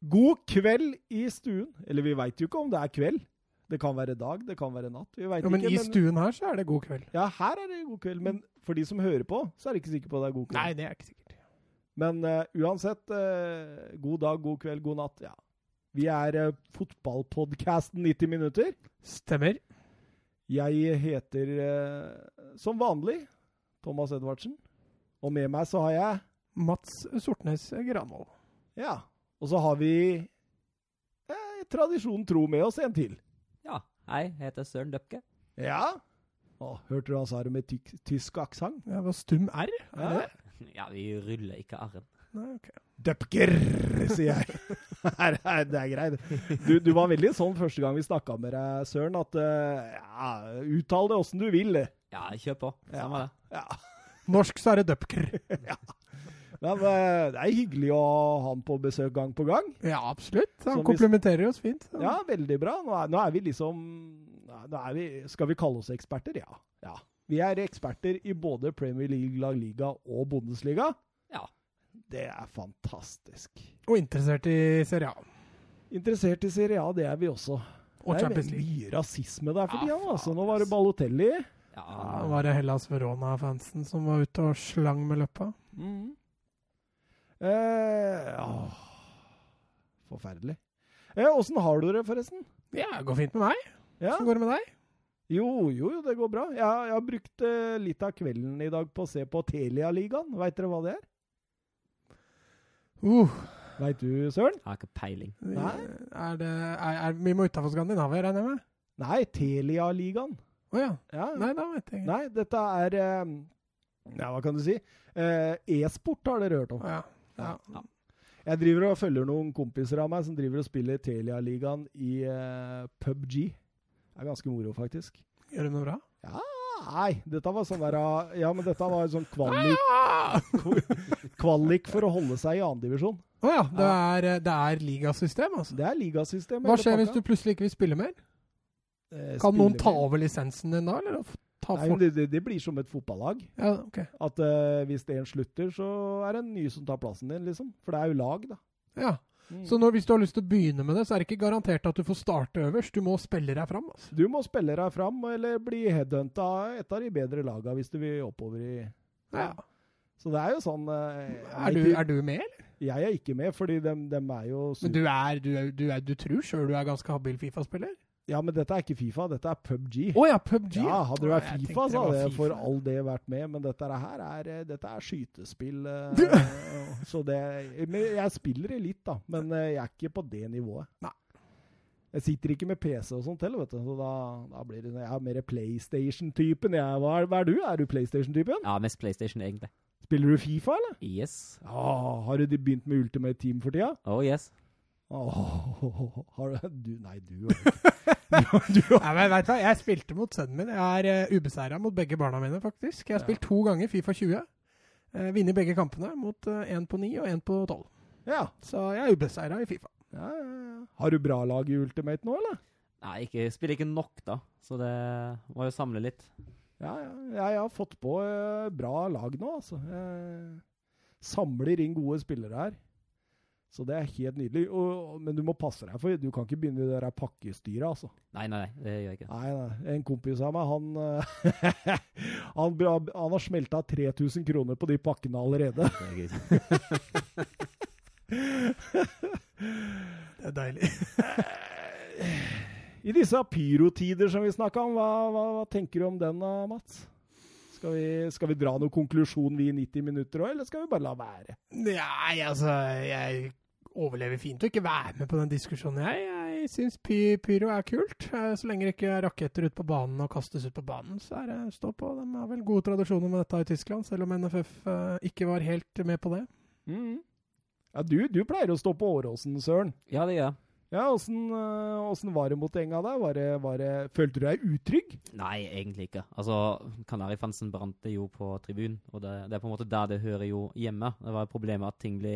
God kveld i stuen. Eller vi veit jo ikke om det er kveld. Det kan være dag, det kan være natt. Vi vet jo, men ikke. i stuen her så er det god kveld. Ja, her er det god kveld. Men for de som hører på, så er de ikke sikre på at det er god kveld. Nei, det er ikke sikkert. Men uh, uansett, uh, god dag, god kveld, god natt. Ja. Vi er uh, fotballpodkasten 90 minutter. Stemmer. Jeg heter uh, som vanlig Thomas Edvardsen. Og med meg så har jeg Mats Sortnes Granvoll. Ja. Og så har vi eh, tradisjonen tro med oss en til. Ja, hei, jeg heter Søren Døpke. Ja. Å, hørte du han sa det med tyk, tysk aksent? Ja, det var stum R? Er Ja. det? Ja, vi ruller ikke r-en. Nei, ok. Døpker, sier jeg. Det er greit. Du, du var veldig sånn første gang vi snakka med deg, Søren, at uh, ja, uttal det åssen du vil. Ja, kjør på. Samme det. Ja. Norsk så er det Dupker. Men eh, det er hyggelig å ha han på besøk gang på gang. Ja, absolutt. Han komplementerer oss fint. Ja, veldig bra. Nå er, nå er vi liksom er vi, Skal vi kalle oss eksperter? Ja. ja. Vi er eksperter i både Premier League, La Liga og Bundesliga. Ja. Det er fantastisk. Og interessert i Serie A. Interessert i Serie A, det er vi også. Og det er Champions League. mye rasisme der for Ja, tida. Altså. Nå var det. Balotelli. Ja, Nå var det Hellas Verona-fansen som var ute og slang med løppa. Mhm. Eh, åh, forferdelig. Åssen har du det, forresten? Ja, det går fint med meg. Ja. Hvordan går det med deg? Jo, jo, jo, det går bra. Jeg, jeg har brukt eh, litt av kvelden i dag på å se på Telia-ligaen. Veit dere hva det er? Uh, Veit du, Søren? jeg har ikke peiling. Nei. Er det, er, er, vi må utafor Skandinavia, regner jeg med? Nei, Telialigaen. Å oh, ja. Ja. Nei, da vet jeg ikke. Nei, dette er eh, Ja, hva kan du si? Eh, E-sport har dere hørt om. Ja. Ja. Ja. Jeg driver og følger noen kompiser av meg som driver og spiller Telia-ligaen i uh, PubG. Det er ganske moro, faktisk. Gjør du noe bra? Ja, nei, dette var sånn der ah, Ja, men dette var sånn kvalik, Ah! kvalik for å holde seg i annendivisjon. Å ja. Det er, eh, det er ligasystem, altså. Det er ligasystem. Hva skjer hvis du plutselig ikke vil spille mer? Eh, Kan noen ta over lisensen din da, eller Nei, det, det, blir som et fotballag. Ja, okay. At uh, hvis en slutter, så er det en ny som tar plassen din, liksom. For det er jo lag, da. Ja. Mm. Så når, hvis du har lyst til å begynne med det, så er det ikke garantert at du får starte øverst. Du må spille deg fram. Altså. Du må spille deg fram, eller bli headhunta et av de bedre laga hvis du vil oppover i Ja. Så det er jo sånn eh, Er, du, er du med, eller? jeg er ikke med, fordi dem, dem er jo Men du, er, du, er, du, er, du tror sjøl du er ganske habil Fifa-spiller? Ja, men dette er ikke Fifa, dette er PubG. Å ja, PubG. Ja, hadde det vært Å, Fifa, så hadde jeg for all det vært med, men dette her er, eh, dette er skytespill. eh, så det men Jeg spiller det litt, da, men eh, jeg er ikke på det nivået. Nei. Jeg sitter ikke med PC og sånt heller, vet du. Så da, da blir det Jeg er mer PlayStation-typen. Hva, hva er du? Er du PlayStation-typen? Ja, mest PlayStation, egentlig. Spiller du Fifa, eller? Yes. Åh, har du begynt med Ultimate Team for tida? Oh, yes. Åh, har du, du Nei, du har ikke du, du, Nei, men vet du hva? Jeg spilte mot sønnen min. Jeg er uh, ubeseira mot begge barna mine, faktisk. Jeg har Ja. spilt to ganger Fifa 20. Uh, Vunnet begge kampene mot én på 9 og én på 12. Ja. Så jeg er ubeseira i Fifa. Ja, ja, ja. Har du bra lag i Ultimate nå, eller? Nei, ikke, spiller ikke nok, da. Så det må jo samle litt. Ja, ja. Jeg, jeg har fått på eh, bra lag nå, altså. Jeg samler inn gode spillere her. Så det er helt nydelig. Og, men du må passe deg, for du kan ikke begynne i det der pakkestyret, altså. Nei, nei, nei, det gjør jeg ikke. Nei, nei. En kompis av meg, han eh, han, han har smelta 3000 kroner på de pakkene allerede. Herregud. Det er deilig. I disse pyrotider som vi snakka om, hva, hva, hva tenker du om den Mats? Skal vi, skal vi dra noen konklusjon vi i 90 minutter òg, eller skal vi bare la være? Nei, altså Jeg overlever fint å ikke være med på den diskusjonen, jeg. Jeg syns py pyro er kult. Eh, Så lenge det ikke er raketter ut på banen og kastes ut på banen, så er det stå på. De har vel gode tradisjoner med dette i Tyskland, selv om NFF eh, ikke var helt med på det. Mm. Ja, du, du pleier å stå på Åråsen, Søren. Ja, det gjør jeg. Ja, åssen, øh, var det mot enga der? Var det, var det, følte du deg utrygg? Nei, egentlig ikke. Altså, Kanarifansen brant det jo på tribunen, og det, det er på en måte der det hører jo hjemme. Det var problemet at ting ble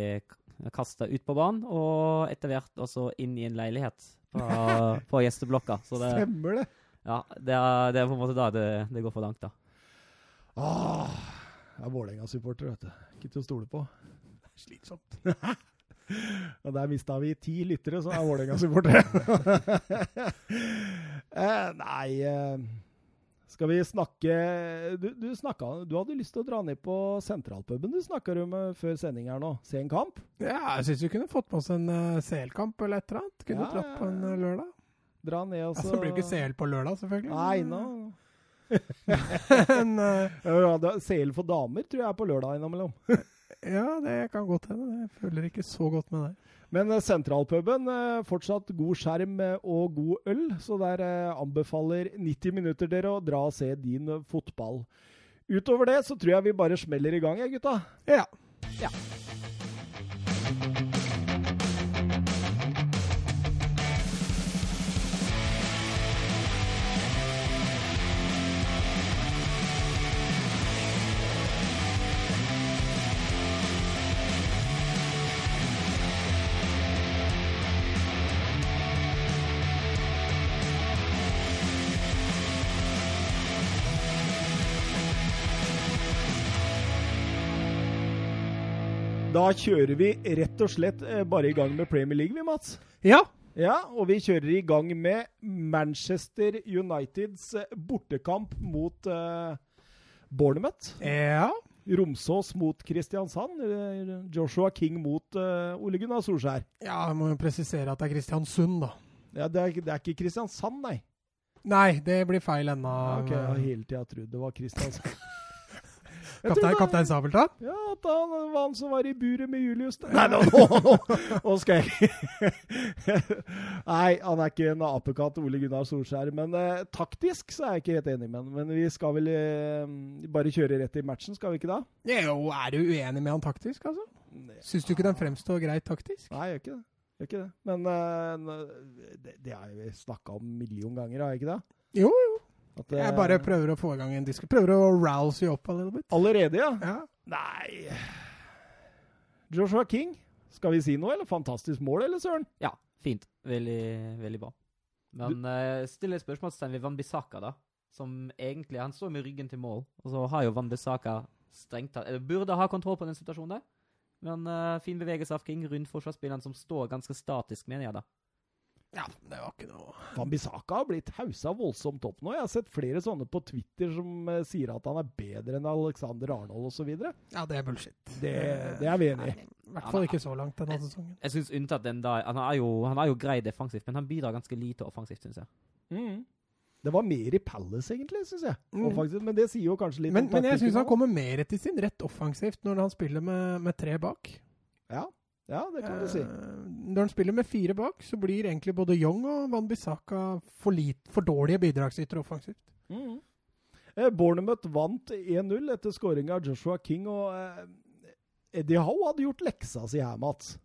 kasta ut på banen, og etter hvert også inn i en leilighet på, på gjesteblokka. Så det, Stemmer det? ja, det, er, det er på en måte da det, det går for langt, da. Åh, jeg er Vålerenga-supporter, vet du. Ikke til å stole på. Slitsomt. Og der mista vi ti lyttere så er Vålerenga-supportere. eh, nei eh, Skal vi snakke du, du, snakket, du hadde lyst til å dra ned på sentralpuben du snakka om eh, før sending her nå. Se en kamp? Ja, jeg syns vi kunne fått med oss en uh, CL-kamp eller et eller annet. Kunne Ja, dratt på en uh, lørdag. Dra ned og så Altså, det blir ikke CL på lørdag, selvfølgelig. Nei, nå Men, uh, CL for damer tror jeg er på lørdag innimellom. ja, det kan godt hende. Jeg følger ikke så godt med der. Men eh, sentralpuben, eh, fortsatt god skjerm eh, og god øl, så der anbefaler 90 minutter dere å dra og se din fotball. Utover det så tror jeg vi bare smeller i gang, jeg, gutta. Ja. Da kjører vi rett og slett eh, bare i gang med Premier League, vi, Mats. ja. Ja, og vi kjører i gang med Manchester Uniteds eh, bortekamp mot uh, Bournemouth. Ja. Romsås mot Kristiansand. Joshua King mot uh, Ole Gunnar Solskjær. Ja, jeg må jo presisere at det er Kristiansund, da. Ja, det, er, det er ikke Kristiansand, nei. Nei, det blir feil ennå. Ok, jeg har hele tida trodd det var Kristiansand. Kaptein, kaptein Sabeltann? Ja, at han var han som var i buret med Julius. Nei, nå, nå, nå, nå skal jeg Nei, han er ikke en apekatt, Ole Gunnar Solskjær. Men eh, taktisk så er jeg ikke helt enig med han. Men vi skal vel eh, bare kjøre rett i matchen, skal vi ikke da? Jo, er du uenig med han taktisk, altså? Syns du ikke den fremstår greit taktisk? Nei, jeg gjør ikke det. Jeg gjør ikke det. Men eh, det, det har vi snakka om en million ganger, har jeg ikke det? Jo, jo. At, eh, Jeg bare prøver å få i gang en disk. Prøver å rouse you up a little bit. Allerede, ja? Ja. Nei Joshua King, skal vi si noe, eller? Fantastisk mål, eller søren? Ja, fint. Veldig, veldig bra. Men uh, stiller spørsmålstegn ved Van Bissaka, da. Som egentlig Han står med ryggen til mål, og så har jo Van Bissaka strengt tatt Eller burde ha kontroll på den situasjonen der. Men uh, fin bevegelse av King rundt forsvarsspilleren som står ganske statisk, mener jeg, da. Ja, det var ikke noe Van Bissaka har blitt hausa voldsomt opp nå. Jeg har sett flere sånne på Twitter som uh, sier at han er bedre enn Alexander Arnold osv. Det, Ja, det er bullshit. det er vi enig i. I hvert fall ikke så langt denne sesongen. Jeg syns unntatt den da Han er jo, han er jo grei defensivt, men han bidrar ganske lite offensivt, syns jeg. Det var mer i Palace, egentlig, syns jeg. Mm. Offensivt, men det sier jo kanskje litt Men, om men jeg syns han kommer mer til sin rett offensivt når han spiller med, med tre bak. Ja, ja, det kan du si. Eh, Når han spiller med fire bak, så blir egentlig både Young og Van Bissaka for, lit, for dårlige bidragsytere offensivt. Mm. Eh, Bournemouth vant 1-0 etter skåring av Joshua King, og eh, Eddie Howe hadde gjort leksa si her, Mats.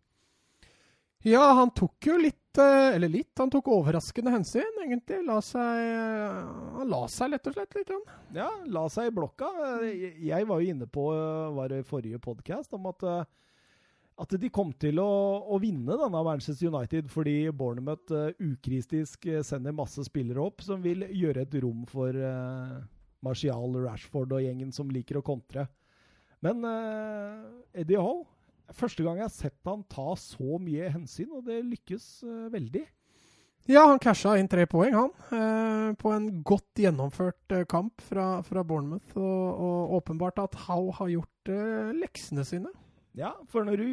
Ja, han tok jo litt eh, Eller litt, han tok overraskende hensyn, egentlig. La seg eh, Han la seg lett og slett litt. Han. Ja, la seg i blokka. Jeg var jo inne på var det forrige podkast om at, at de kom til å, å vinne denne Manchester United fordi Bournemouth uh, ukritisk eh, sender masse spillere opp som vil gjøre et rom for uh, Martial, Rashford og gjengen som liker å kontre. Men uh, Eddie Howe Første gang jeg har sett han ta så mye hensyn, og det lykkes eh, veldig. Ja, han casha inn tre poeng, han. eh, på en godt gjennomført eh, kamp fra, fra Bournemouth. Og, og åpenbart at Howe har gjort eh, leksene sine. Ja, for når du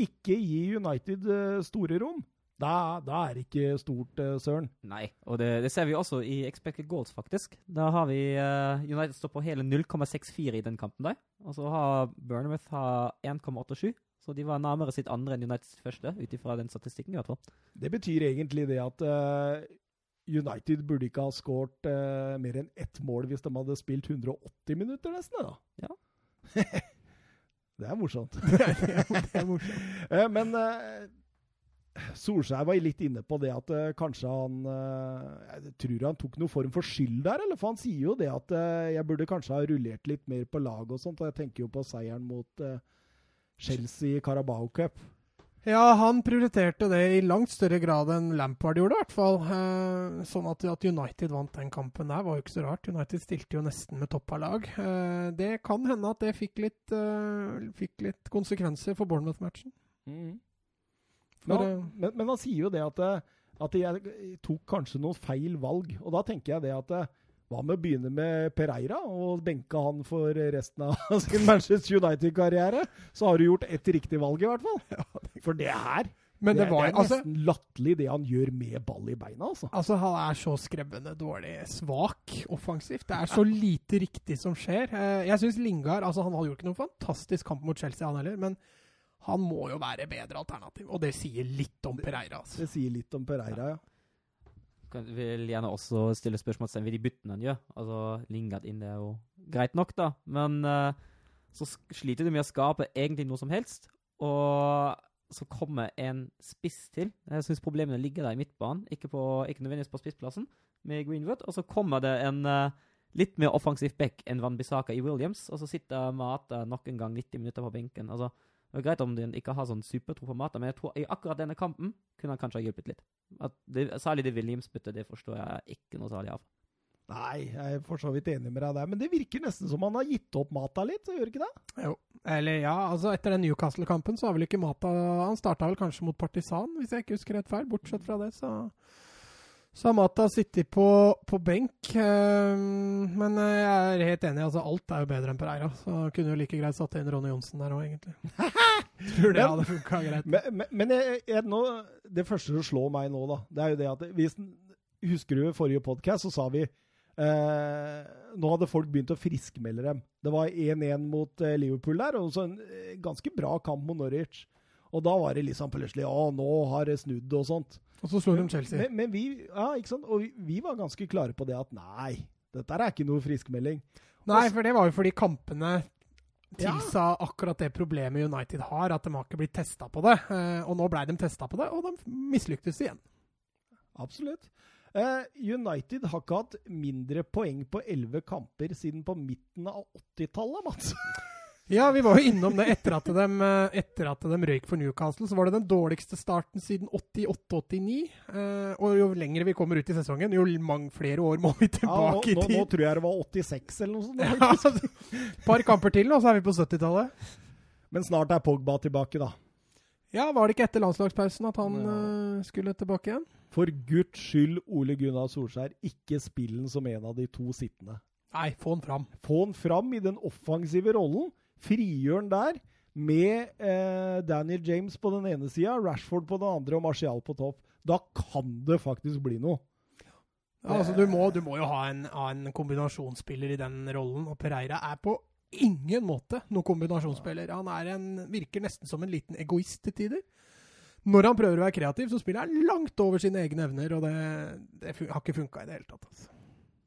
ikke gir United eh, store rom, da, da er det ikke stort, eh, Søren. Nei, og det, det ser vi også i expected goals, faktisk. Da har vi uh, United står på hele 0,64 i den kampen der. Og så har Bournemouth har 1,87. Så de var nærmere sitt andre enn Uniteds første, ut ifra den statistikken. i hvert fall. Det betyr egentlig det at uh, United burde ikke ha skåret uh, mer enn ett mål hvis de hadde spilt 180 minutter, nesten. da. Ja. det er morsomt. det er morsomt. Eh, men eh, Solskjær var litt inne på det at eh, kanskje han Jeg tror han tok noen form for skyld der, eller? For han sier jo det at jeg burde kanskje ha rullert litt mer på lag og sånt. Og jeg tenker jo på seieren mot Chelsea i Carabao Cup. Ja, han prioriterte det i langt større grad enn Lampard gjorde, i hvert fall. Eh, sånn at, at United vant den kampen der, var jo ikke så rart. United stilte jo nesten med toppa lag. Eh, det kan hende at det fikk litt, eh, fikk litt konsekvenser for Bournemouth-matchen. Mm. Ja, men, men han sier jo det at, at jeg tok kanskje noen feil valg. Og da tenker jeg det at hva med å begynne med Pereira og benke han for resten av sin Manchester United-karriere? Så har du gjort ett riktig valg, i hvert fall. For det her men det, det, var det er altså, nesten latterlig, det han gjør med ball i beina. altså. altså, han er så skrebbende dårlig svak offensivt. Det er så lite riktig som skjer. Eh, Jeg syns Lingard altså Han hadde jo ikke noen fantastisk kamp mot Chelsea, han heller. Men han må jo være bedre alternativ. Og det sier litt om Pereira. altså. Det sier litt om Pereira, ja. Jeg vil gjerne også stille spørsmål ved de byttene han gjør. Altså, Lingard inn det er jo greit nok, da. Men uh, så sliter du med å skape egentlig noe som helst. Og så kommer en spiss til. Jeg syns problemene ligger der i midtbanen, ikke, på, ikke nødvendigvis på spissplassen, med Greenwood. Og så kommer det en uh, litt mer offensiv back enn Van Bissaka i Williams, og så sitter Mata nok en gang 90 minutter på benken. Altså, det er greit om den ikke har sånn supertro på Mata, men jeg tror i akkurat denne kampen kunne han kanskje ha hjulpet litt. Det, særlig det Williams-byttet, det forstår jeg ikke noe særlig av. Nei, jeg er for så vidt enig med deg der, men det virker nesten som han har gitt opp Mata litt, så gjør ikke det? Jo. Eller ja, altså etter den Newcastle-kampen så har vel ikke Mata Han starta vel kanskje mot Partisan, hvis jeg ikke husker rett feil. Bortsett fra det, så så har Mata sittet på, på benk. ehm, men eh, jeg er helt enig. altså Alt er jo bedre enn Pereira. Så kunne jo like greit satt inn Ronny Johnsen der òg, egentlig. Tror det hadde funka greit. Men, men, men jeg, jeg, nå, det første som slår meg nå, da, det er jo det at hvis, Husker du forrige podkast, så sa vi eh, Nå hadde folk begynt å friskmelde dem. Det var 1-1 mot eh, Liverpool der, og så en eh, ganske bra kamp mot Norwich. Og da var det liksom plutselig Å, nå har det snudd og sånt. Og så slo de Chelsea. Men, men vi ja, ikke sant? Og vi, vi var ganske klare på det at nei, dette er ikke noe friskmelding. Nei, for det var jo fordi kampene Ja. tilsa akkurat det problemet United har, at de har ikke blitt testa på det. Eh, og nå ble de testa på det, og de mislyktes igjen. Absolutt. Eh, United har ikke hatt mindre poeng på 11 kamper siden på midten av 80-tallet, Mats. Ja, vi var jo innom det etter at de, eh, etter at de røyk for Newcastle. Så var det den dårligste starten siden 88-89. Eh, og jo lenger vi kommer ut i sesongen, jo mange flere år må vi Ja, nå, tilbake nå, nå tror jeg det var 86 eller noe sånt. Ja, altså, par kamper til, og så er vi på 70-tallet. Men snart er Pogba tilbake, da. Ja, var det ikke etter landslagspausen at han Ja. eh, skulle tilbake igjen? For guds skyld, Ole Gunnar Solskjær, ikke spill den som en av de to sittende. Nei, få han fram. Få han fram i den offensive rollen. Frigjør han der, med eh, Daniel James på den ene sida, Rashford på den andre og Martial på topp. Da kan det faktisk bli noe. Ja, altså, du, må, du må jo ha en, ha en kombinasjonsspiller i den rollen, og Pereira er på ingen måte noen kombinasjonsspiller. Han er en, virker nesten som en liten egoist til tider. Når han prøver å være kreativ, så spiller han langt over sine egne evner, og det, det har ikke funka i det hele tatt. Altså.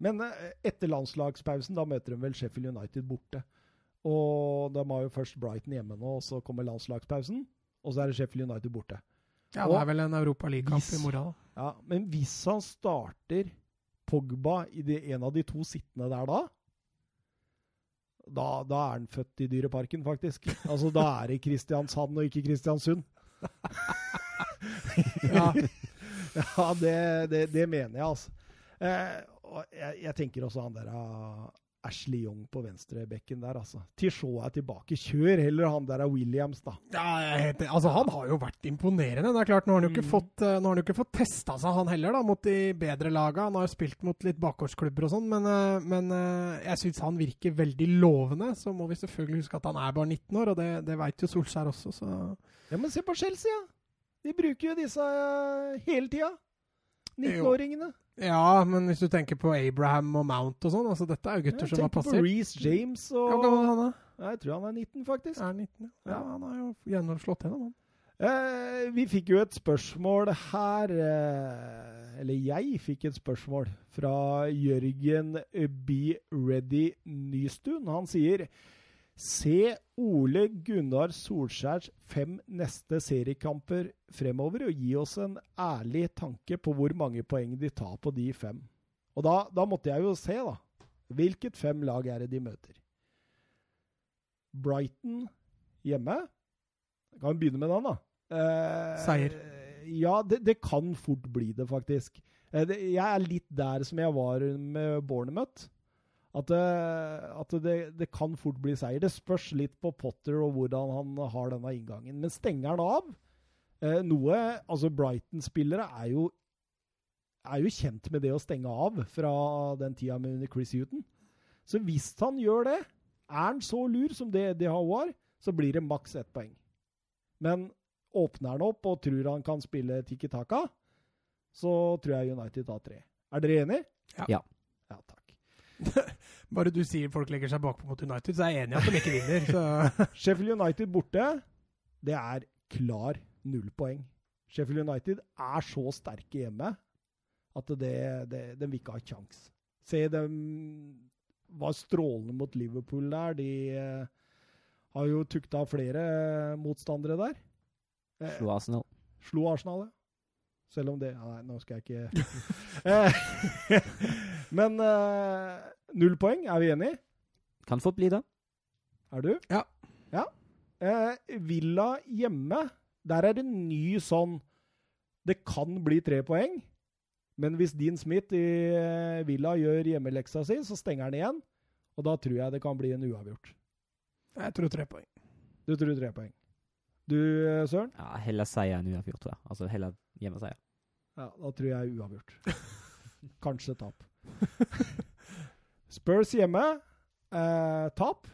Men eh, etter landslagspausen, da møter de vel Sheffield United borte. Og de har jo først Brighton hjemme nå, og så kommer landslagspausen. Og så er det Sheffield United borte. Ja, Og det er vel en Europa League-kamp i morgen. da. Ja, Men hvis han starter Pogba i det, en av de to sittende der da, da, da er han født i Dyreparken, faktisk. Altså, Da er det Kristiansand og ikke Kristiansund. Ja. Ja, det, det, det mener jeg, altså. Eh, og jeg, jeg tenker også han der ah, Ashley Young på venstrebekken der, altså. Tishot er tilbake. Kjør heller han der er Williams, da. Ja, helt, altså Han har jo vært imponerende. Det er klart, Nå har han jo ikke Mm. fått, eh, nå ikke fått testa seg, han heller, da, mot de bedre laga. Han har jo spilt mot litt bakgårdsklubber og sånn, men, eh, men eh, jeg syns han virker veldig lovende. Så må vi selvfølgelig huske at han er bare 19 år, og det, det veit jo Solskjær også, så Ja, Men se på Chelsea, ja. De bruker jo disse hele tida. 19-åringene. Ja, men hvis du tenker på Abraham og Mount og sånn, altså dette er jo gutter som har Tenk på. Reece James og Hvor gammel han da? Jeg tror han er 19, faktisk. Er han 19, ja. ja. Han har jo gjennomslått gjennom, han. Eh, vi fikk jo et spørsmål her eh, Eller jeg fikk et spørsmål fra Jørgen Be Ready Nystuen. Han sier Se Ole Gunnar Solskjærs fem neste seriekamper fremover, og gi oss en ærlig tanke på hvor mange poeng de tar på de fem. Og da, da måtte jeg jo se, da. Hvilket fem lag er det de møter? Brighton hjemme. Kan vi begynne med den, da? Eh, Seier. Ja, det, det kan fort bli det, faktisk. Eh, det, jeg er litt der som jeg var med Bournemouth. At, det, at det, det kan fort bli seier. Det spørs litt på Potter og hvordan han har denne inngangen. Men stenger han av Eh, noe Altså, Brighton-spillere er jo er jo kjent med det å stenge av fra den tida med Chris Huton. Så hvis han gjør det, er han så lur som det Eddie Howe var, så blir det maks ett poeng. Men åpner han opp og tror han kan spille Tiki Taka, så tror jeg United tar tre. Er dere enige? Ja. Ja. Bare du sier folk legger seg bakpå mot United, så er jeg enig i at de ikke vinner. Så. Sheffield United borte, det er klar null poeng. Sheffield United er så sterke hjemme at det, det, de vil ikke ha kjangs. Se, de var strålende mot Liverpool der. De eh, har jo tukta flere motstandere der. Eh, Slo Arsenal. Slo Arsenal, ja. Selv om det Nei, nå skal jeg ikke Men uh, null poeng, er vi enige? Kan fort bli det. Er du? Ja. ja. Uh, Villa hjemme, der er det ny sånn Det kan bli tre poeng, men hvis Dean Smith i eh, Villa gjør hjemmeleksa si, så stenger han igjen. Og da tror jeg det kan bli en uavgjort. Jeg tror tre poeng. Du tror tre poeng. Du, Søren? Ja, Heller seier enn uavgjort, tror jeg. Altså heller hjemmeseier. Ja, da tror jeg uavgjort. Kanskje tap. Spurs hjemme. Eh, tap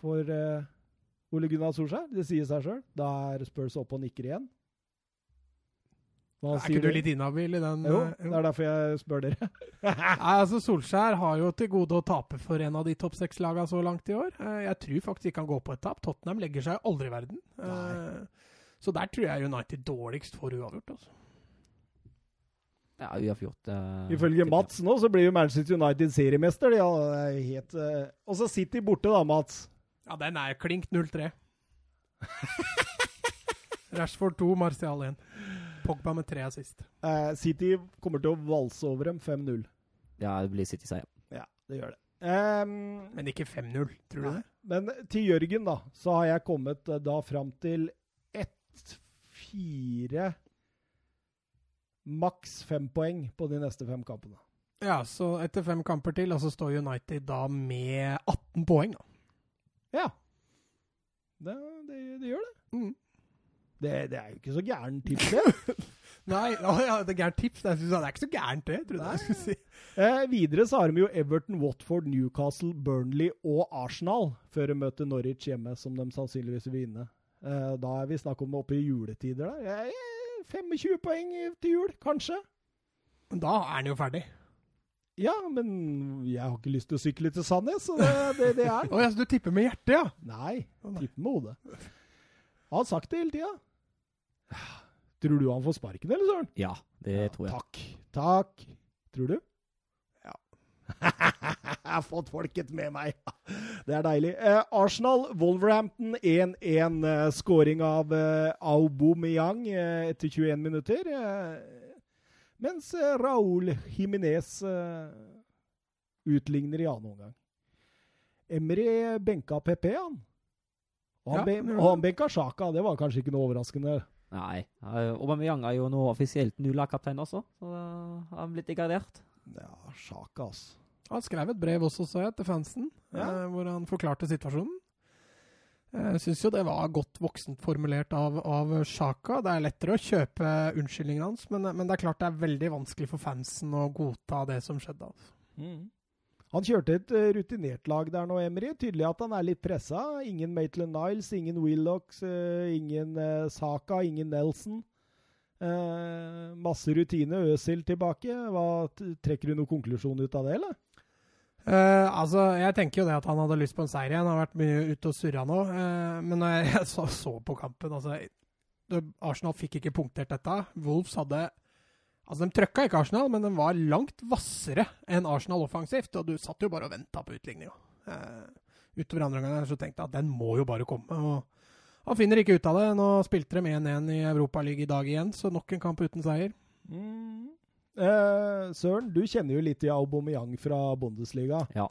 for eh, Ole Gunnar Solskjær. Det sier seg sjøl. Da er Spurs oppe og nikker igjen. Hva Er ikke du litt inhabil i den? Jo, eh, det er derfor jeg spør dere. Nei, altså Solskjær har jo til gode å tape for en av de topp seks-lagene så langt i år. Eh, Jeg tror faktisk ikke han går på et tap. Tottenham legger seg aldri i verden. Nei. Så der tror jeg United dårligst får uavgjort. altså. Ja, uavgjort. eh, Ifølge. Mats nå så blir jo Manchester United seriemester. De, er helt, eh, Og så City borte, da, Mats. Ja, den er klink 0-3. Rashford 2, Martial 1. Pogba med tre assist. Uh, City kommer til å valse over dem 5-0. Ja, det blir City-seier. Ja, det gjør det. Um, Men ikke 5-0, tror du det? Men til Jørgen, da, så har jeg kommet da fram til ett, fire Maks fem poeng på de neste fem kampene. Ja, så etter fem kamper til, og så står United da med 18 poeng, da. Ja. Det, det, det gjør det. Mm. det. Det er jo ikke så gærent tips, det. Nei, ja, det er gærent tips. Jeg det er ikke så gærent, det. trodde jeg skulle si. Eh, videre så har de jo Everton, Watford, Newcastle, Burnley og Arsenal før de møter Norwich hjemme, som de sannsynligvis vil vinne. Eh, da er vi snakk om oppe i juletider. da. Eh, 25 poeng til jul, kanskje. Men Da er han jo ferdig. Ja, men jeg har ikke lyst til å sykle til Sandnes, så det, det, det er ja, så du tipper med hjertet, ja? Nei, tipper med hodet. Han har sagt det hele tida. Tror du han får sparken, eller søren? Ja, det Ja, tror jeg. Takk. Takk. Tror du? Jeg har fått folket med meg. Det er deilig. Eh, Arsenal, Wolverhampton 1-1. Eh, scoring av eh, Aubameyang eh, etter 21 minutter. Eh, mens eh, Raúl Jiminez utligner i annen omgang. Emry benka PP, han. Og han, Ja, ben, han og han benka Sjaka. Det var kanskje ikke noe overraskende. Nei. Aubameyang er jo nå offisielt Nula-kaptein også, så han blitt degradert. Ja, Sjaka, ass. Han skrev et brev også, så jeg, til fansen, Ja. eh, hvor han forklarte situasjonen. Jeg syns jo det var godt voksent formulert av, av Sjaka. Det er lettere å kjøpe unnskyldningen hans, men, men det er klart det er veldig vanskelig for fansen å godta det som skjedde. Altså. Han kjørte et eh, rutinert lag der nå, Emery. Tydelig at han er litt pressa. Ingen Maitland Niles, ingen Willocks, eh, ingen eh, Saka, ingen Nelson. Eh, masse rutine. Øsil tilbake. Hva, trekker du noen konklusjon ut av det, eller? Eh, altså, Jeg tenker jo det at han hadde lyst på en seier igjen. Han har vært mye ute og surra nå. Uh, men når jeg, jeg så, så på kampen altså, Arsenal fikk ikke punktert dette. Wolves hadde Altså, De trøkka ikke Arsenal, men den var langt hvassere enn Arsenal offensivt. Og du satt jo bare og venta på utligninga. Uh, utover andre omgang så tenkte jeg at den må jo bare komme. og Han finner ikke ut av det. Nå spilte de 1-1 i Europaligaen i dag igjen, så nok en kamp uten seier. Eh, Søren, du kjenner jo litt til Aubameyang fra Bundesliga. Ja.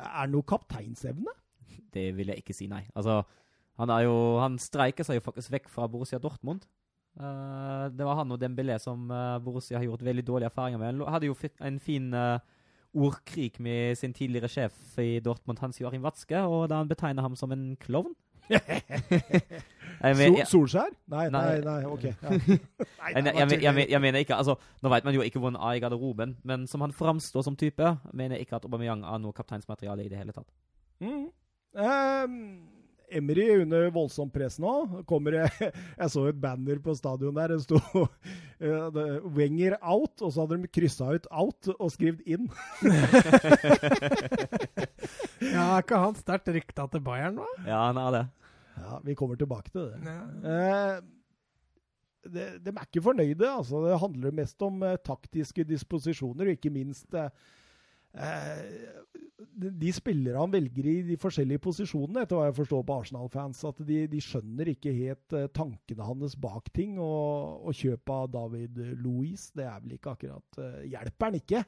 Er det noe kapteinsevne? Det vil jeg ikke si, nei. Altså, han jo Han streiker seg jo faktisk vekk fra Borussia Dortmund. Eh, det var han og Dembélé som eh, Borussia har gjort veldig dårlige erfaringer med. Han hadde jo en fin eh, ordkrig med sin tidligere sjef i Dortmund, Hans Joachim Watzke, og da han betegner ham som en klovn. Sol Solskjær? Nei, nei, Nei. ok. Jeg, mener ikke altså, Nå vet man jo ikke hvor han er i garderoben, men som han framstår som type, mener jeg ikke at Aubameyang er noe kapteinsmateriale i det hele tatt. Mm. Ehm, Emry er under voldsomt press nå. Kommer jeg, jeg så et banner på stadion der. Det sto uh, 'Wenger out', og så hadde de kryssa ut 'out' og skrevet 'inn'. Ja, er ikke han sterkt rykta til Bayern nå? Ja, han er det. Ja, Vi kommer tilbake til det. Ja. Eh, de, de er ikke fornøyde. altså Det handler mest om eh, taktiske disposisjoner, og ikke minst eh, eh, de, de spillere han velger i de forskjellige posisjonene, etter hva jeg forstår på Arsenal-fans. At de, de skjønner ikke helt eh, tankene hans bak ting. Og, og kjøpet av David Louis, det er vel ikke akkurat eh, Hjelper han ikke?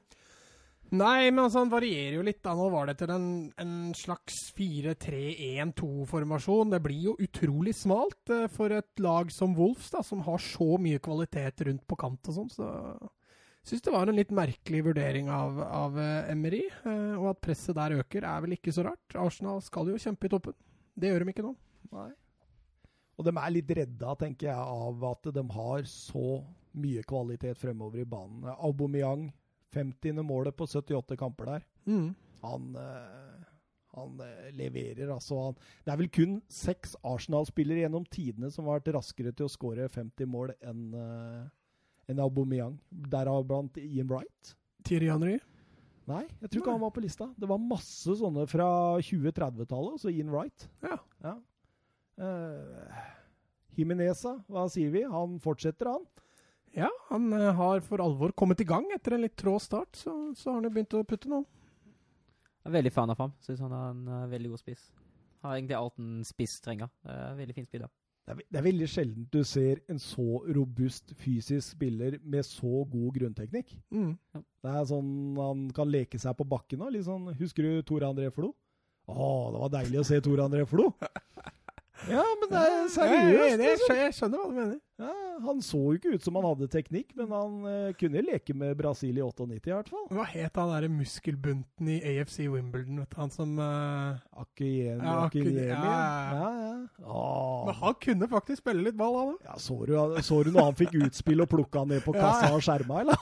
Nei, men altså, han varierer jo litt. da. Nå var det til en, en slags 4-3-1-2-formasjon. Det blir jo utrolig smalt eh, for et lag som Wolfs, da, som har så mye kvalitet rundt på kant og sånn. Så syns det var en litt merkelig vurdering av, av eh, Emery. Eh, og at presset der øker, er vel ikke så rart. Arsenal skal jo kjempe i toppen. Det gjør de ikke nå. Nei. Og de er litt redda, tenker jeg, av at de har så mye kvalitet fremover i banen. Aubameyang, 50. målet på 78 kamper der. Mm. Han, eh, han eh, leverer, altså. Han, det er vel kun seks Arsenal-spillere gjennom tidene som har vært raskere til å skåre 50 mål enn uh, en Aubameyang. Derav blant Ian Wright. Thierry Henry. Nei, jeg tror ikke Nei. han var på lista. Det var masse sånne fra 2030-tallet, så Ian Wright. Ja. Ja. Uh, Jimeneza, hva sier vi? Han fortsetter, han. Ja, han eh, har for alvor kommet i gang etter en litt trå start, så, så har han jo begynt å putte nå. Jeg er veldig fan av ham. Syns han er en uh, veldig god spiss. Har egentlig alt en spiss trenger. Er veldig fin spiller. Det er, det er veldig sjelden du ser en så robust fysisk spiller med så god grunnteknikk. Mm. Det er sånn Han kan leke seg på bakken òg. Sånn, husker du Tore André Flo? Å, det var deilig å se Tore André Flo! Ja, men det er seriøst. jeg, jeg, jeg skjønner hva du mener. Ja, han så jo ikke ut som han hadde teknikk, men han uh, kunne leke med Brasil i 98 i hvert fall. Hva het han derre muskelbunten i AFC Wimbledon? Vet du, han som uh... Akiyemi. Ja, Akiyemi. Ja, ja, ja. Åh. Men han kunne faktisk spille litt ball, han. Ja, så, du, så du når han fikk utspill og plukka ned på kassa og skjerma, eller?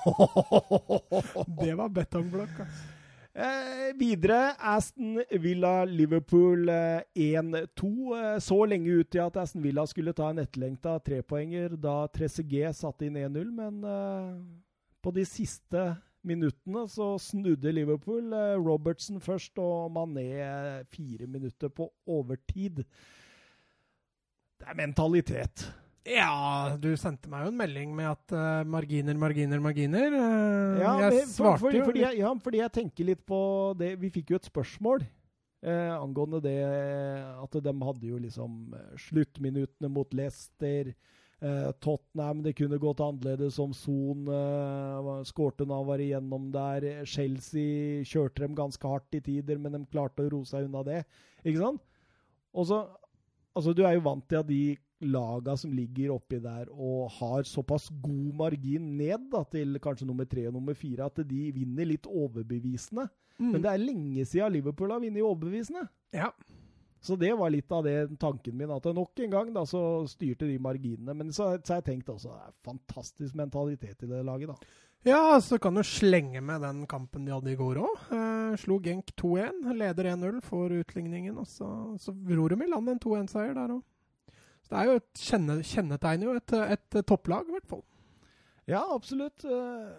Det var betongblokk. ass. Eh, videre Aston Villa Liverpool eh, 1-2. Eh, så lenge ut til at Aston Villa skulle ta en etterlengta trepoenger da Trezeguet satte inn 1-0, men eh, på de siste minuttene så snudde Liverpool. Eh, Robertson først og Mané eh, fire minutter på overtid. Det er mentalitet. Ja, du sendte meg jo en melding med at uh, marginer, marginer, marginer. Uh, Ja, jeg det, for, svarte for, jo fordi, jeg, ja, fordi jeg tenker litt på det Vi fikk jo et spørsmål eh, angående det at de hadde jo liksom eh, sluttminuttene mot Leicester. Eh, Tottenham, det kunne gått annerledes om Son eh, skårte når han var igjennom der. Chelsea kjørte dem ganske hardt i tider, men de klarte å roe seg unna det. Ikke sant? Og så, altså Du er jo vant til at de laga som ligger oppi der og har såpass god margin ned da, til kanskje nummer tre og nummer fire, at de vinner litt overbevisende. Mm. Men det er lenge siden Liverpool har vunnet overbevisende. Ja. Så det var litt av det tanken min. At nok en gang da, så styrte de marginene. Men så, har jeg tenkt også det er fantastisk mentalitet i det laget. da. Ja, så kan du slenge med den kampen de hadde i går òg. Eh, slo Genk 2-1, leder 1-0 for utligningen. Og så, så ror de i land en 2-1-seier der òg. Det er jo et kjenne, kjennetegner jo et, et, topplag, i hvert fall. Ja, absolutt. Eh,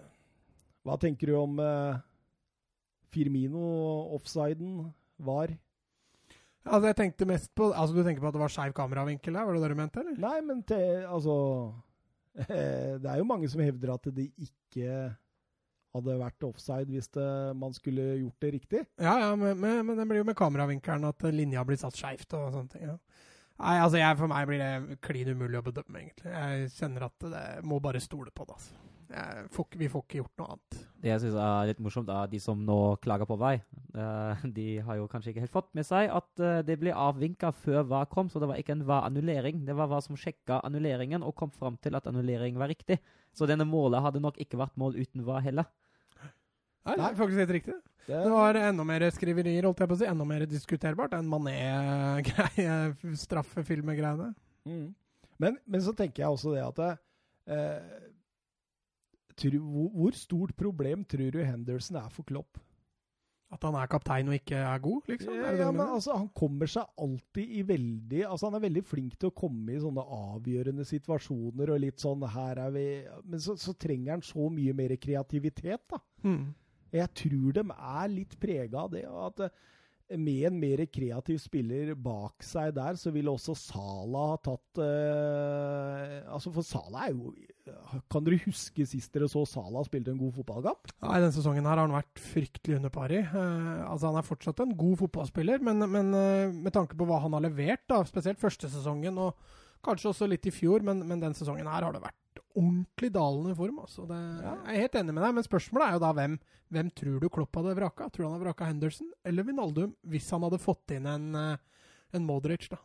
Hva tenker du om eh, Firmino-offsiden var? Altså, jeg tenkte mest på Altså, Du tenker på at det var skeiv kameravinkel der? Var det det du mente, eller? Nei, men te, altså eh, Det er jo mange som hevder at det ikke hadde vært offside hvis det, man skulle gjort det riktig. Ja, ja, men, men, men det blir jo med kameravinkelen at linja blir satt skeivt og sånne ting. ja. Nei, altså, jeg, For meg blir det klin umulig å bedømme, egentlig. Jeg kjenner at det må bare stole på det. altså. Får, vi får ikke gjort noe annet. Det jeg syns er litt morsomt, er de som nå klager på vei. Eh, de har jo kanskje ikke helt fått med seg at eh, det ble avvinka før hva kom, så det var ikke en hva-annullering. Det var hva som sjekka annulleringen og kom fram til at annullering var riktig. Så denne målet hadde nok ikke vært mål uten hva heller. Nei, det er faktisk helt riktig. Det, Det var enda mer skriverier, holdt jeg på å si. Enda mer diskuterbart enn Mané-greie, straffefilmegreiene. Mm. Men, men så tenker jeg også det at eh, tror, hvor, stort problem tror du Henderson er for Klopp? At han er kaptein og ikke er god, liksom? Er ja, men altså, han kommer seg alltid i veldig Altså, han er veldig flink til å komme i sånne avgjørende situasjoner og litt sånn Her er vi Men så, så trenger han så mye mer kreativitet, da. Mm. Jeg tror de er litt prega av det. at eh, med en mer kreativ spiller bak seg der, så ville også Sala ha tatt eh, Altså, for Sala er jo Kan dere huske sist dere så Sala spilte en god fotballkamp? Nei, denne sesongen her har han vært fryktelig under pari. Eh, altså, han er fortsatt en god fotballspiller, men, men eh, med tanke på hva han har levert, da, spesielt første sesongen, og kanskje også litt i fjor, men, men den sesongen her har det vært ordentlig dalende form. Altså. Det, Ja. Jeg er helt enig med deg, men spørsmålet er jo da hvem, hvem tror du Klopp hadde vraka? Tror du han hadde vraka Henderson eller Vinaldum hvis han hadde fått inn en, eh, en Modric, da?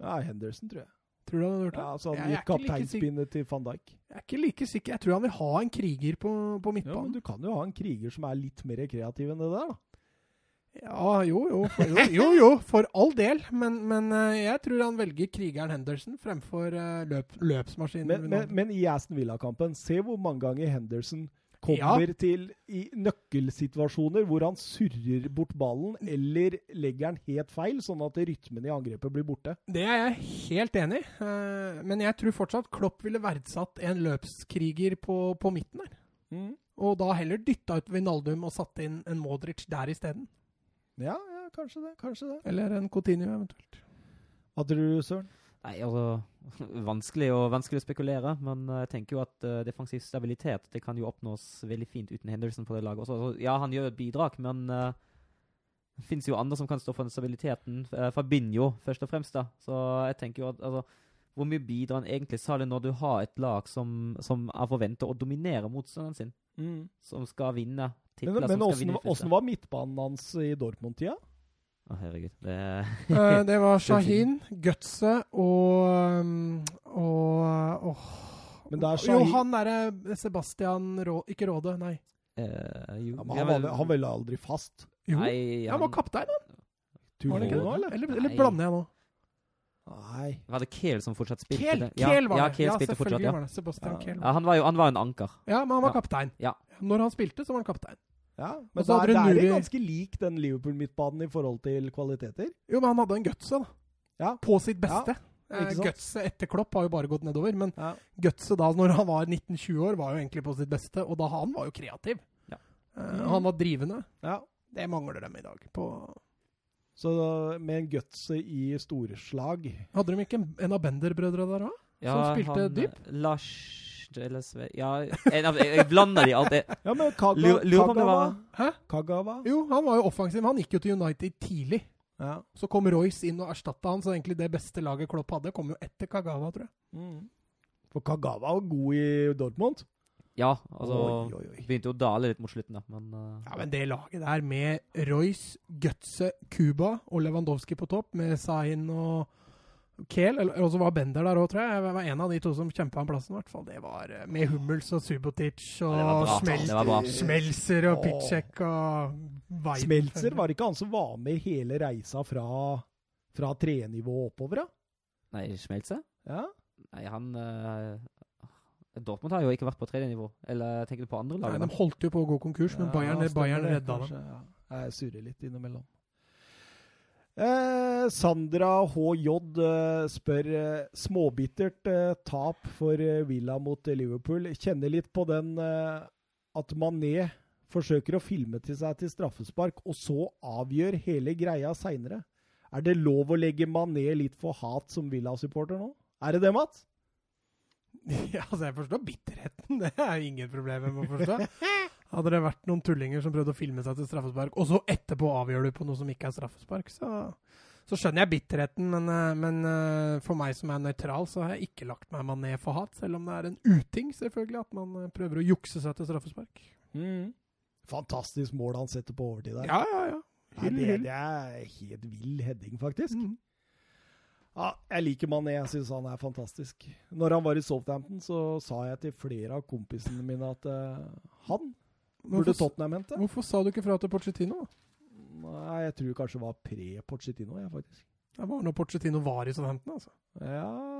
Ja, Henderson, tror jeg. Tror du han hadde gjort det? Ja, altså, han gikk er like kapteinspinnet til van Dijk. Jeg er ikke like sikker. Jeg tror han vil ha en kriger på, på Ja, men du kan jo ha en kriger som er litt mer kreativ enn det der, da. Ja, jo, jo. For, jo, jo, jo, for all del. Men, men eh, jeg tror han velger krigeren Henderson fremfor eh, løp, løpsmaskinen. Men, men, men i Aston Villa-kampen, se hvor mange ganger Henderson kommer til i nøkkelsituasjoner hvor han surrer bort ballen, eller legger den helt feil, sånn at rytmen i angrepet blir borte. Det er jeg helt enig i. eh, men jeg tror fortsatt Klopp ville verdsatt en løpskriger på, på midten her. Og da heller dytta ut Vinaldum og satt inn en Modric der isteden. Ja, ja, kanskje det. Kanskje det. Eller en Coutinho eventuelt. Hva tror du, Søren? Nei, altså Vanskelig vanskelig å spekulere, men eh, jeg tenker jo at uh, defensiv stabilitet det kan jo oppnås veldig fint uten Henderson på det laget. Også, altså, ja, han gjør et bidrag, men eh, det fins jo andre som kan stå for den stabiliteten. Uh, Fabinho, først og fremst. da. Så jeg tenker jo at altså, Hvor mye bidrar han egentlig, særlig når du har et lag som, som er forventa å dominere motstanderen sin? Som skal vinne Men, men åssen, var midtbanen hans i Dortmund-tida? Å, herregud. Det uh, det var Shahin, Gutse og um, og åh. Men det er Jo, han derre Sebastian Rå... Ikke Råde, nei. Uh, jo, Ja, men han, var, han ville aldri fast. Jo, Nei, han var kaptein, han. Var han ikke nå, det? eller? Eller, eller blander jeg nå? Nei. Var det Kehl som fortsatt spilte? Kehl, det? Ja, Kehl var ja, det. Kehl Ja, spilte fortsatt, ja. var det. Sebastian Ja. Kehl. ja han, var jo, han var en anker. Ja, men han var Ja. kaptein. Ja. Når han spilte, så var han kaptein. Ja, men da, er det Nuri- ganske lik den Liverpool-midtbanen i forhold til kvaliteter. Jo, men han hadde en gutse, da. Ja. På sitt beste. Ja, Gutset etter Klopp har jo bare gått nedover, men Ja. Gutset da når han var 19-20 år, var jo egentlig på sitt beste, og da han var jo kreativ. Ja. Eh, han var drivende. ja. Det mangler dem i dag. På Så da, med en Gutset i storslag Hadde de ikke en, en av Bender-brødre der òg? Som spilte han, dyp? eh, Lars eller Sve... Ja, en av, jeg, jeg blander de alltid. Ja, men Kaga, Lurer- lurer på om det Kagawa, var- Hæ? Kagawa. Jo, han var jo offensiv. Han gikk jo til United tidlig. Ja. Så kom Royce inn og erstatta han, så egentlig det beste laget Klopp hadde, kom jo etter Kagawa, tror jeg. Mm. For Kagawa var god i Dortmund. Ja, altså Oi, oi, oi. Begynte jo å dale litt mot slutten, da, men eh, Ja, men det laget der med Royce, Gutse, Cuba og Lewandowski på topp, med Zain og Kehl, eller og så var Bender der òg, tror jeg. Jeg var en av de to som kjempa om plassen, i hvert fall. Det var eh, med Hummels og Subotic og Ja, bra. Smel. Smelser og. Pitchek og Weiden. Smelser, var det ikke han som var med hele reisa fra, fra trenivå oppover, da? Nei, Smelser? Ja? Nei, han uh, Dortmund har jo ikke vært på tredje nivå. Eller tenker du på andre lag? Nei, de holdt jo på å gå konkurs, men Ja, Bayern, Bayern redda dem. Ja. Jeg surrer litt innimellom. Eh, Sandra HJ eh, spør eh, småbittert eh, tap for eh, Villa mot eh, Liverpool. Kjenner litt på den at Mané forsøker å filme til seg til straffespark, og så avgjør hele greia seinere. Er det lov å legge Mané litt for hat som Villa-supporter nå? Er det det, Mats? Ja, altså Jeg forstår bitterheten, det er ingen problemer med å forstå. Hadde det vært noen tullinger som prøvde å filme seg til straffespark, og så etterpå avgjør du på noe som ikke er straffespark, så, så skjønner jeg bitterheten. Men, eh, men eh, for meg som er nøytral, så har jeg ikke lagt meg mané ned for hat. Selv om det er en uting, selvfølgelig, at man eh, prøver å jukse seg til straffespark. Fantastisk mål han setter på overtid der. Ja, ja, ja. Nei, det, det er helt vill heading, faktisk. Mm. Ja, jeg liker Mané. Jeg syns han er fantastisk. Når han var i Southampton, så sa jeg til flere av kompisene mine at uh, han Burde Tottenham hente? hvorfor sa du ikke fra til Pochettino? Nei, jeg tror kanskje det var pre-Pochettino, jeg, faktisk. Det var når Pochettino var i Southampton, altså. Ja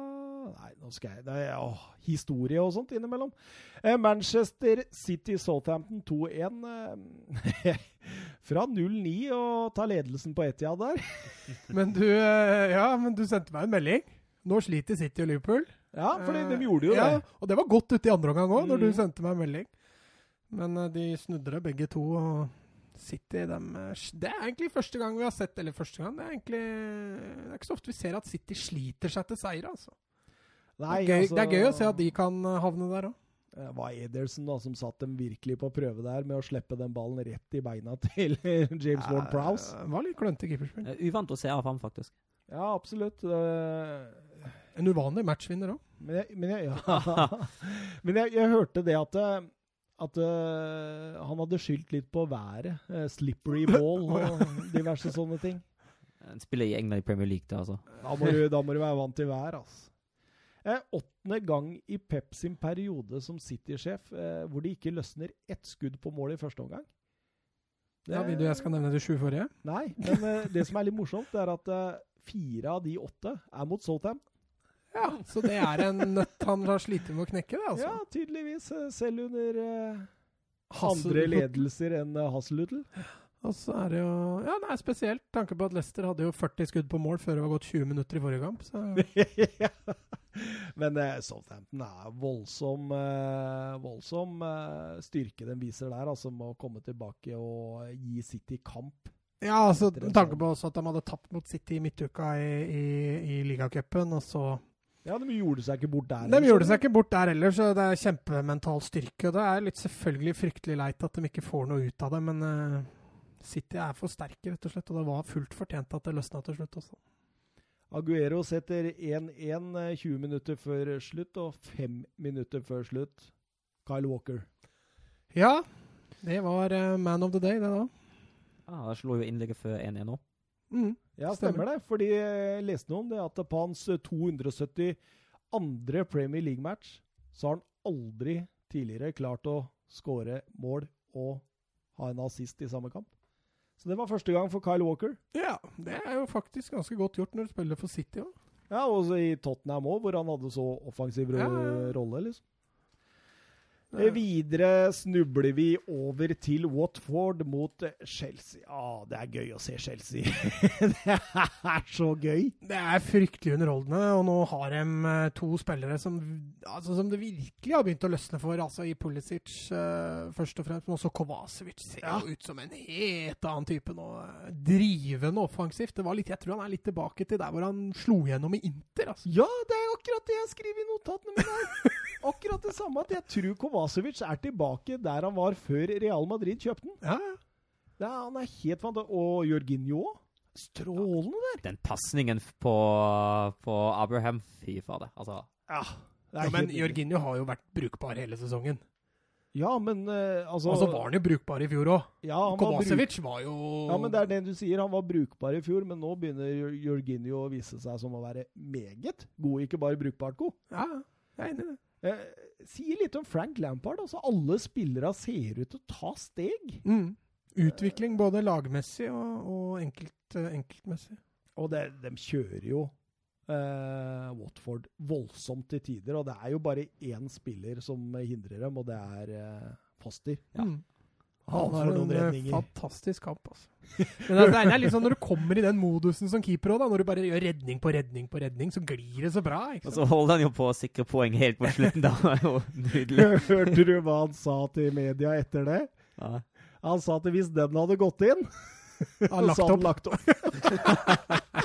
Nei, nå skal jeg Det er åh, historie og sånt innimellom. Eh, Manchester City Southampton 2-1. Eh, fra 0-9 og ta ledelsen på Etiad der. Men du, eh, ja, men du sendte meg en melding. Nå sliter City og Liverpool. Ja, for de, Eh, gjorde jo ja, det. Og det var godt ute i andre omgang òg, når Mm. du sendte meg en melding. Men eh, de snudde det begge to. og City dem, eh, Det er egentlig første gang vi har sett Eller første gang, det er egentlig Det er ikke så ofte vi ser at City sliter seg til seier, altså. Nei, det, er gøy, altså, det er gøy å se at de kan eh, havne der òg. Det var Ederson da, som satt dem virkelig på prøve der med å slippe den ballen rett i beina til James Ward Prowse. Det var litt klønete keeperspill. Uvant å se av ham, faktisk. Ja, absolutt. Uh, En uvanlig matchvinner òg. Men jeg, men jeg, ja. men jeg, jeg hørte det at, at uh, han hadde skyldt litt på været. Uh, slippery ball og diverse sånne ting. Han spiller i England i Premier League, det, altså. Da må du, da må du være vant til vær, altså. Eh, åttende gang i Pep sin periode som City-sjef eh, hvor de ikke løsner ett skudd på mål i første omgang. Det- Ja, vil du jeg skal nevne de sju forrige? Nei, men eh, det som er litt morsomt, det er at eh, fire av de åtte er mot Southampton. Ja, så det er en nøtt han har slitt med å knekke, det, altså. Ja, tydeligvis. eh, Selv under uh, andre ledelser enn uh, Hasselhutl. Og så er det jo Ja, det er spesielt. Tanke på at Leicester hadde jo 40 skudd på mål før det var gått 20 minutter i forrige kamp. Så Men uh, Southampton er voldsom, uh, voldsom uh, styrke den viser der, altså med å komme tilbake og gi City kamp. Ja, altså med tanke sånn- på også at de hadde tapt mot City i midtuka i, i, i ligacupen, og så Ja, de gjorde seg ikke bort der. De gjorde seg ikke bort der heller, så det er kjempemental styrke. Og det er litt selvfølgelig fryktelig leit at de ikke får noe ut av det, men uh, City er for sterke, rett og slett. Og det var fullt fortjent at det løsna til slutt også. Aguero setter 1-1 eh, 20 minutter før slutt, og 5 minutter før slutt Kyle Walker. Ja, det var uh, man of the day, det da. Ja, ah, slo jo innlegget før 1-1 òg. Mm. Ja, Stemmer. stemmer, det. Fordi jeg leste noe om det at på hans 272. Premier League-match så har han aldri tidligere klart å skåre mål og ha en assist i samme kamp. Så det var første gang for Kyle Walker. Ja, det er jo faktisk ganske godt gjort når du spiller for City òg. Ja, og i Tottenham òg, hvor han hadde så offensiv ja. rolle, liksom. Eh, Videre snubler vi over til Watford mot Chelsea. Ah, det er gøy å se Chelsea. det er så gøy. Det er fryktelig underholdende, og nå har de eh, to spillere som, altså, som det virkelig har begynt å løsne for. Altså i Pulisic uh, først og fremst, men også Kovacevic ser Ja. ut som en helt annen type nå. Drivende offensivt. Det var litt, jeg tror han er litt tilbake til der hvor han slo gjennom i Inter. Altså. Ja, det er akkurat det jeg skriver i notatene mine. Akkurat det samme at jeg tror Kovacevic er tilbake der han var før Real Madrid kjøpte den. Ja, ja. Ja, han er helt fantastisk. Og Jorginho òg. Strålende der. Den pasningen på, på Abraham, fy fader. Altså, Ja, Ja, men. Jorginho har jo vært brukbar hele sesongen. Ja, men uh, altså Og så var han jo brukbar i fjor òg. ja, Kovacevic var bruk- var jo Ja, men det er det du sier. Han var brukbar i fjor, men nå begynner Jorginho å vise seg som å være meget god, ikke bare brukbart god. Ja, ja. jeg er enig i det. Eh, sier litt om Frank Lampard. Altså, alle spillere ser ut til å ta steg. Mm. Utvikling både lagmessig og, og enkelt, eh, enkeltmessig. Og det, de kjører jo eh, Watford voldsomt til tider. Og det er jo bare én spiller som hindrer dem, og det er eh, Foster. Ja. Mm. Han Han har noen en eh, redninger. fantastisk kamp, altså. Men det er, det er litt sånn når du kommer i den modusen som keeper òg, når du bare gjør redning på redning på redning, så glir det så bra. ikke og så holder han jo på å sikre poeng helt på slutten. Da var jo nydelig. Hørte du hva han sa til media etter det? Ja. Han sa at hvis den hadde gått inn, så hadde han lagt opp.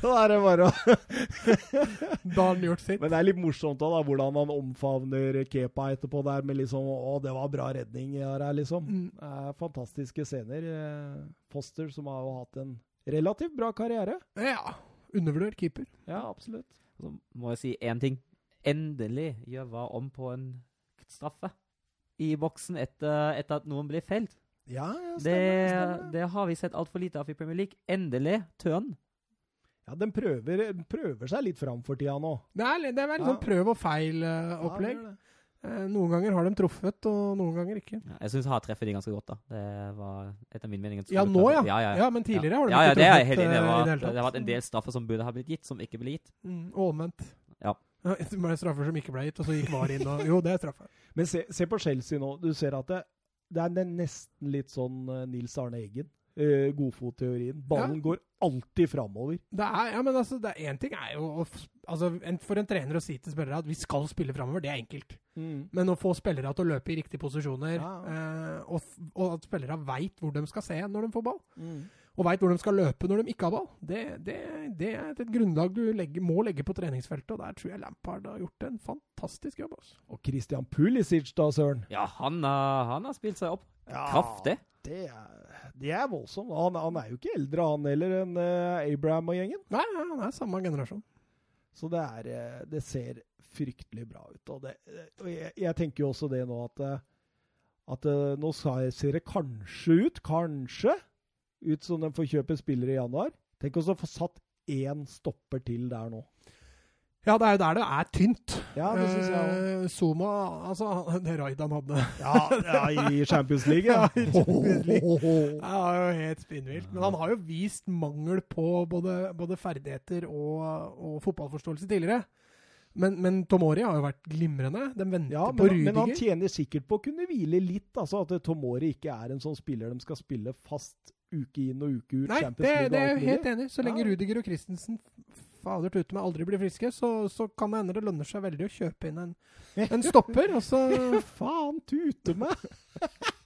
Da er det bare å Da har han gjort sitt. Men det er litt morsomt da, hvordan han omfavner Kepa etterpå der med liksom Å, det var bra redning her, liksom. Mm. Fantastiske scener. Eh, Foster, som har jo hatt en relativt bra karriere. Ja. Undervurdert keeper. Ja, absolutt. Så må jeg si én ting. Endelig gjør hva om på en straffe i boksen etter, etter at noen blir felt. Ja, ja, Det, stemmer. stemmer. det har vi sett altfor lite av i Premier League. Endelig tørn. Ja, den prøver, prøver seg litt fram for tida nå. Det er, det er Ja. sånn prøv og feil-opplegg. Uh, er. Eh, noen ganger har de truffet, og noen ganger ikke. Ja, jeg syns jeg har treffet de ganske godt, da. Det var etter min mening Ja, nå ja. Ja, ja, Ja, men tidligere har de ja, ja, ikke det er truffet helt enig i. eh, Det, var- det hele tatt. det har vært en del straffer som burde ha blitt gitt, som ikke ble gitt. Mm, omvendt. Ja. Det ble straffer som ikke ble gitt, og så gikk VAR inn og Jo, det er straffe. Men se, se på Chelsea nå. Du ser at det, det er nesten litt sånn eh, Nils Arne Eggen. Uh, Godfotteorien. Ballen Ja. går alltid framover. Det er, ja, men altså, det er én ting er jo å altså, en, For en trener å si til spillere at vi skal spille framover, det er enkelt. Men å få spillere til å løpe i riktige posisjoner, Ja. eh, og, og at spillere veit hvor de skal se når de får ball, Mm. og veit hvor de skal løpe når de ikke har ball, det, det, det er et grunnlag du legger, må legge på treningsfeltet. Og der tror jeg Lampard har gjort en fantastisk jobb. Også. Og Christian Pulisic, da, søren. Ja, han, han har spilt seg opp kraftig. Det er, det er voldsomt. Han, han er jo ikke eldre, han heller, enn eh, Abraham og gjengen. Nei, nei, han er samme generasjon. Så det, er, eh, det ser fryktelig bra ut. Og, det, og jeg, jeg tenker jo også det nå at, eh, at nå ser det kanskje ut, kanskje, ut som de får kjøpe spillere i januar. Tenk også å få satt én stopper til der nå. Ja, det er jo der det er tynt. Ja, det synes jeg. Eh, Zuma, altså det raidet han hadde Ja, ja, i Champions League, ja. Ja, i Champions Det er jo helt spinnvilt. Men han har jo vist mangel på både, både ferdigheter og, og fotballforståelse tidligere. Men, men Tomori har jo vært glimrende. De venter Ja, på Rudiger. men han tjener sikkert på å kunne hvile litt. altså At Tomori ikke er en sånn spiller de skal spille fast uke inn og uke ut. Nei, Champions det, det er jeg helt enig. Så lenge. Rudiger og Christensen fader tute meg aldri blir friske, så, så kan det hende det lønner seg veldig å kjøpe inn en, en stopper. Og så Faen, tute meg!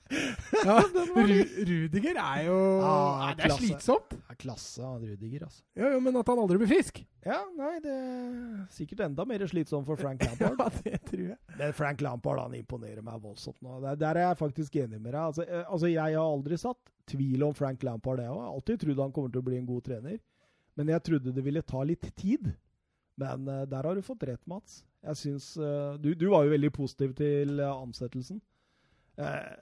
ja, Ru, Rudiger er jo ah, Det er klasse. slitsomt. Det er klasse av Rudiger, altså. Jo, jo, men at han aldri blir frisk. Ja, nei, det er sikkert enda mer slitsomt for Frank Ja, Lampard. det tror jeg. Men Frank Lampard han imponerer meg voldsomt nå. Der, der er jeg faktisk enig med deg. Altså, eh, altså, Jeg har aldri satt tvil om Frank Lampard. Jeg har alltid trodd han kommer til å bli en god trener. Men jeg trodde det ville ta litt tid. Men eh, der har du fått rett, Mats. Jeg syns eh, du, du var jo veldig positiv til eh, ansettelsen. Eh,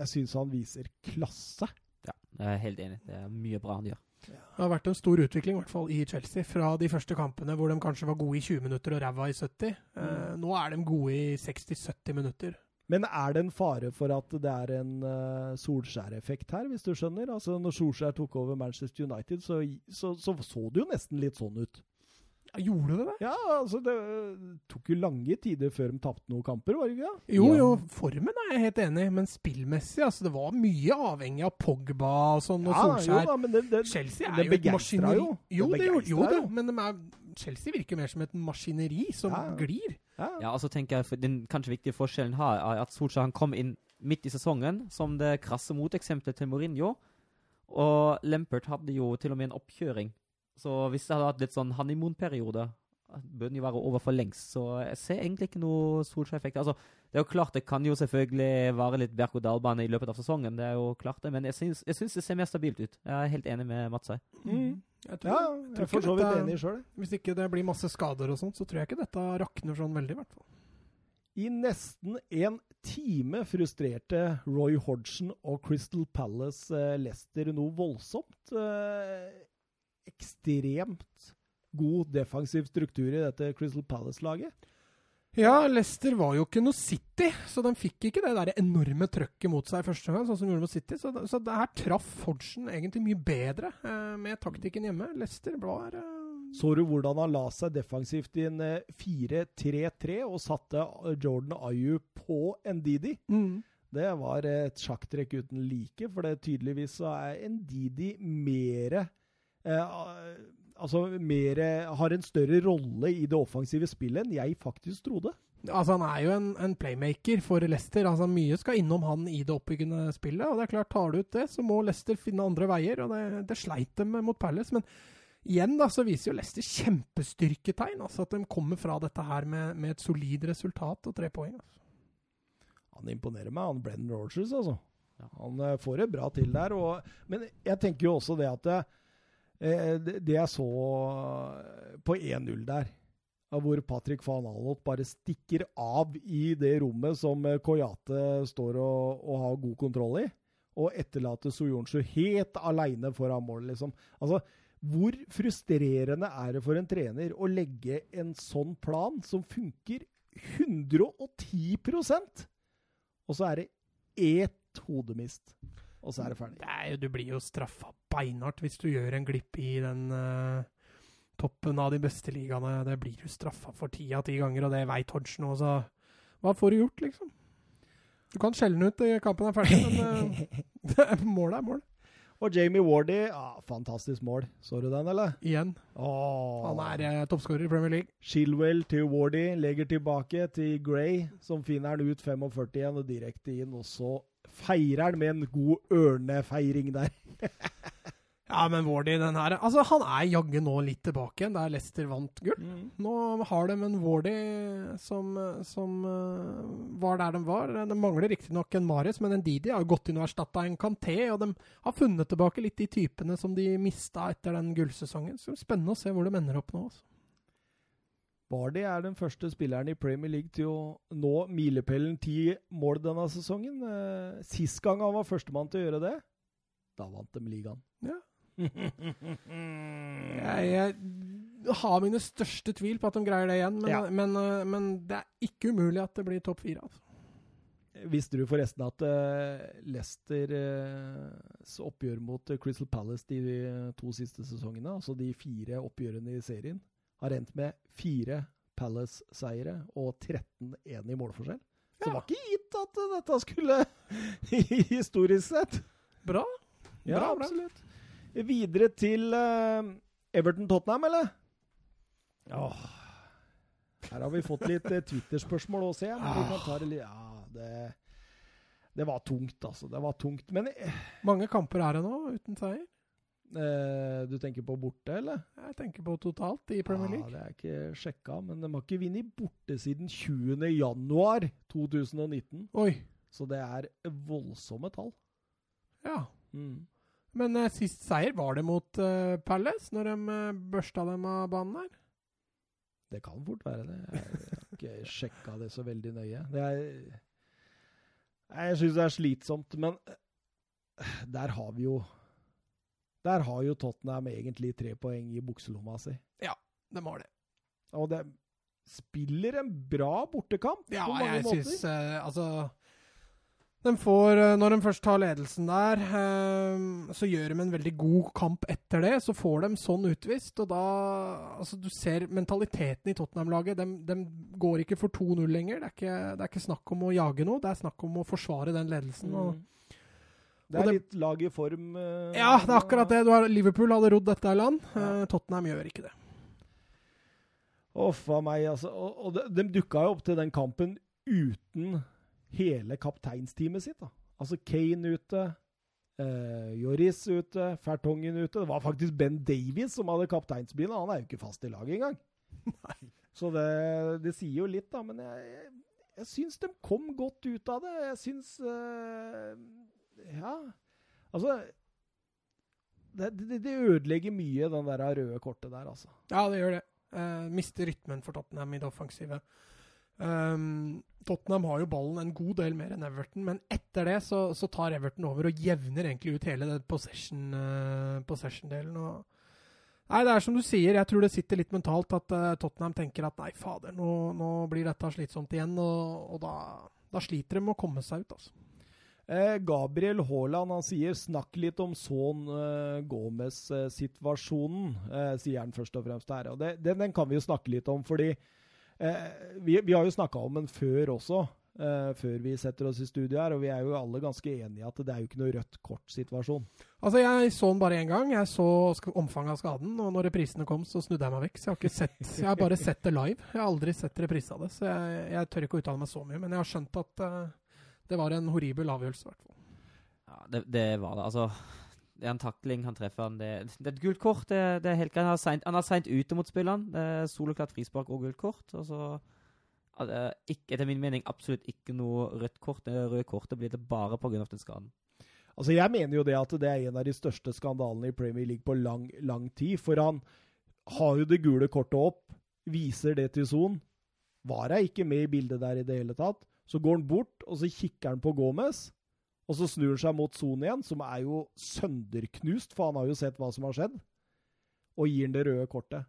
jeg syns han viser klasse. Ja, jeg er helt enig. Det er mye bra han gjør. Det har vært en stor utvikling i hvert fall i Chelsea. Fra de første kampene hvor de kanskje var gode i 20 minutter og ræva i 70. Eh, nå er de gode i 60-70 minutter. Men er det en fare for at det er en uh, Solskjær-effekt her, hvis du skjønner? Altså, når Solskjær tok over Manchester United, så så, så så det jo nesten litt sånn ut. Ja, Gjorde det det? Ja, altså Det øh, tok jo lange tider før de tapte noen kamper, var det ikke det? Jo, jo, formen er jeg helt enig i, men spillmessig altså Det var mye avhengig av Pogba og sånn, og Ja, jo Solskjær. da, men det, det, Chelsea det er jo et maskineri. jo. Jo, Det det jo det, jo. men de er, Chelsea virker mer som et maskineri som Ja. glir. Ja. Og så tenker jeg Den kanskje viktige forskjellen her er at Solskjær han kom inn midt i sesongen som det krasse moteksempelet til Mourinho. Og Lempert hadde jo til og med en oppkjøring. Så hvis det hadde hatt litt sånn honeymoon-periode, bør den jo være over for lengst. Så jeg ser egentlig ikke noe Solskjær-effekt. Altså, det er jo klart det kan jo selvfølgelig være litt berg-og-dal-bane i løpet av sesongen, det er jo klart det, men jeg syns, jeg syns det ser mer stabilt ut. Jeg er helt enig med Mats her. Mm. Jeg tror, ja, tror jeg ikke er for så vidt dette- enig sjøl. Hvis ikke det blir masse skader og sånt, så tror jeg ikke dette rakner sånn veldig, i hvert fall. I nesten en time frustrerte Roy Hodgson og Crystal Palace eh, Leicester noe voldsomt. Eh, ekstremt god defensiv struktur i dette Crystal Palace-laget. Ja, Leicester var jo ikke noe City, så de fikk ikke det der enorme trøkket mot seg første gang, sånn som de gjorde mot City. Så, så det her traff Hodgson egentlig mye bedre eh, med taktikken hjemme. Leicester var eh, Så du hvordan han la seg defensivt i en eh, 4-3-3 og satte eh, Jordan Ayu på Ndidi? mm. Det var et sjakktrekk uten like, for det tydeligvis så er Ndidi mere eh, Altså mer, Har en større rolle i det offensive spillet enn jeg faktisk trodde. Altså, han er jo en, en playmaker for Leicester. Altså, mye skal innom han i det oppbyggende spillet. Og det er klart, tar du ut det, så må Leicester finne andre veier. Og det, det sleit dem mot Palace. Men igjen da, så viser jo Leicester kjempestyrketegn. Altså at de kommer fra dette her med, med et solid resultat og tre poeng. Altså. Han imponerer meg, han Brennan Rogers, altså. Ja. Han eh, får det bra til der. Og, men jeg tenker jo også det at eh, det, jeg så på 1-0 der, hvor Patrick van Alot bare stikker av i det rommet som eh, Koyate står og, og har god kontroll i, og etterlater Soyonshu helt aleine foran mål, liksom. Altså, hvor frustrerende er det for en trener å legge en sånn plan som funker 110% Og så er det ett hodemist. Og så er det ferdig. Det er jo, du blir jo straffa beinhardt hvis du gjør en glipp i den uh, toppen av de beste ligaene. Det blir du straffa for ti av ti ganger, og det veit Hodgson òg, så hva får du gjort, liksom? Du kan skjelne ut i kampen er ferdig, men uh, målet er mål. Og Jamie Wardy, ah, fantastisk mål. Så du den, eller? Igjen. Oh. Han er eh, toppskårer i Premier League. Chilwell til Wardy, legger tilbake til Gray, som finner den ut 45 igjen og direkte inn. Og så feirer han med en god ørnefeiring der. Ja, men Wardy, den her Altså, han er jaggu nå litt tilbake igjen, der Leicester vant gull. Nå har de en Wardy som, som uh, var der de var. De mangler riktignok en Marius, men en Didi har jo gått inn og erstatta en Kanté. Og de har funnet tilbake litt de typene som de mista etter den gullsesongen. Så det er spennende å se hvor de ender opp nå. Altså. Vardy er den første spilleren i Premier League til å nå milepælen ti mål denne sesongen. Uh, sist gang han var førstemann til å gjøre det, da vant de ligaen. Ja. jeg, jeg har mine største tvil på at de greier det igjen, men, Ja. men, uh, men det er ikke umulig at det blir topp fire. Altså. Visste du forresten at uh, Leicesters oppgjør mot eh, Crystal Palace de eh, to siste sesongene, altså de fire oppgjørene i serien, har endt med fire Palace-seiere og 13-1 i målforskjell? Så det var ikke gitt at dette skulle historisk sett. Bra. Ja, Bra, absolutt. Videre til uh, Everton-Tottenham, eller? Åh. Her har vi fått litt uh, Twitter-spørsmål også, ser litt Ja, det, det var tungt, altså. Det var tungt. Men uh, Mange kamper er det nå uten seier. Eh, du tenker på borte, eller? Jeg tenker på totalt i Premier League. Ja, det er ikke sjekka, men de har ikke vunnet borte siden 20. januar 2019. Oi. Så det er voldsomme tall. Ja. Mm. Men eh, sist seier, var det mot uh, Palace, når de uh, børsta dem av banen her? Det kan fort være det. Jeg jeg har ikke sjekka det så veldig nøye. Det er, jeg syns det er slitsomt, men der har vi jo Der har jo Tottenham egentlig tre poeng i bukselomma si. Ja, De har det. Og de spiller en bra bortekamp Ja, på mange jeg måter. syns uh, Altså de får, eh, Når de først tar ledelsen der, eh, så gjør de en veldig god kamp etter det. Så får de sånn utvist, og da altså Du ser mentaliteten i Tottenham-laget. De, de går ikke for 2-0 lenger. Det er, ikke, det er ikke snakk om å jage noe, det er snakk om å forsvare den ledelsen. Og, Mm. Det er det- litt lag i form. Uh, ja, det er akkurat det. Du har, Liverpool hadde rodd dette i land. Ja. Uh, Tottenham gjør ikke det. Uff a meg, altså. Og, og de, de dukka jo opp til den kampen uten hele kapteinsteamet sitt. da. Altså Kane ute, uh, Joris ute, Fertongen ute. Det var faktisk Ben Davies som hadde kapteinsbilen. Han er jo ikke fast i laget engang. Nei. Så det, det sier jo litt, da. Men jeg, jeg, jeg syns de kom godt ut av det. Jeg syns eh, Ja. Altså det, det, det ødelegger mye, den der røde kortet der, altså. Ja, det gjør det. Uh, mister rytmen for Tottenham i det offensive. Um, Tottenham har jo ballen en god del mer enn Everton, men etter det så, så tar Everton over og jevner egentlig ut hele den possession, eh, possession-delen. og Nei, det er som du sier, jeg tror det sitter litt mentalt at uh, Tottenham tenker at nei, fader, nå, nå blir dette slitsomt igjen, og, og da, da sliter de med å komme seg ut, altså. Eh, Gabriel Haaland han sier 'snakk litt om Son uh, Gomez-situasjonen', uh, sier han først og fremst her. Og det, den, den kan vi jo snakke litt om, fordi uh, vi, vi har jo snakka om den før også. før vi setter oss i studio her, og vi er jo alle ganske enige at det er jo ikke noe rødt kort-situasjon. Altså, Jeg så den bare én gang. Jeg så omfanget av skaden, og når reprisene kom, så snudde jeg meg vekk. Så jeg har, ikke sett, jeg har bare sett det live. Jeg har aldri sett reprise av det, så jeg, jeg tør ikke å uttale meg så mye. Men jeg har skjønt at det var en horribel avgjørelse, i hvert fall. Ja, det, det var det. Altså, det er en takling, han treffer han. Det, det er et gult kort. Det, det er helt greit. Han har seint- Han har seint ute mot spillene. Det Soleklart frispark og gult kort. Og så ja, det ikke, Etter min mening absolutt ikke noe rødt kort. Det røde kortet blir det bare pga. den skaden. Altså, Jeg mener jo det at det er en av de største skandalene i Premier League på lang, lang tid. For han har jo det gule kortet opp, viser det til Son. Var jeg ikke med i bildet der i det hele tatt? Så går han bort, og så kikker han på Gomez. Og så snur han seg mot Son igjen, som er jo sønderknust, for han har jo sett hva som har skjedd. Og gir han det røde kortet.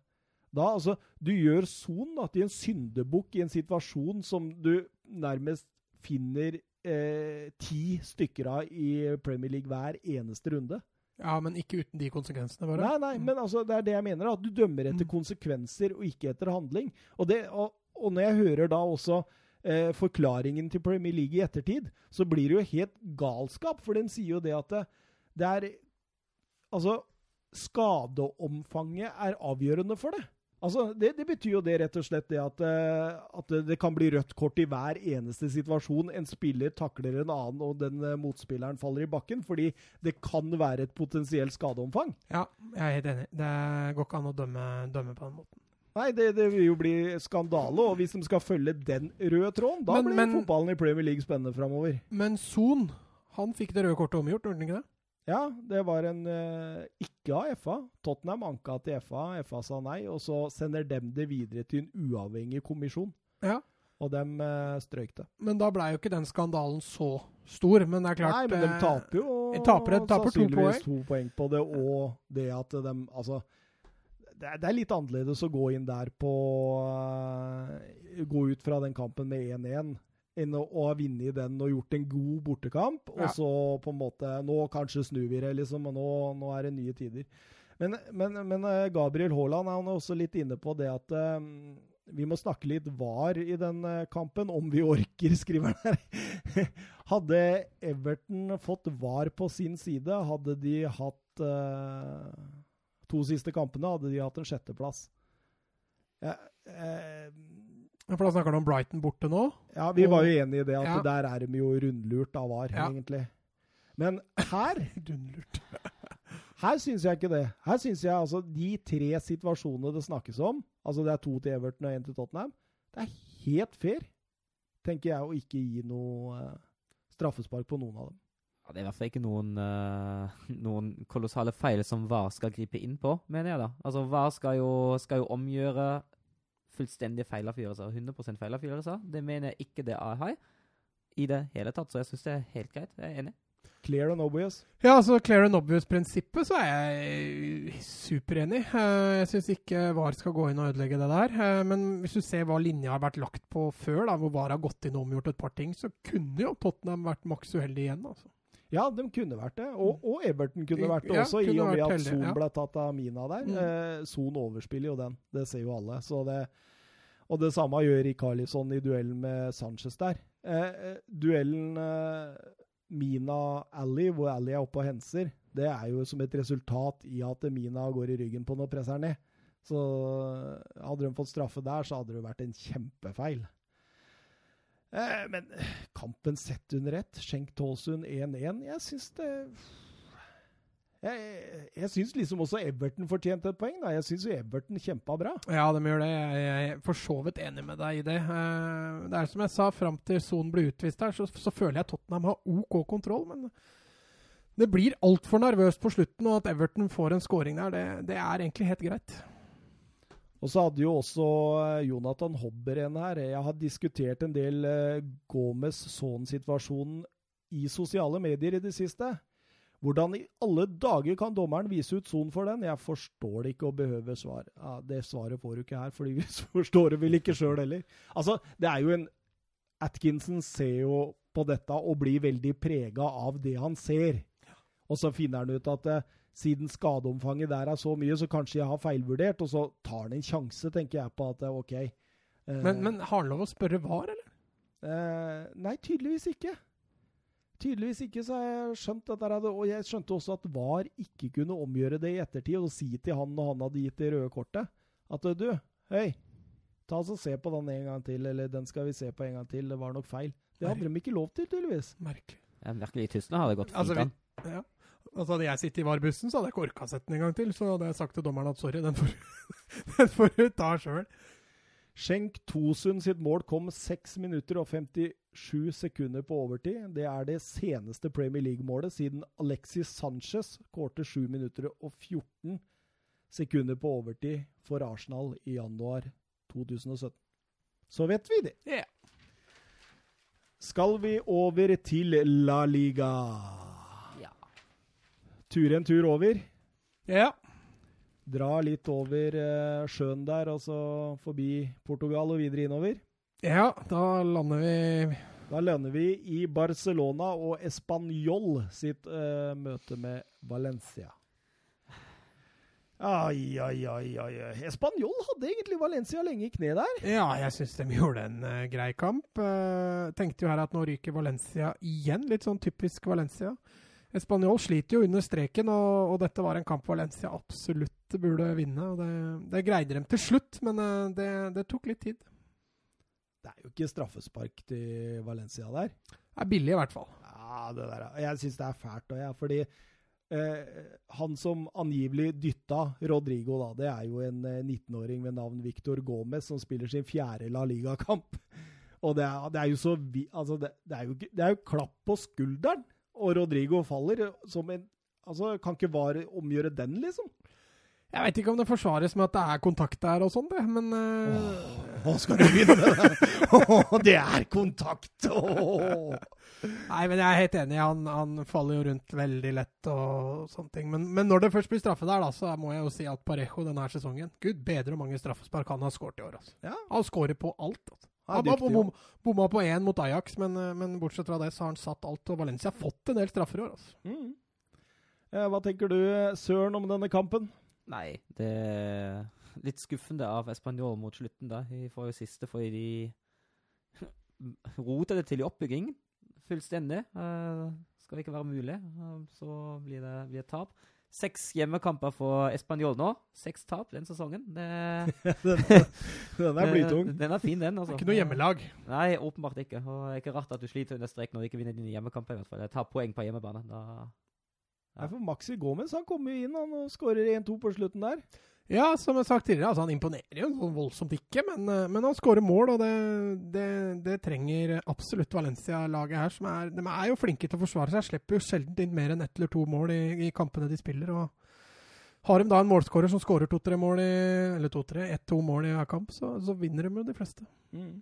Da, altså, Du gjør Son til en syndebukk i en situasjon som du nærmest finner eh, ti stykker av i Premier League hver eneste runde. Ja, men ikke uten de konsekvensene, bare. Nei, nei, men altså, det er det jeg mener. At du dømmer etter Mm. konsekvenser og ikke etter handling. Og, det, og, og når jeg hører da også eh, forklaringen til Premier League i ettertid, så blir det jo helt galskap. For den sier jo det at det, det er Altså, skadeomfanget er avgjørende for det. Altså, det, det betyr jo det rett og slett det at, eh, at det kan bli rødt kort i hver eneste situasjon en spiller takler en annen og den eh, motspilleren faller i bakken, fordi det kan være et potensielt skadeomfang. Ja, jeg er helt enig. Det går ikke an å dømme, dømme på den måten. Nei, det, det vil jo bli skandale, og hvis de skal følge den røde tråden, da Men- blir men- fotballen i Premier League spennende framover. Men Son, han fikk det røde kortet omgjort, gjorde han ikke det? Ja, det var en uh, ikke av FA. Tottenham anka til FA, FA sa nei, og så sender dem det videre til en uavhengig kommisjon. Ja. Og dem uh, strøyk det. Men da blei jo ikke den skandalen så stor. Men det er klart nei, men de eh, taper jo de taper- de taper to poeng. to poeng på det, og det at de Altså det er, det er litt annerledes å gå inn der på eh, Gå ut fra den kampen med 1-1 enn å, å ha vunnet den og gjort en god bortekamp, Ja. og så på en måte Nå kanskje snur vi det, liksom, og nå, nå er det nye tider. Men, men, men eh, Gabriel Haaland er også litt inne på det at eh, vi må snakke litt var i den kampen, om vi orker, skriver han her. Hadde Everton fått var på sin side, hadde de hatt eh, to siste kampene, hadde de hatt en sjetteplass. Ja, eh, For da snakker du om Brighton borte nå? ja, vi var jo enige i det, at Ja. der er de jo rundlurt av var, Ja. egentlig. Men her Rundlurt. Her syns jeg ikke det. Her syns jeg altså de tre situasjonene det snakkes om, altså det er to til Everton og én til Tottenham, det er helt fair, tenker jeg, å ikke gi noe eh, straffespark på noen av dem. Ja, det er i hvert fall ikke noen, uh, noen kolossale feil som VAR skal gripe inn på, mener jeg da. Altså, VAR skal jo, skal jo omgjøre fullstendige feilavgjørelser. 100 feilavgjørelser. Det mener jeg ikke det er her i det hele tatt, så jeg syns det er helt greit. Jeg er enig. Clear and obvious. Ja, altså clear and obvious-prinsippet så er jeg superenig. Eh, Jeg syns ikke VAR skal gå inn og ødelegge det der. Eh, Men hvis du ser hva linja har vært lagt på før, da, hvor VAR har gått inn og omgjort et par ting, så kunne jo Tottenham vært maks uheldig igjen. altså. Ja, de kunne vært det. Og, og Everton kunne vært det Ja, også, i og med at Son ble tatt av Mina der. Mm. Eh, Son overspiller jo den. Det ser jo alle. Så det, og det samme gjør Rikarlisson i duellen med Sanchez der. Eh, eh, duellen eh, Mina-Ally, hvor Ally er oppe og henser, det er jo som et resultat i at Mina går i ryggen på noe presser ned. Så eh, hadde de fått straffe der, så hadde det vært en kjempefeil. Eh, men kampen sett under ett, Schenk Tåsund 1-1, jeg syns det Jeg, jeg syns liksom også Everton fortjente et poeng. da. Jeg syns Everton kjempa bra. Ja, de gjør det. Jeg jeg er for så vidt enig med deg i det. Eh, Det er som jeg sa, fram til Son ble utvist her, så, så føler jeg Tottenham har OK kontroll. Men det blir altfor nervøst på slutten, og at Everton får en scoring der, det, det er egentlig helt greit. Og så hadde jo også eh, Jonathan Hobber en her. Jeg har diskutert en del eh, Gomez-Son-situasjonen i sosiale medier i det siste. Hvordan i alle dager kan dommeren vise ut Son for den? Jeg forstår det ikke og behøver svar. Ja, det svaret får du ikke her, fordi vi forstår det vel ikke sjøl heller. Altså, det er jo en Atkinson ser jo på dette og blir veldig prega av det han ser. Og så finner han ut at eh, siden skadeomfanget der er så mye, så kanskje jeg har feilvurdert, og så tar han en sjanse, tenker jeg på at det er OK. Eh, Men, men har han lov å spørre VAR, eller? eh, nei, tydeligvis ikke. Tydeligvis ikke, så har jeg skjønt dette. her, Og jeg skjønte også at VAR ikke kunne omgjøre det i ettertid og si til han når han hadde gitt det røde kortet, at du, hei, ta oss og se på den en gang til, eller den skal vi se på en gang til, det var nok feil. Det hadde de ikke lov til, tydeligvis. Merkelig. Ja, virkelig, i Tyskland har det gått fint Altså, vi- Ja. Altså, hadde jeg sittet i VAR-bussen, så hadde jeg ikke orka sett den en gang til. Så hadde jeg sagt til dommeren at sorry, den får, den får du ta sjøl. Schenk Tosund sitt mål kom 6 minutter og 57 sekunder på overtid. Det er det seneste Premier League-målet siden Alexis Sanchez kårte 7 minutter og 14 sekunder på overtid for Arsenal i januar 2017. Så vet vi det. Yeah. Skal vi over til La Liga? Tur en tur over. Ja. Dra litt over eh, sjøen der, og så forbi Portugal og videre innover. Ja, da lander vi Da lander vi i Barcelona og Español sitt eh, møte med Valencia. Ai, ai, ai. ai. Español hadde egentlig Valencia lenge i kne der. Ja, jeg syns de gjorde en uh, grei kamp. Uh, tenkte jo her at nå ryker Valencia igjen. Litt sånn typisk Valencia. Español sliter jo under streken, og, og, dette var en kamp Valencia absolutt burde vinne. og Det, det greide dem til slutt, men eh, det, det, tok litt tid. Det er jo ikke straffespark til Valencia der. Det er billig, i hvert fall. Ja, det der, Jeg syns det er fælt. Og jeg, fordi eh, han som angivelig dytta Rodrigo, da, det er jo en 19-åring eh, ved navn Victor Gomez, som spiller sin fjerde La Liga-kamp. Og det er, det er, jo så altså det, det, er jo, det er jo klapp på skulderen og Rodrigo faller som en Altså, kan ikke VAR omgjøre den, liksom? Jeg veit ikke om det forsvares med at det er kontakt der og sånn, det, men uh... Hva skal du begynne med? oh, det er kontakt! Åh. Nei, men jeg er helt enig. Han, han, faller jo rundt veldig lett og sånne ting. Men, men, når det først blir straffe der, da, så må jeg jo si at Parejo denne sesongen Gud bedre hvor mange straffespark han har skåret i år. Altså. Ja. Han skårer på alt. Altså. Han har bom, bomma på én mot Ajax, men, eh, men, bortsett fra det så har han satt alt. Og Valencia har fått en del straffer i år. Altså. Mm. Eh, hva tenker du, Søren, om denne kampen? Nei, det er litt skuffende av Español mot slutten. da. De får jo siste fordi de roter det til i oppbygging fullstendig. Uh, skal det ikke være mulig, uh, så blir det, blir det tap. Seks hjemmekamper for Español nå. Seks tap den sesongen. Det, den er blytung. Den er fin, den. altså. Ikke noe hjemmelag? Nei, åpenbart ikke. Og det er ikke rart at du sliter under strek når du ikke vinner dine hjemmekamper. i hvert fall. Jeg tar poeng på hjemmebane. Da, ja. Nei, for Maxi Gomez han kommer inn han og skårer 1-2 på slutten der. Ja, som jeg sagt tidligere, altså han imponerer jo sånn voldsomt ikke, men, eh, men han skårer mål, og det, det, det trenger absolutt Valencia-laget her. som er, De er jo flinke til å forsvare seg, slipper jo sjelden inn mer enn ett eller to mål i, i, kampene de spiller. og Har de da en målskårer som skårer to-tre mål i eller to-tre, ett-to mål i hver kamp, så, så, vinner de jo de fleste. Mm.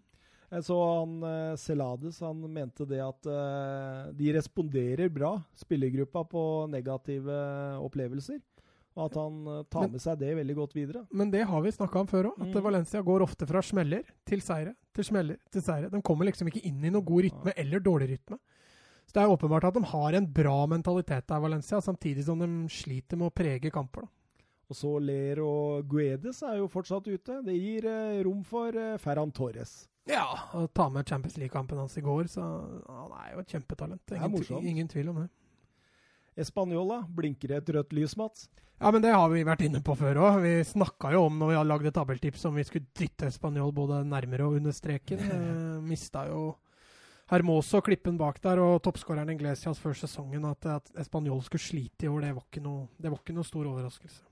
Jeg så han eh, Celades, han mente det at eh, de responderer bra, spillergruppa, på negative opplevelser. Og at han uh, tar men, med seg det veldig godt videre. Men det har vi snakka om før òg. At mm. Valencia går ofte fra smeller til seire, til smeller til seire. De kommer liksom ikke inn i noe god rytme eller dårlig rytme. Så det er åpenbart at de har en bra mentalitet der, Valencia, samtidig som de sliter med å prege kamper. da. Og så Ler og Guedes er jo fortsatt ute. Det gir eh, rom for eh, Ferran Torres. Ja, å ta med Champions League-kampen hans i går, så han er jo et kjempetalent. Ingen, ingen tvil om det. Espanjola, blinker et rødt lys, Mats? Ja, men det har vi vært inne på før òg. Vi snakka jo om når vi hadde lagd et tabelltips om vi skulle dytte Español både nærmere og under streken. Eh, mista jo Hermoso klippen bak der og toppskåreren Inglesias før sesongen. At, at Español skulle slite i år, det var, ikke noe, det var ikke noe stor overraskelse.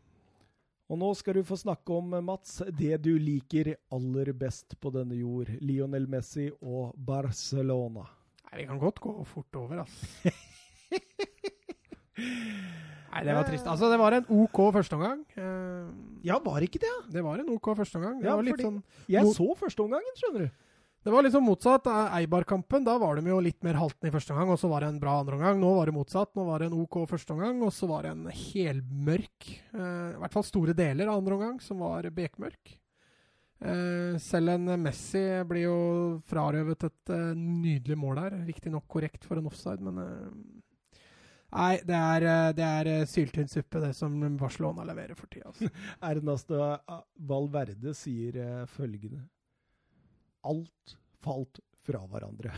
Og nå skal du få snakke om, Mats, det du liker aller best på denne jord. Lionel Messi og Barcelona. Nei, Vi kan godt gå fort over, altså. Nei, det var trist. Altså, det var en OK førsteomgang. Uh, ja, var ikke det? Det var en OK førsteomgang. Ja, sånn, jeg så førsteomgangen, skjønner du. Det var liksom motsatt. Eibar-kampen, da var de jo litt mer haltende i første omgang, og så var det en bra andre omgang. Nå var det motsatt. Nå var det en OK første omgang, og så var det en helmørk, uh, i hvert fall store deler av andre omgang, som var bekmørk. Uh, selv en Messi blir jo frarøvet et uh, nydelig mål her. Riktignok korrekt for en offside, men Nei, det er, eh, det er syltynnsuppe, det som Barcelona leverer for tida. Altså. Ernesto Valverde sier uh, følgende Alt falt fra hverandre.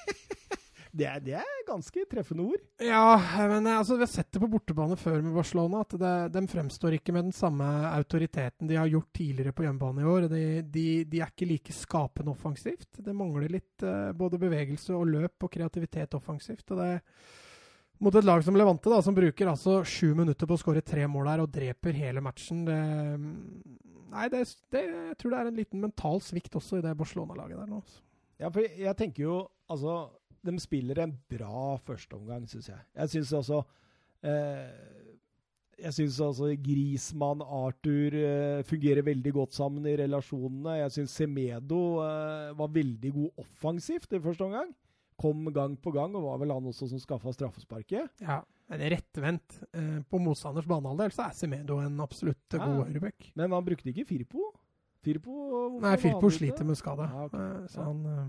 det, er, det, er, ganske treffende ord. Ja, men altså, vi har sett det på bortebane før med Barcelona. At det, de fremstår ikke med den samme autoriteten de har gjort tidligere på hjemmebane i år. De, de, de er ikke like skapende offensivt. Det mangler litt uh, både bevegelse og løp og kreativitet offensivt. og det mot et lag som Levante, da, som bruker altså sju minutter på å skåre tre mål her og dreper hele matchen. Det, nei, det, det, jeg tror det er en liten mental svikt også i det Barcelona-laget der nå. Altså. Ja, for jeg tenker jo Altså, de spiller en bra førsteomgang, syns jeg. Jeg syns også eh, jeg syns altså Grismann, Arthur eh, fungerer veldig godt sammen i relasjonene. Jeg syns Semedo eh, var veldig god offensivt i første omgang kom gang på gang, og var vel han også som skaffa straffesparket. Ja, men rettvendt. Eh, på motstanders banehalvdel så er Semedo en absolutt Ja. god høyreback. Men han brukte ikke Firpo. Firpo Nei, Firpo sliter med skade. Ja, ok. Eh, så han eh,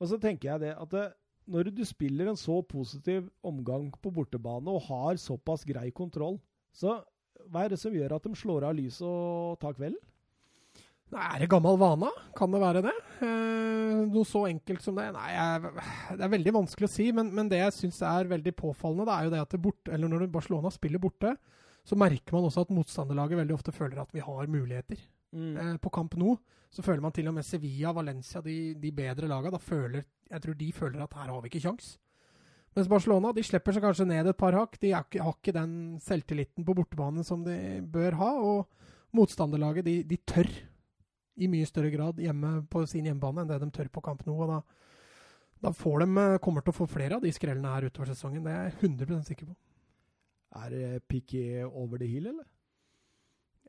Og så tenker jeg det at det, når du spiller en så positiv omgang på bortebane og har såpass grei kontroll, så hva er det som gjør at de slår av lyset og tar kvelden? Er det gammel vane? Kan det være det? Eh, noe så enkelt som det? Nei, jeg, det er veldig vanskelig å si. Men, men det jeg syns er veldig påfallende, det er jo det at det bort, eller når Barcelona spiller borte, så merker man også at motstanderlaget veldig ofte føler at vi har muligheter. Eh, på kamp nå så føler man til og med Sevilla, Valencia, de, de bedre lagene, da føler, jeg tror de føler at her har vi ikke kjangs. Mens Barcelona de slipper seg kanskje ned et par hakk. De har ikke, har ikke den selvtilliten på bortebane som de bør ha. Og motstanderlaget de, de tør i mye større grad hjemme på sin hjemmebane enn det de tør på kamp nå. og da, da får de, eh, kommer til å få flere av de skrellene her utover sesongen. Det er jeg 100% sikker på. Er Piqué over the hill, eller?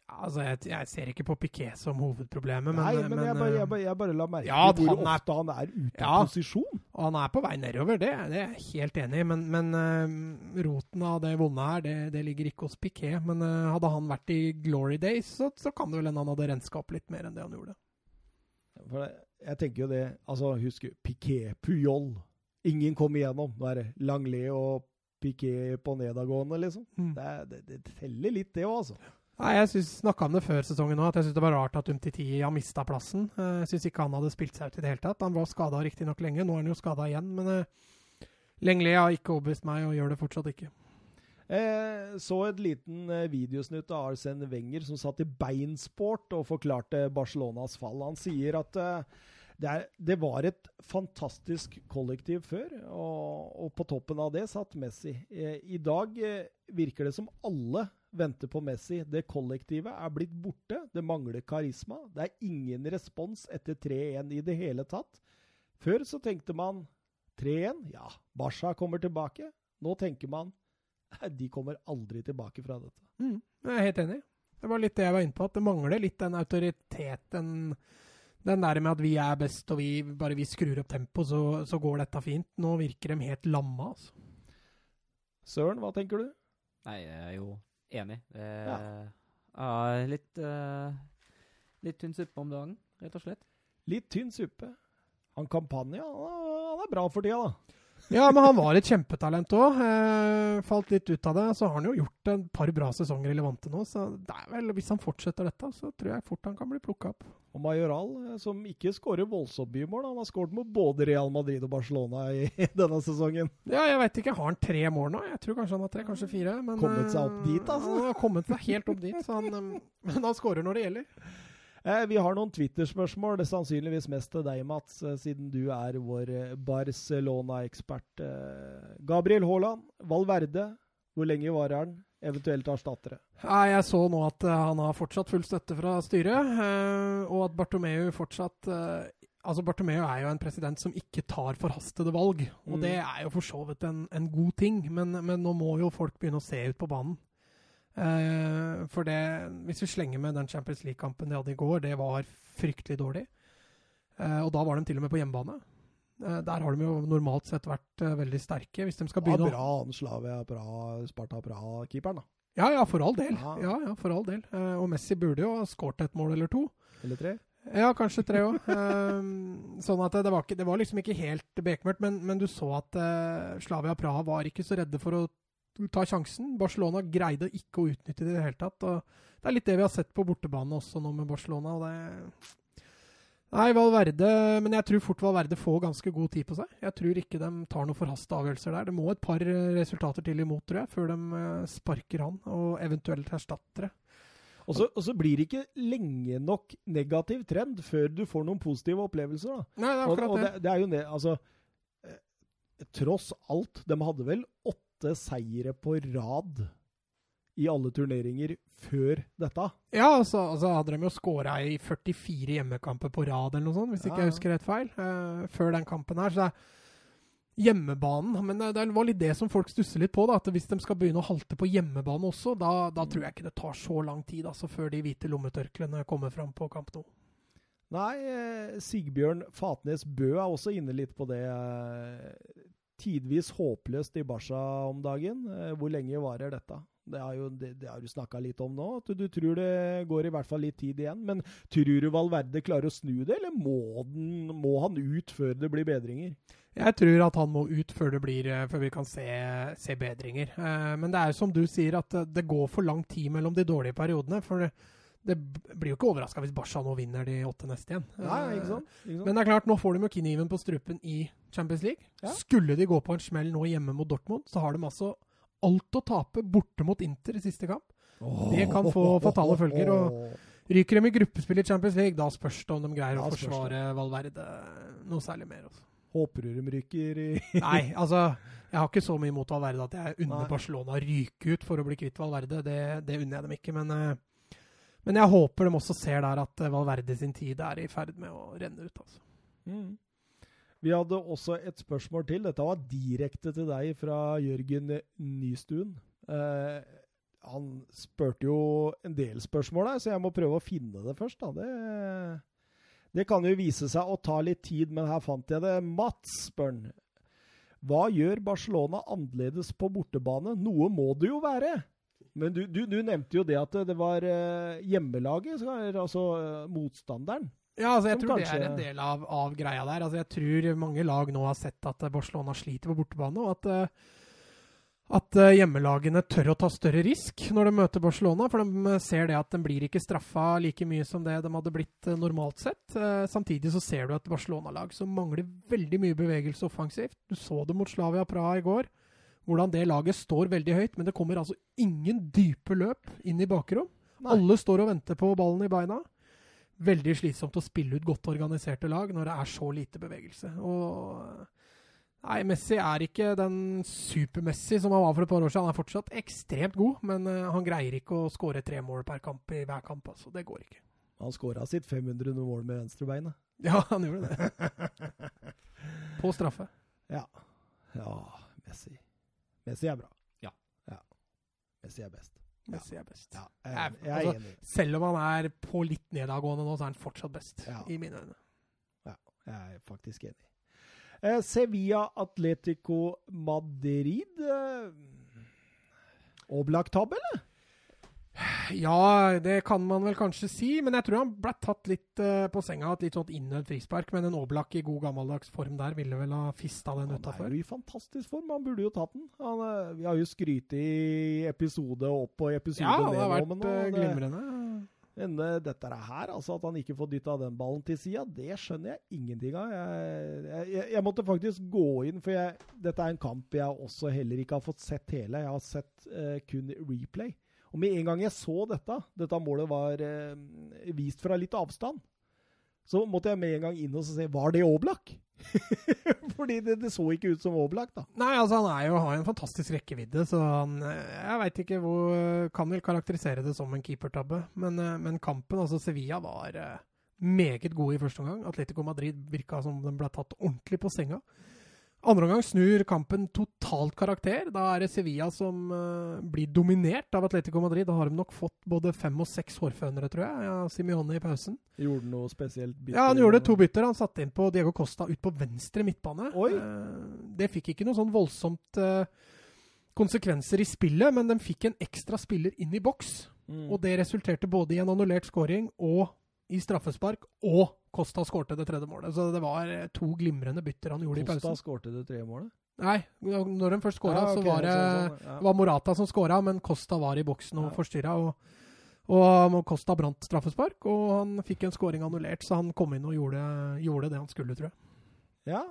Ja, altså, jeg, jeg ser ikke på Piquet som hovedproblemet, men, Nei, men, jeg, bare, eh, jeg, bare, jeg bare la merke Ja, til hvor han er- ofte han er ute Ja. i posisjon. Og han er på vei nedover, det, det er jeg helt enig i. Men, men uh, roten av det vonde her, det, det ligger ikke hos Piquet. Men uh, hadde han vært i glory days, så, så kan det vel hende han hadde renska opp litt mer enn det han gjorde. For det, jeg tenker jo det Altså, husk Piquet, Puyol. Ingen kom igjennom. Nå er det Langlais og Piquet på nedadgående, liksom. Det, er- det, det teller litt, det òg, altså. Nei, Jeg snakka om det før sesongen òg, at jeg syns det var rart at Umtiti har mista plassen. Eh, Jeg syns ikke han hadde spilt seg ut i det hele tatt. Han var skada riktignok lenge, nå er han jo skada igjen. Men uh, Lengli har ikke overbevist meg, og gjør det fortsatt ikke. Eh, så et liten eh, videosnutt av Arsen Wenger som satt i beinsport og forklarte Barcelonas fall. Han sier at eh, det, er, det var et fantastisk kollektiv før, og, og på toppen av det satt Messi. Eh, I dag eh, virker det som alle venter på Messi. Det kollektivet er blitt borte. Det mangler karisma. Det er ingen respons etter 3-1 i det hele tatt. Før så tenkte man 3-1, ja, Barca kommer tilbake. Nå tenker man De kommer aldri tilbake fra dette. Mm, jeg er helt enig. Det var litt det jeg var inne på, at det mangler litt den autoriteten. Den der med at vi er best, og vi, bare vi skrur opp tempoet, så, så går dette fint. Nå virker de helt lamma, altså. Søren, hva tenker du? Nei, jeg er jo enig. Det Ja. er litt, eh, litt tynn suppe om dagen, rett og slett. Litt tynn suppe. Han Campania, han er- han er bra for tida, da. Ja, men han var et kjempetalent òg. Eh, falt litt ut av det. Så har han jo gjort en par bra sesonger relevante nå, så det er vel, hvis han fortsetter dette, så tror jeg fort han kan bli plukka opp. Og Majoral, eh, som ikke skårer voldsomt mye mål. Han har skåret mot både Real Madrid og Barcelona i denne sesongen. Ja, jeg veit ikke. Har han tre mål nå? Jeg tror kanskje han har tre, kanskje fire. Men, Kommet seg eh, opp dit, altså. Han har kommet seg helt opp dit, så han, eh, men han skårer når det gjelder. Eh, vi har noen Twitter-spørsmål, det er sannsynligvis mest til deg, Mats, eh, siden du er vår eh, Barcelona-ekspert. Gabriel Haaland, Valverde, hvor lenge varer han? Eventuelt erstattere. Jeg så nå at han har fortsatt full støtte fra styret, eh, og at Bartomeu fortsatt Altså, Bartomeu er jo en president som ikke tar forhastede valg, og Mm. det er jo for så vidt en, en god ting, men, men nå må jo folk begynne å se ut på banen. Eh, for det, hvis vi slenger med den Champions League-kampen de hadde i går, det var fryktelig dårlig. Eh, og da var de til og med på hjemmebane. Eh, der har de jo normalt sett vært veldig sterke. Hvis de skal begynne å bra han Slavia, bra Sparta, bra keeperen, da. Ja, ja, for all del. Ja. Ja, ja, for all del. Og Messi burde jo ha skåret et mål eller to. Eller tre. Ja, kanskje tre òg. sånn at det var, ikke, det var liksom ikke helt bekmørkt, men, men du så at uh, Slavia Praha var ikke så redde for å ta sjansen. Barcelona greide ikke å utnytte det i det hele tatt. og Det er litt det vi har sett på bortebane også nå med Barcelona. og det... Nei, Valverde Men jeg tror fort Valverde får ganske god tid på seg. Jeg tror ikke de tar noen forhasta avgjørelser der. Det må et par eh, resultater til imot, tror jeg, før de eh, sparker han, og eventuelt erstatter det. Og så, og så blir det ikke lenge nok negativ trend før du får noen positive opplevelser. da. Nei, det er Og, akkurat og det. det, det er jo det, altså eh, Tross alt, de hadde vel åtte seire på rad i alle turneringer før dette. Ja, altså, altså hadde de jo skåra i 44 hjemmekamper på rad, eller noe sånt, hvis Ja, ikke jeg husker rett feil, uh, før den kampen her. Så det er hjemmebanen Men det, det var litt det som folk stusser litt på, da, at hvis de skal begynne å halte på hjemmebane også, da, da tror jeg ikke det tar så lang tid altså, før de hvite lommetørklærne kommer fram på kamp nå. Nei, eh, Sigbjørn Fatnes Bø er også inne litt på det. Tidvis håpløst i Barca om dagen. Eh, Hvor lenge varer dette? Det jo, det, det har du snakka litt om nå. At du tror det går i hvert fall litt tid igjen. Men tror du Valverde klarer å snu det, eller må, den, må han ut før det blir bedringer? Jeg tror at han må ut før, det blir, eh, før vi kan se, se bedringer. Eh, men det er som du sier, at det går for lang tid mellom de dårlige periodene. For det, blir jo ikke overraska hvis Barca nå vinner de åtte neste igjen. Nei, Eh, ikke sant? Ikke sant? Men det er klart, nå får de jo kniven på strupen i Champions League. Ja. Skulle de gå på en smell nå hjemme mot Dortmund, så har de altså alt å tape borte mot Inter i siste kamp. det kan få fatale følger, og- Ryker de i gruppespill i Champions League, da spørs det om de greier å forsvare Valverde noe særlig mer. Også. Håper du de ryker i Nei, altså Jeg har ikke så mye imot Valverde at jeg unner Barcelona å ryke ut for å bli kvitt Valverde. Det, det unner jeg dem ikke. Men, eh, men jeg håper de også ser der at eh, Valverde sin tid er i ferd med å renne ut. Altså. Mm. Vi hadde også et spørsmål til. Dette var direkte til deg fra Jørgen Nystuen. Eh, han spurte jo en del spørsmål der, så jeg må prøve å finne det først. Da. Det, det kan jo vise seg å ta litt tid, men her fant jeg det. Mats spør han. Hva gjør Barcelona annerledes på bortebane? Noe må det jo være. Men du, du, du nevnte jo det at det var eh, hjemmelaget, så- altså eh, motstanderen. Ja, altså jeg tror tror det er en del av, av greia der. Altså jeg tror mange lag nå har sett at eh, Barcelona sliter på bortebane, og at, at hjemmelagene tør å ta større risk når de møter Barcelona. For de ser det at de blir ikke straffa like mye som det de hadde blitt normalt sett. Samtidig så ser du et Barcelona-lag som mangler veldig mye bevegelse offensivt. Du så det mot Slavia Praha i går. Hvordan det laget står veldig høyt, men det kommer altså ingen dype løp inn i bakrom. Nei. Alle står og venter på ballen i beina veldig slitsomt å spille ut godt organiserte lag når det er så lite bevegelse. Og Nei, Messi er ikke den super-Messi som han var for et par år siden. Han er fortsatt ekstremt god, men eh, han greier ikke å skåre tre mål per kamp i hver kamp. altså. Det går ikke. Han skåra sitt 500 mål med venstrebeinet. Ja, han gjorde det. På straffe. Ja. ja, Messi. Messi er bra. Ja. ja. Messi er best. Messi er best. Ja, jeg, jeg, jeg Altså, enig. Selv om han er på litt nedadgående nå, så er han fortsatt best, Ja. i mine øyne. Jeg er faktisk enig. Eh, Sevilla Atletico Madrid eh, Oblak-tabbe, eller? Ja, det kan man vel kanskje si, men jeg tror han ble tatt litt uh, på senga. Et litt sånt innøvd frispark, men en Oblak i god gammeldags form der ville vel ha fista den Han er jo i fantastisk form, han burde jo tatt den. Han, eh, vi har jo skrytt i episode opp og episode Ja, han ned har nå, vært men nå, eh, det- glimrende. Men dette her, altså at han ikke får dytta den ballen til sida, det skjønner jeg ingenting av. Jeg, jeg, jeg måtte faktisk gå inn, for jeg, dette er en kamp jeg også heller ikke har fått sett hele. Jeg har sett uh, kun replay. Og med en gang jeg så dette, dette målet var eh, vist fra litt avstand, så måtte jeg med en gang inn og se Var det Oblak? Fordi det, det så ikke ut som Oblak, da. Nei, altså han er jo, har en fantastisk rekkevidde, så han eh, Jeg veit ikke hvor Kan vel karakterisere det som en keepertabbe, men, eh, men kampen, altså Sevilla, var eh, meget god i første omgang. Atletico Madrid virka som den ble tatt ordentlig på senga. Andre omgang snur kampen totalt karakter. Da er det Sevilla som uh, blir dominert av Atletico Madrid. Da har de nok fått både fem og seks hårfønere, tror jeg, av Simione i pausen. Gjorde noe spesielt? bytter? Ja, han gjorde to bytter. Han satte inn på Diego Costa ut på venstre midtbane. Oi. Uh, Det fikk ikke noe sånn voldsomt uh, konsekvenser i spillet, men de fikk en ekstra spiller inn i boks. Mm. Og det resulterte både i en annullert scoring og i straffespark, og Costa skårte det tredje målet. Så det var eh, to glimrende bytter han gjorde i Costa pausen. skårte det tredje målet? Nei, når de først skåra, Ja, okay, så var det sånn, sånn, ja. var Morata som skåra, men Costa var i boksen og Ja. forstyrra. Og, og Costa brant straffespark, og han fikk en skåring annullert, så han kom inn og gjorde, gjorde det han skulle, tror jeg. Ja.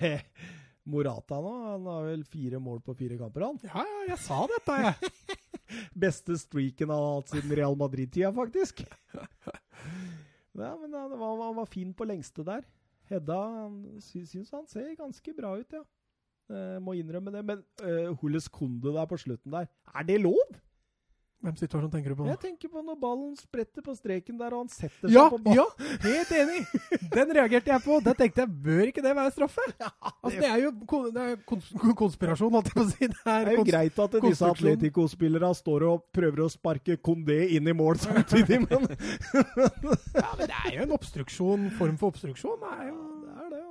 eh, Morata nå, han har vel fire mål på fire kamper, han. Ja, ja, jeg sa dette, jeg. Beste streaken han har hatt siden Real Madrid-tida, faktisk. Ja, men han var, han var fin på lengste der. Hedda sy- syns han ser ganske bra ut, ja. Eh, må innrømme det. Men uh, Hules Kunde der på slutten der, er det lov? Hvem situasjon tenker du på? Jeg tenker på når ballen spretter på streken der, og han setter Ja, seg på ballen. ja, helt enig! Den reagerte jeg på. Da tenkte jeg, bør ikke det være straffe? Altså, det er jo det er kons konspirasjon, holdt jeg på å si. Det Det er er jo greit at disse. Atletico-spillerne står og prøver å sparke Kondé inn i mål samtidig, men ja, men det er jo en obstruksjon, form for obstruksjon. Det er jo det er det,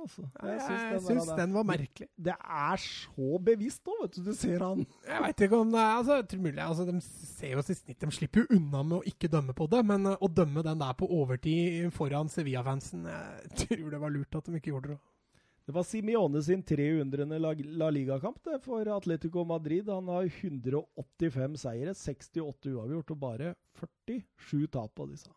altså. Jeg, synes den syns der- den var merkelig. Det er så bevisst òg, vet du. Du ser han Jeg veit ikke om det er altså, tror mulig, altså, De ser jo i snitt, de slipper jo unna med å ikke dømme på det, men eh, å dømme den der på overtid foran Sevilla-fansen Jeg tror det var lurt at de ikke gjorde det. Det var Simione sin 300. La, La Liga-kamp for Atletico Madrid. Han har 185 seire, 68 uavgjort og bare 47 tap på disse.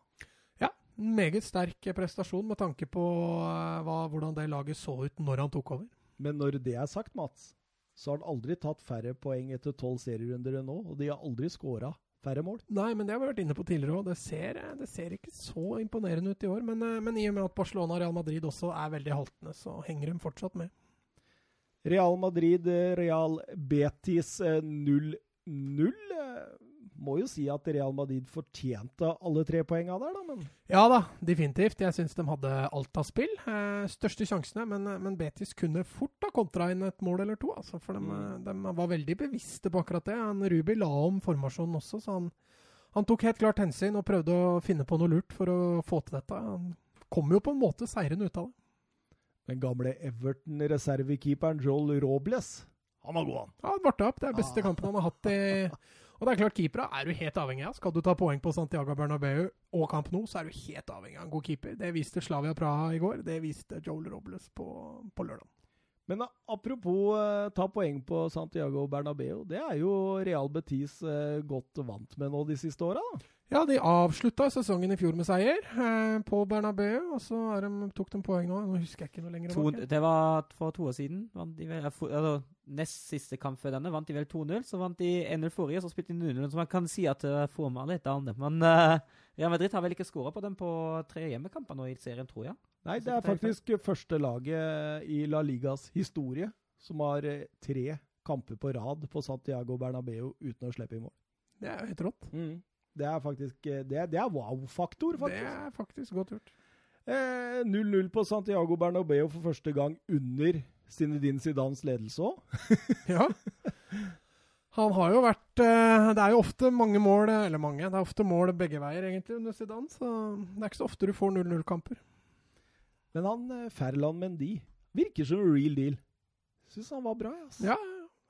En meget sterk prestasjon med tanke på eh, hva, hvordan det laget så ut når han tok over. Men når det er sagt, Mats, så har han aldri tatt færre poeng etter tolv serierunder enn nå, og de har aldri skåra færre mål. Nei, men det har vi vært inne på tidligere òg. Det, ser- eh, det ser ikke så imponerende ut i år. Men, eh, men i og med at Barcelona og Real Madrid også er veldig haltende, så henger de fortsatt med. Real Madrid, Real Betis eh, 0-0. Eh, Må jo si at Real Madrid fortjente alle tre poengene der, da, men Ja da, definitivt. Jeg syns de hadde alt av spill. Eh, største sjansene, men, men Betis kunne fort ha kontra inn et mål eller to. Altså, for de, Mm. de var veldig bevisste på akkurat det. Han, Rubi la om formasjonen også, så han, han tok helt klart hensyn og prøvde å finne på noe lurt for å få til dette. Han kom jo på en måte seirende ut av det. den gamle Everton-reservekeeperen Joel Robles Han var god, han. Ja, han varta opp. Det er beste Ah. kampen han har hatt i Og det er klart, keepere er du helt avhengig av. Skal du ta poeng på Santiago Bernabeu og Camp Nou, så er du helt avhengig av en god keeper. Det viste Slavia Praha i går. Det viste Joel Robles på, på lørdag. Men apropos eh, ta poeng på Santiago Bernabeu. Det er jo Real Betis eh, godt vant med nå de siste åra, da. Ja, de avslutta sesongen i fjor med seier eh, på Bernabeu, og så er de, tok de poeng nå. Nå husker jeg ikke noe lenger To, det var for to år siden. Vant de vel, for, altså, nest siste kamp før denne vant de vel 2-0. Så vant de 1-0 forrige, så spilte de 0-0. Så man kan si at det får meg litt annet. det. Men uh, Real Madrid har vel ikke skåra på dem på tre hjemmekamper nå i serien, tror jeg. Nei, det er faktisk første laget i La Ligas historie som har eh, tre kamper på rad på Santiago Bernabeu uten å slippe i mål. Det er jo helt rått. Det er faktisk eh, Det er, det er wow-faktor, faktisk. Det er faktisk godt gjort. Eh, 0-0 på Santiago Bernabeu for første gang under Zinedine Zidans ledelse òg. Ja. Han har jo vært eh, Det er jo ofte mange mål eh, Eller mange, det er ofte mål begge veier, egentlig, under Zidane. Så det er ikke så ofte du får 0-0-kamper. Men han eh, Ferland Mendy virker som real deal. Syns han var bra. ass. Ja,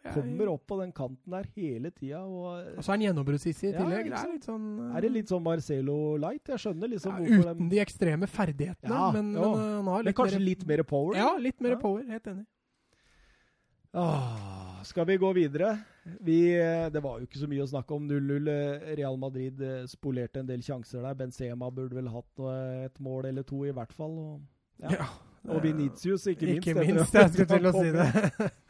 jeg- Kommer opp på den kanten der hele tida. Og, eh, Og så er han gjennombruddssissy i tillegg. Ja, det er litt sånn uh... er det litt sånn Marcelo Light? Jeg skjønner liksom ja, Uten de de ekstreme ferdighetene, Ja, men, men han har Men kanskje mer, litt mer power? Ja, litt mer power. Helt enig. Ah, skal vi gå videre? Vi, det var jo ikke så mye å snakke om 0-0. Eh, Real Madrid spolerte en del sjanser der. Benzema burde vel hatt et mål eller to, i hvert fall. Og, ja. og Vinicius, ikke minst. Ikke minst, jeg skulle til å si det.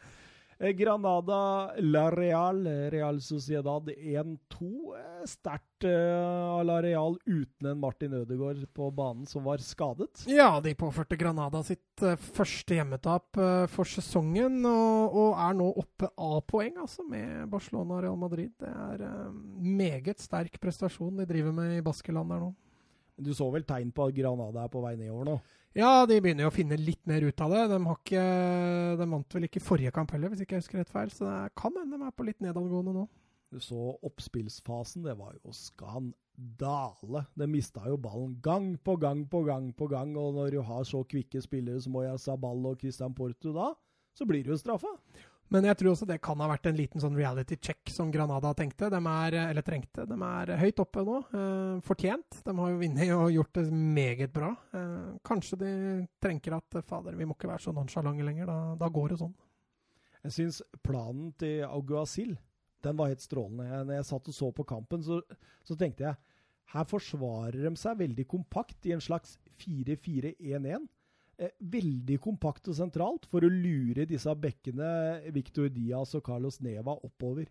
Eh, Granada, La Real, Real Sociedad 1-2. Eh, Sterkt av La Real uten en Martin Ødegaard på banen, som var skadet. Ja, de påførte Granada sitt uh, første hjemmetap uh, for sesongen, og, og er nå oppe av poeng, altså, med Barcelona og Real Madrid. Det er uh, meget sterk prestasjon de driver med i Baskeland der nå. Du så vel tegn på at Granada er på vei nedover nå? Ja, de begynner jo å finne litt mer ut av det. De, ikke, de vant vel ikke forrige kamp heller, hvis ikke jeg husker rett feil, så det kan hende de er på litt nedadgående nå. Du så oppspillsfasen, det var jo skandale. De mista jo ballen gang på gang på gang på gang, og når du har så kvikke spillere som Oya Sabal og Christian Porto da, så blir du jo straffa. Men jeg tror også det kan ha vært en liten sånn reality check som Granada tenkte. De er, eller trengte. De er høyt oppe nå. Eh, fortjent. De har jo vunnet og gjort det meget bra. Eh, kanskje de trenger at fader, vi må ikke være så nonsjalante lenger. Da, da går det sånn. Jeg syns planen til Aguasil den var helt strålende. Når jeg satt og så på kampen, så, så tenkte jeg her forsvarer de seg veldig kompakt i en slags 4-4-1-1. Eh, veldig kompakt og sentralt for å lure disse bekkene Victor Diaz og Carlos Neva oppover.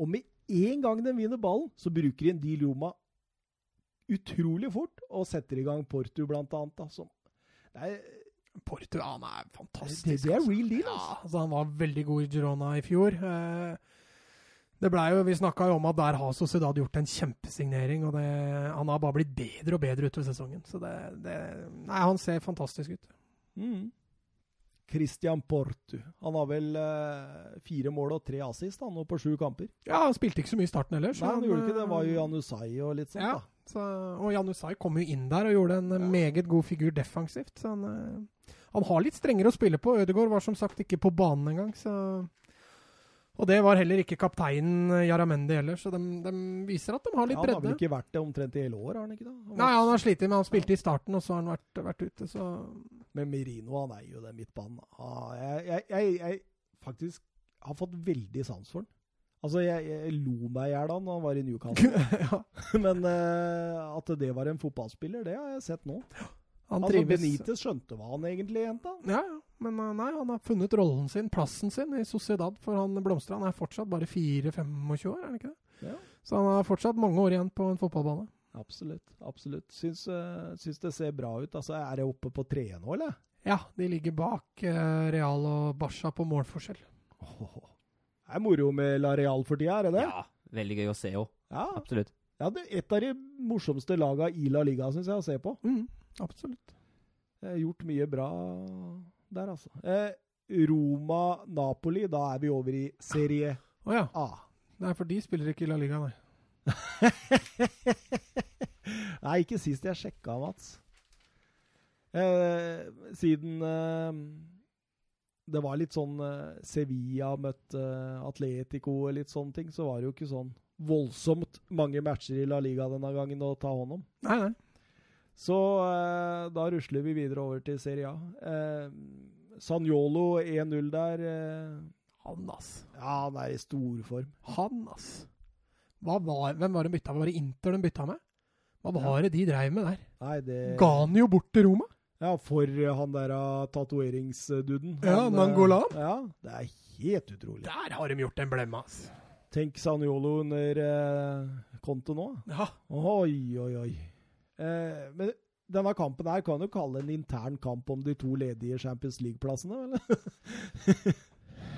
Og med en gang den vinner ballen, så bruker de en Di Loma utrolig fort og setter i gang Porto, blant annet. Da, som, det er Porto han er fantastisk. Det- det er altså. real deal, Ja, altså. altså han var veldig god i Girona i fjor. Eh, Det ble jo, Vi snakka jo om at der har Sociedad gjort en kjempesignering. og det, Han har bare blitt bedre og bedre utover sesongen. Så det, det Nei, han ser fantastisk ut. Mm. Christian Portu. Han har vel eh, fire mål og tre assist han, nå på sju kamper. Ja, Han spilte ikke så mye i starten heller. så Nei, han gjorde ikke det. Det var jo eh, Janusai og litt sånt. Ja, da. så, og Janusai kom jo inn der og gjorde en Ja. meget god figur defensivt. Så han, eh, han har litt strengere å spille på. Ødegaard var som sagt ikke på banen engang. Så. Og det var heller ikke kapteinen eh, Jaramendi heller, så de, de viser at de har litt Ja, han har vel ikke vært det omtrent i hele år, har han ikke da? Han var- Nei, han har slitt, men han spilte i starten, og så har han vært, vært ute, så Men Merino, han er jo den midtbanen. Ah, jeg, jeg, jeg, jeg faktisk har fått veldig sans for han. Altså, jeg, jeg lo meg i hjel da han var i Newcastle. ja, Men uh, at det var en fotballspiller, det har jeg sett nå. Han altså. Benitez skjønte hva han egentlig henta. Ja, ja. Men uh, nei, han har funnet rollen sin, plassen sin, i Sociedad. For han blomstrer. Han er fortsatt bare 4-25 år, er han ikke det? Ja. Så han har fortsatt mange år igjen på en fotballbane. Absolutt. absolutt. Syns, uh, syns det ser bra ut. Altså, Er det oppe på tre nå, eller? Ja, de ligger bak uh, Real og Barca på målforskjell. Oh, Det er moro med La Real for tida, er det det? Ja, veldig gøy å se òg. Ja. Absolutt. ja det er et av de morsomste laga i La Liga, syns jeg, å se på. Mm, absolutt. Eh, gjort mye bra der, altså. Eh, Roma-Napoli, da er vi over i Serie oh, ja. A. Nei, for de spiller ikke i La Liga, nei. Nei, ikke sist jeg sjekka, Mats. Eh, siden eh, det var litt sånn eh, Sevilla møtte eh, Atletico og litt sånne ting, så var det jo ikke sånn voldsomt mange matcher i La Liga denne gangen å ta hånd om. Nei, nei. Så eh, da rusler vi videre over til Serie A. Eh, Sanjolo 1-0 der. Eh, Han, ass. ja, han er i storform. Han, ass. Var, hvem var det de bytta med? Var det Inter de bytta med? Hva var det de dreiv med der? Nei, det Ga han jo bort til Roma? Ja, for eh, han der uh, tatoveringsduden. Ja, Han, eh, Nangolan. Ja, det er helt utrolig. Der har de gjort en blemme, ass. Tenk Sanjolo under uh, konto nå. Ja. Oi, oi, oi. Eh, men denne kampen her kan du kalle en intern kamp om de to ledige Champions League-plassene, eller?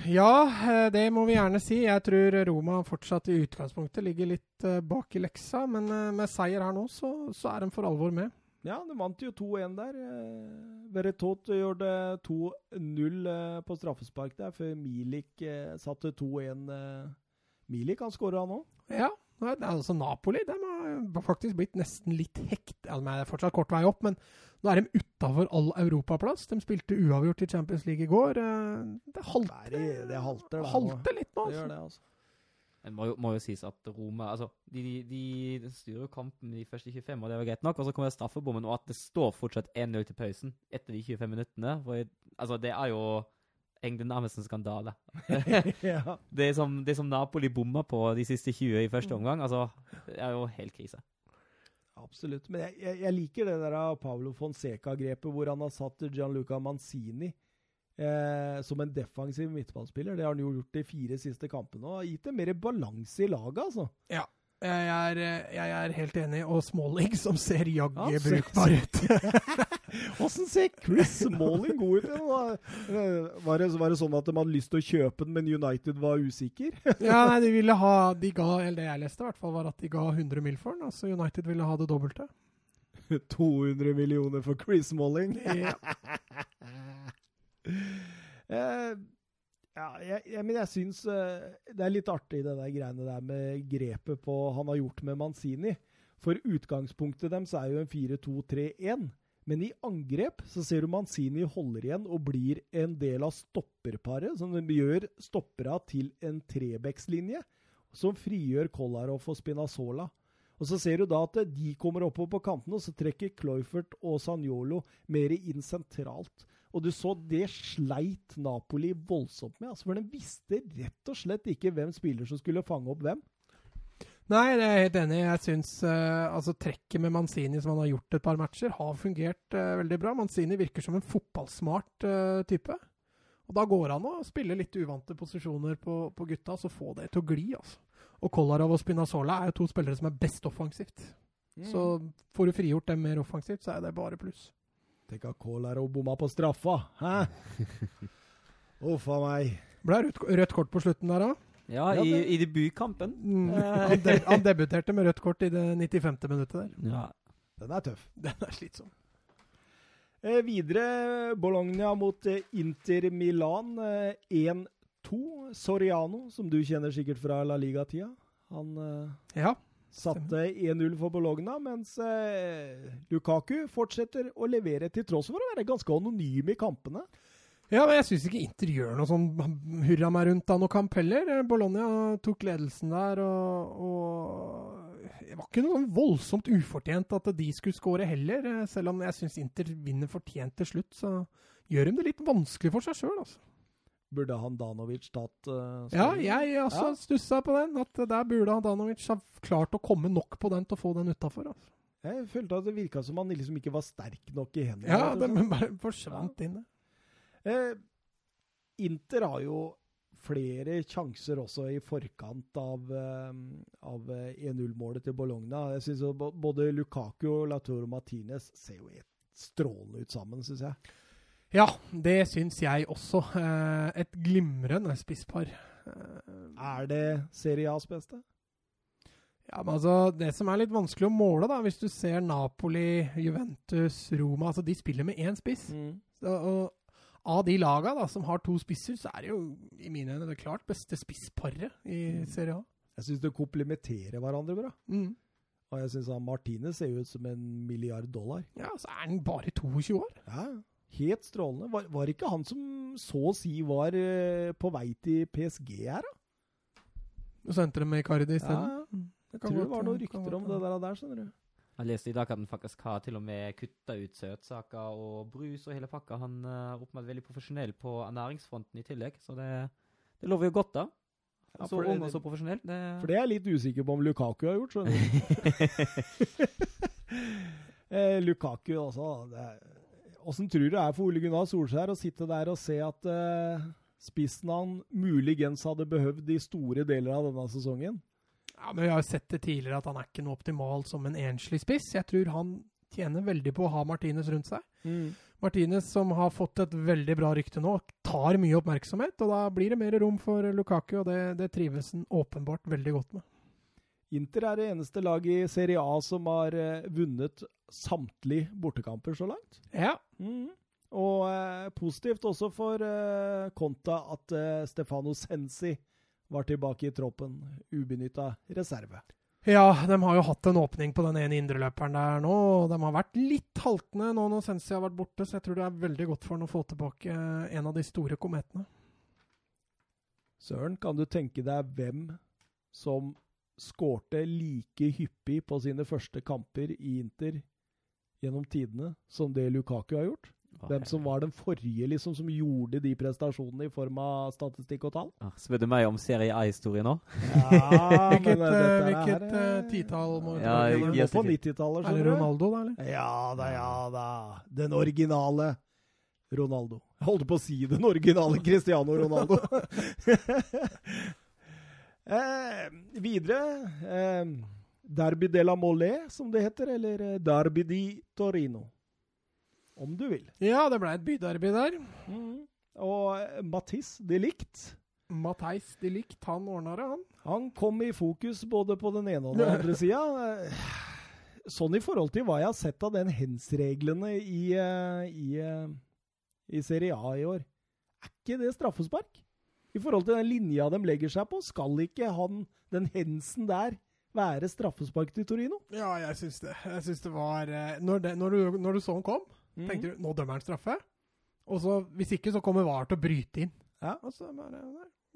Ja, eh, det må vi gjerne si. Jeg tror Roma fortsatt i utgangspunktet ligger litt eh, bak i leksa, men eh, med seier her nå, så, så er de for alvor med. Ja, de vant jo 2-1 der. Veretot gjorde 2-0 eh, på straffespark der, før Milik satte 2-1. Eh. Milik han skåra nå. Ja, nei, det er altså Napoli de har faktisk blitt nesten litt hekt. Ja, de er fortsatt kort vei opp, men nå er de utafor all europaplass. De spilte uavgjort i Champions League i går. Eh, Det halter, Det, er- det halter, halter litt nå. Det Altså. det, altså. Det må jo, må jo sies at Roma altså, de, de, de styrer kampen de første 25, og det var greit nok. Og så kommer straffebommen, og at det står fortsatt 1-0 til pausen etter de 25 minuttene. For, jeg- altså, det er jo egentlig nærmest en skandale. ja. Det som, det som Napoli bomma på de siste 20 i første omgang, altså, det er jo helt krise. Absolutt. Men jeg, jeg, jeg liker det der av Pablo Fonseca-grepet, hvor han har satt Gianluca Manzini eh, som en defensiv midtballspiller. Det har han jo gjort de fire siste kampene og har gitt det mer balanse i laget, altså. Jeg er, eh, jeg er helt enig. Og Smalling, som ser jaggu Ja, brukbar ut. Åssen ser Chris Smalling god ut? Eh, Var det, var det sånn at de hadde lyst til å kjøpe den, men United var usikker? ja, nei, de ville ha De ga, eller det jeg leste, i hvert fall, var at de ga 100 mil for den. Altså United ville ha det dobbelte. 200 millioner for Chris Smalling. Ja. Eh, ja, jeg, jeg, men jeg syns uh, det er litt artig, det der greiene der med grepet på han har gjort med Manzini. For utgangspunktet deres er jo en 4-2-3-1. Men i angrep så ser du Manzini holder igjen og blir en del av stopperparet, som gjør stoppera til en trebekslinje, som frigjør Kolarov og Spinazzola. Og så ser du da at de kommer oppover på kantene, og så trekker Cloyfert og Sanjolo mer inn sentralt. Og du så det sleit Napoli voldsomt med. Altså, for de visste rett og slett ikke hvem spiller som skulle fange opp hvem. Nei, det er jeg helt enig i. Jeg syns uh, altså, trekket med Manzini som han har gjort et par matcher, har fungert uh, veldig bra. Manzini virker som en fotballsmart uh, type. Og da går han å spille litt uvante posisjoner på, på gutta, så få det til å gli. altså. Og Kolarov og Spinazzola er jo to spillere som er best offensivt. Så får du frigjort dem mer offensivt, så er det bare pluss. Tenk at Kolarov bomma på straffa. Hæ? Uff a meg. Ble rødt, rødt kort på slutten der òg. Ja, Ja, i, i debutkampen. Mm, han, de, han debuterte med rødt kort i det 95. minuttet der. Ja. Den er tøff. Den er slitsom. Eh, videre Bologna mot eh, Inter Milan. Eh, 1-2. Soriano, som du kjenner sikkert fra La Liga-tida. Han eh, Ja. satte 1-0 for Bologna, mens eh, Lukaku fortsetter å levere til tross for å være ganske anonym i kampene. Ja, men jeg syns ikke Inter gjør noe sånn hurra meg rundt av noe kamp heller. Eh, Bologna tok ledelsen der, og, og det var ikke noe sånn voldsomt ufortjent at de skulle skåre heller. eh, Selv om jeg syns Inter vinner fortjent til slutt, så gjør de det litt vanskelig for seg sjøl, altså. Burde Handanovic tatt uh, Ja, jeg også Ja. stussa på den. At der burde Handanovic ha klart å komme nok på den til å få den utafor. Altså. Jeg følte at det virka som han liksom ikke var sterk nok i hendene. Ja, den bare forsvant inn. Eh, Inter har jo flere sjanser også i forkant av, eh, av eh, 1-0-målet til Bologna. Jeg synes Både Lukaku og Latoro Martinez ser jo strålende ut sammen, syns jeg. Ja, det syns jeg også. Eh, et glimrende spisspar. Eh, Er det Serie A's beste? Ja, men altså, Det som er litt vanskelig å måle, da, hvis du ser Napoli, Juventus, Roma altså De spiller med én spiss. Så, og Av de laga da, som har to spisser, så er det jo i mine øyne det klart beste spissparet i Serie A. Jeg syns det komplementerer hverandre bra. Mm. Og jeg syns Martinez ser ut som en milliard dollar. Ja, så er han bare 22 år. Ja, Helt strålende. Var, var ikke han som så å si var eh, på vei til PSG her, da? Du sendte dem med Icardi isteden. Ja, jeg tror det var noen rykter om det der, der skjønner du. Jeg leste i dag at han faktisk har til og med kutta ut søtsaker og brus og hele pakka. Han er åpenbart veldig profesjonell på ernæringsfronten i tillegg, så det, det lover jo godt, da. Ja, så ung og så profesjonell. Det, For det er jeg litt usikker på om Lukaku har gjort, skjønner du. eh, Lukaku også. Åssen tror du det er for Ole Gunnar Solskjær å sitte der og se at eh, spissen han muligens hadde behøvd i store deler av denne sesongen? Ja, men Vi har jo sett det tidligere at han er ikke noe optimal som en enslig spiss. Jeg tror han tjener veldig på å ha Martinez rundt seg. Martinez, som har fått et veldig bra rykte nå, tar mye oppmerksomhet. og Da blir det mer rom for Lukaku, og det, det trives han åpenbart veldig godt med. Inter er det eneste laget i Serie A som har eh, vunnet samtlige bortekamper så langt. Ja, Og eh, positivt også for eh, Conta at eh, Stefano Sensi var tilbake i troppen, ubenytta reserve. Ja, de har jo hatt en åpning på den ene indreløperen der nå. og De har vært litt haltende nå når Sensi har vært borte, så jeg tror det er veldig godt for han å få tilbake en av de store kometene. Søren, kan du tenke deg hvem som skårte like hyppig på sine første kamper i Inter gjennom tidene som det Lukaku har gjort? Hvem som var den forrige liksom som gjorde de prestasjonene i form av statistikk og tall? Ja, Spør du meg om Serie A-historie nå? Ja, Hvilket, men, hvilket eh, titall må vi Ja, yes, på 90-tallet, Er det. Ronaldo, da, eller? Ja da, ja da. Den originale Ronaldo. Jeg holdt på å si den originale Cristiano Ronaldo. eh, videre eh, Derby de la Molle, som det heter, eller Derby di Torino. Om du vil. Ja, det ble et byderby der. Og eh, Mathis de Ligt. Matheis de Ligt, han ordna det, han. Han kom i fokus både på den ene og den andre sida. Sånn i forhold til hva jeg har sett av den hens-reglene i, i, i Serie A i år. Er ikke det straffespark? I forhold til den linja de legger seg på, skal ikke han, den hensen der, være straffespark til Torino? Ja, jeg syns det. Jeg syns det var eh, når, det, når, du, når du så han kom, tenkte du nå dømmer han straffe. Og så, hvis ikke, så kommer VAR til å bryte inn. Ja. Og så bare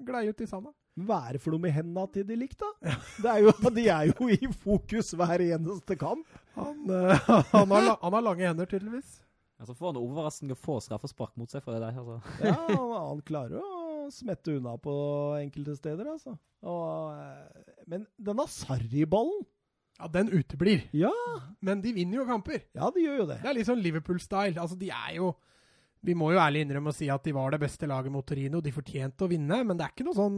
glei ut i sanda. Hva er det for noe med hendene til de likt, da? Det er jo, de er jo i fokus hver eneste kamp. Han, uh, han, har, han har lange hender, tydeligvis. Ja, Så får han overraskende få straffespark mot seg for det der. altså. Ja, han, han klarer å smette unna på enkelte steder, altså. Og, eh, men denne Sarri-ballen Ja, den uteblir. Ja, Men de vinner jo kamper. ja, de gjør jo det. Det er litt sånn Liverpool-style. Altså, de er jo Vi må jo ærlig innrømme å si at de var det beste laget mot Torino. De fortjente å vinne, men det er ikke noe sånn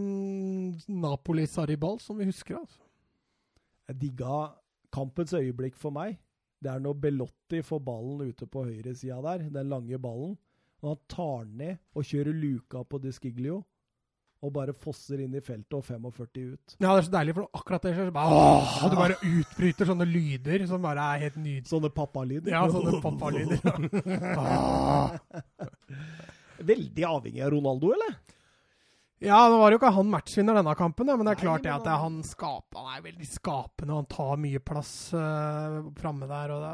Napoli-Sarribal som vi husker. altså. Jeg digga kampens øyeblikk for meg. Det er når Belotti får ballen ute på høyresida der, den lange ballen. Og han tar den ned og kjører luka på Disgiglio. Og bare fosser inn i feltet og 45 ut. Ja, det er så deilig, for akkurat det skjer, så bare åh, og du bare utbryter sånne lyder som bare er helt nydelige. Sånne pappalyder. Ja, sånne pappalyder. Veldig avhengig av Ronaldo, eller? Ja, nå var jo ikke han matchvinner denne kampen, men det er Nei, klart det men at det, er han- skaper, han er veldig skapende, han tar mye plass uh, framme der. og det,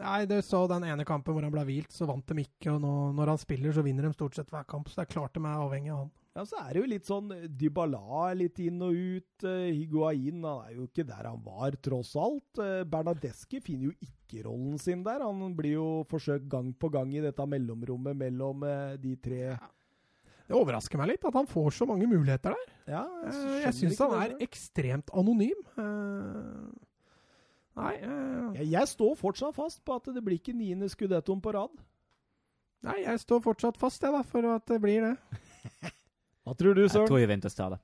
Nei, du så den ene kampen hvor han ble hvilt, så vant de ikke. Og nå, når han spiller, så vinner de stort sett hver kamp. Så det er klart de er avhengig av han. Ja, så er det jo litt sånn Dybala er litt inn og ut. Uh, Higuain han er jo ikke der han var, tross alt. Uh, Bernadeschi finner jo ikke rollen sin der. Han blir jo forsøkt gang på gang i dette mellomrommet mellom uh, de tre. Det overrasker meg litt at han får så mange muligheter der. Ja, jeg Jeg syns han er ekstremt anonym. Eh, Nei, eh, jeg, jeg står fortsatt fast på at det blir ikke niende skudettoen på rad. nei, jeg står fortsatt fast, jeg, da, for at det blir det. Hva tror du, Jeg tror Juventus tar det.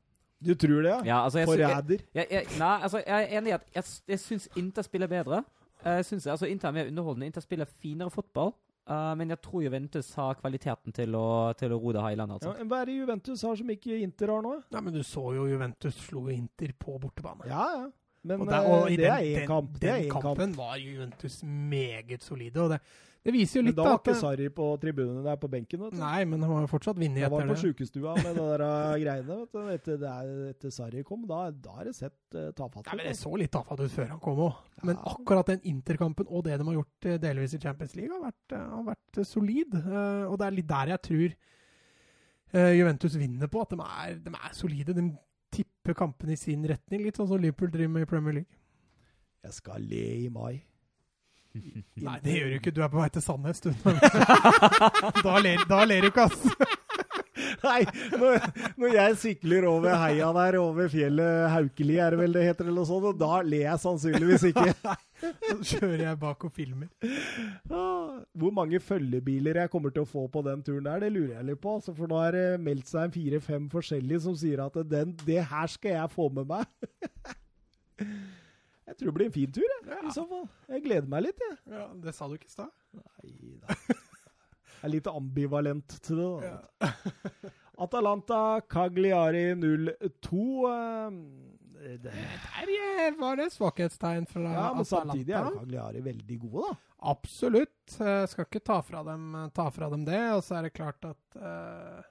Du tror det, ja? Ja, altså, Forræder. nei, altså, jeg er enig i at jeg, jeg syns Inter spiller bedre. Jeg synes, altså, Inter er mer underholdende. Inter spiller finere fotball. Uh, men jeg tror Juventus har kvaliteten til å, til å ro det her i landet. Ja, Altså. hva er det Juventus har som ikke Inter har nå? Nei, Men du så jo Juventus slo Inter på bortebane. Ja, ja. Men Og der- eh, og i det den- er én kamp. Det er Den kampen kamp. var Juventus meget solide. Og det, det viser jo Men litt da da var ikke Sarri på tribunene der på benken. vet du. Nei, men han var jo fortsatt det. Han var på sjukestua med det der uh, greiene. vet du. Etter, det er- etter Sarri kom, da, da har det sett uh, tafatt Nei, men. Det så litt tafatt ut før han kom òg. Men akkurat den Interkampen og det de har gjort eh, delvis i Champions League, har vært, eh, har vært eh, solid. Uh, Og det er litt der jeg tror uh, Juventus vinner på, at de er, de er solide. De tipper kampene i sin retning, litt sånn som Liverpool driver med i Premier League. Jeg skal le i mai. Nei, det gjør du ikke. Du er på vei til Sandnes, du. da, ler, da ler du ikke, ass. Nei, når, når jeg sykler over heia der, over fjellet Haukeli, er det vel det heter, eller noe sånt, og da ler jeg sannsynligvis ikke. Så kjører jeg bak og filmer. Hvor mange følgebiler jeg kommer til å få på den turen der, det lurer jeg litt på. Altså, for nå har det meldt seg en fire-fem forskjellige som sier at den, det her skal jeg få med meg. Jeg tror det blir en fin tur, jeg, i så fall. Jeg gleder meg litt, jeg. Ja, Det sa du ikke i stad. Nei da. Jeg er litt ambivalent til det. da. Ja. Atalanta Cagliari 0-2. eh, det- Der eh, var det svakhetstegn fra Ja, men samtidig er Cagliari veldig gode, da. Absolutt. Jeg skal ikke ta fra, dem, ta fra dem det. Og så er det klart at eh,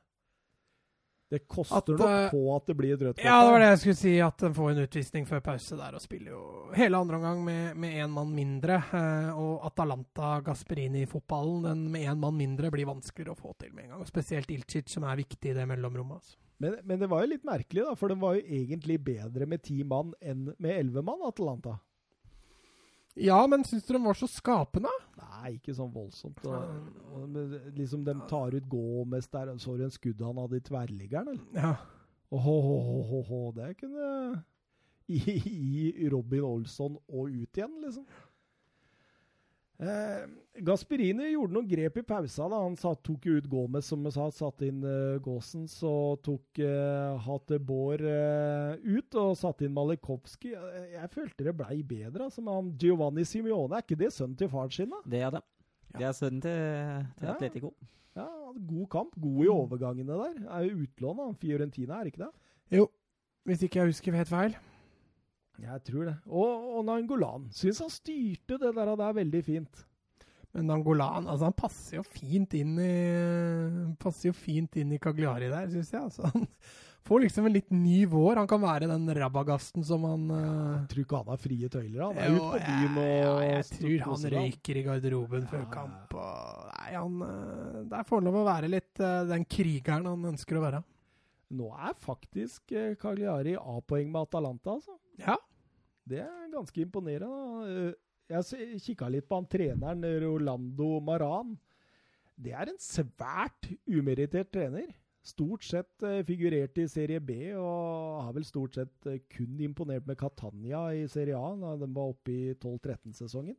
Det koster At, nok eh, på at det blir et rødt kort. Ja, det var det jeg skulle si. At den får en utvisning før pause der og spiller jo hele andre omgang med én mann mindre. Eh, og Atalanta Gasperini-fotballen, den med én mann mindre, blir vanskeligere å få til med en gang. Og spesielt Ilcic, som er viktig i det mellomrommet. Altså. Men, men det var jo litt merkelig, da, for den var jo egentlig bedre med ti mann enn med elleve mann, Atalanta. Ja, men syns du de var så skapende? Nei, ikke sånn voldsomt. Og, og, men liksom De tar ut Gomez der. Så du en skudd han hadde i tverrliggeren, eller? Ja. Åhåhåhåhå, det kunne i, I Robin Olsson og ut igjen, liksom. Eh, Gasperini gjorde noen grep i pausa. da. Han satt, tok ut Gomez, som jeg sa, satte inn uh, Gåsen. Så tok uh, Hatebor uh, ut og satte inn Malikovskij. Jeg, jeg følte det blei bedre. altså, med han Giovanni Simione, er ikke det sønnen til faren sin? da? Det er det. Det er sønnen til, til Ja. Atletico. Ja, God kamp, god i overgangene der. Er jo utlån av Fiorentina, er det ikke det? Jo, hvis ikke jeg husker helt feil. Jeg tror det. Og, og Nangolan. Syns han styrte det der, der veldig fint. Men Nangolan altså han passer jo fint inn i passer jo fint inn i Cagliari der, syns jeg. Altså, han får liksom en litt ny vår. Han kan være den rabagasten som han ja, Jeg tror ikke han har frie tøyler. Han er ute på byen og ja, jeg tror han røyker i garderoben før Ja. kamp. Og, nei, han det Der får han lov å være litt eh, den krigeren han ønsker å være. Nå er faktisk eh, Cagliari A-poeng med Atalanta, altså. Ja. Det er ganske imponerende. Eh, Jeg kikka litt på han treneren Rolando Maran. Det er en svært umerittert trener. Stort sett eh, figurert i Serie B, og har vel stort sett eh, kun imponert med Catania i Serie A da de var oppe i 12-13-sesongen.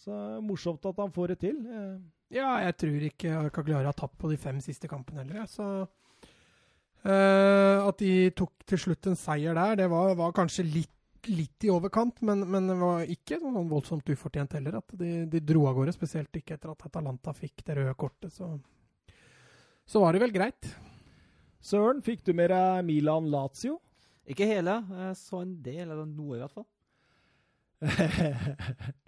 Så morsomt at han får det til. Ja, jeg tror ikke Cagliari har tapt på de fem siste kampene heller. Så eh, at de tok til slutt en seier der, det var, var kanskje litt, litt i overkant, men, men det var ikke sånn voldsomt ufortjent heller. At de, de dro av gårde, spesielt ikke etter at Atalanta fikk det røde kortet. Så, så var det vel greit. Søren, fikk du med deg Milan-Lazio? Ikke hele. Jeg så en del, eller noe i hvert fall.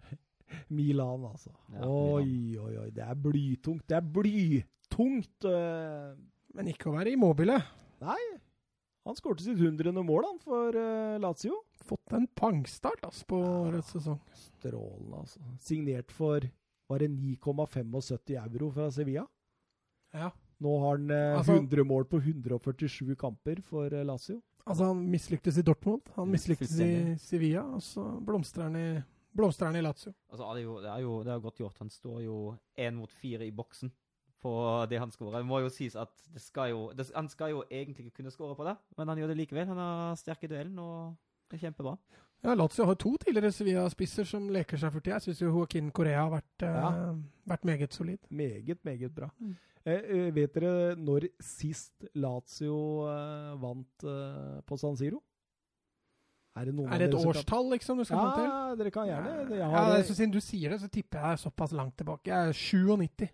Milan, altså. Ja, oi, oi, oi. Det er blytungt. Det er blytungt. Uh, Men ikke å være immobile. Nei, han skårte sitt hundrende mål han for uh, Lazio. Fått en pangstart altså, på årets sesong. Strålende, altså. Signert for var det 9,75 euro fra Sevilla. Ja. Nå har han eh, Altså- 100 mål på 147 kamper for eh, Lazio. Altså, han mislyktes i Dortmund, han mislyktes i. Sevilla, og så blomstrer han i, blomstrer han i Lazio. Altså, det, er jo, det, er jo, det er godt gjort. Han står jo én mot fire i boksen på det han skårer. Det må jo sies at det skal jo, det, han skal jo egentlig ikke kunne skåre på det, men han gjør det likevel. Han er sterk i duellen, og det er kjempebra. Ja, Lazio har to tidligere Sevilla-spisser som leker seg for tida. Jeg syns jo Joaquin Correa har vært, ja. uh, vært meget solid. Meget, meget bra. Mm. Eh, eh, vet dere når sist Lazio eh, vant eh, på San Siro? Er det noen Er det et årstall liksom du skal komme til? Ja, dere kan gjerne. Jeg Ja, har, ja, synes Siden du sier det, så tipper jeg såpass langt tilbake. Jeg er 97.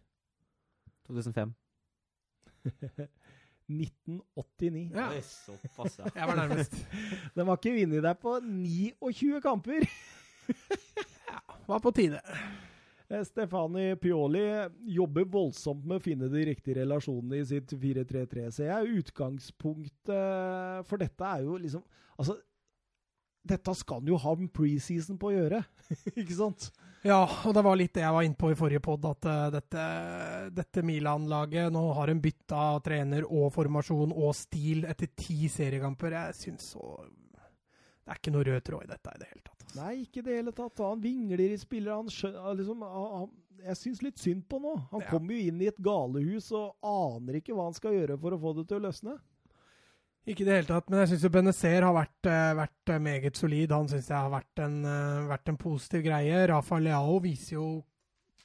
2005. 1989. Ja. Oi, såpass, ja. Jeg var nærmest. Den var ikke vunnet der på 29 kamper! ja, Var på tide. Eh, Stefani Pioli jobber voldsomt med å finne de riktige relasjonene i sitt 4-3-3. Så jeg utgangspunktet For dette er jo liksom Altså, dette skal han jo ha en preseason på å gjøre, ikke sant? Ja, og det var litt det jeg var inne på i forrige pod, at eh, dette, dette Milan-laget nå har en bytte av trener og formasjon og stil etter ti seriekamper. Jeg syns så Det er ikke noe rød tråd i dette i det hele tatt. altså. Nei, ikke i det hele tatt. Han vingler i spillere. Han skjønner, liksom, han- jeg syns litt synd på nå. Han Ja. kommer jo inn i et galehus og aner ikke hva han skal gjøre for å få det til å løsne. Ikke i det hele tatt, men jeg syns Benezer har vært, eh, vært eh, meget solid. Han syns jeg har vært en, eh, vært en positiv greie. Rafa Leao viser jo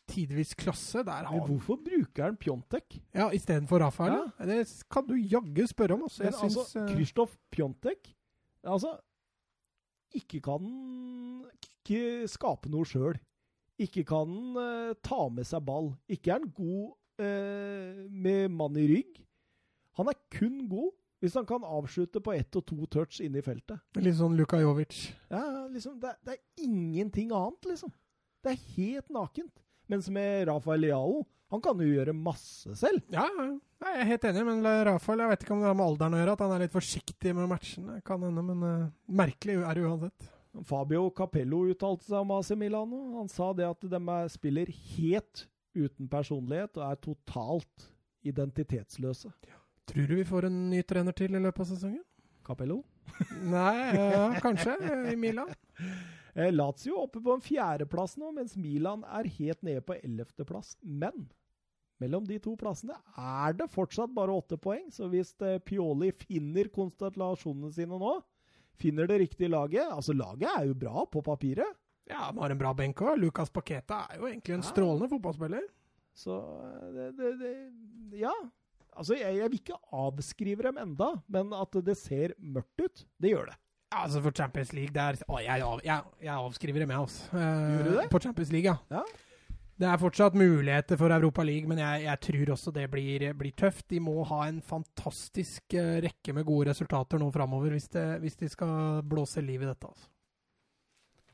tidvis klasse. Der har Men han hvorfor bruker han Pjontek? Ja, istedenfor Rafael? Ja. Det kan du jaggu spørre om. Altså. Men synes, altså, Kristoff Pjontek Altså, ikke kan ikke skape noe sjøl. Ikke kan han eh, ta med seg ball. Ikke er han god uh, med mann i rygg. Han er kun god hvis han kan avslutte på ett og to touch inne i feltet. Litt sånn Luka Jovic. Ja, liksom, det, det er ingenting annet, liksom. Det er helt nakent. Mens med Rafael Leao, han kan jo gjøre masse selv. Ja, ja. Jeg er helt enig, men Rafael jeg vet ikke om det har med alderen å gjøre, at han er litt forsiktig med matchene. Kan hende, men uh, merkelig er det uansett. Fabio Capello uttalte seg om AC Milano. Han sa det at de er, spiller helt uten personlighet og er totalt identitetsløse. Tror du vi får en ny trener til i løpet av sesongen? Capello? Nei, ja, kanskje, i Milan. Eh, Lazio oppe på en fjerdeplass nå, mens Milan er helt nede på ellevteplass. Men mellom de to plassene er det fortsatt bare åtte poeng, så hvis eh, Pioli finner konstellasjonene sine nå, finner det riktige laget Altså, laget er jo bra på papiret. Ja, han har en bra benk òg. Lucas Paqueta er jo egentlig en Ja. strålende fotballspiller. Så eh, det, det, det Ja. Altså, jeg, jeg vil ikke avskrive dem enda, men at det ser mørkt ut, det gjør det. Ja, altså For Champions League det er, å, jeg, av, jeg, jeg avskriver dem, jeg, altså. Eh, Gjør du det? På Champions League, ja. Ja. Det er fortsatt muligheter for Europa League, men jeg, jeg tror også det blir, blir tøft. De må ha en fantastisk eh, rekke med gode resultater nå framover hvis, det- hvis de skal blåse liv i dette. altså.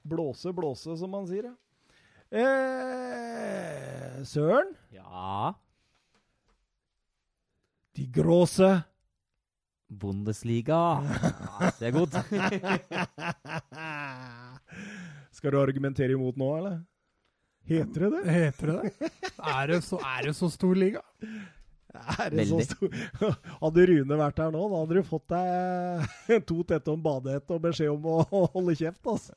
Blåse, blåse, som man sier. ja. Eh, Søren? Ja. De gråse. Bundesliga. Det er godt. Skal du argumentere imot nå, eller? Heter det det? Heter det det? Er det så, er det så stor liga? Er det så stor? Hadde Rune vært her nå, da hadde du fått deg to tette om badehette og beskjed om å holde kjeft. altså.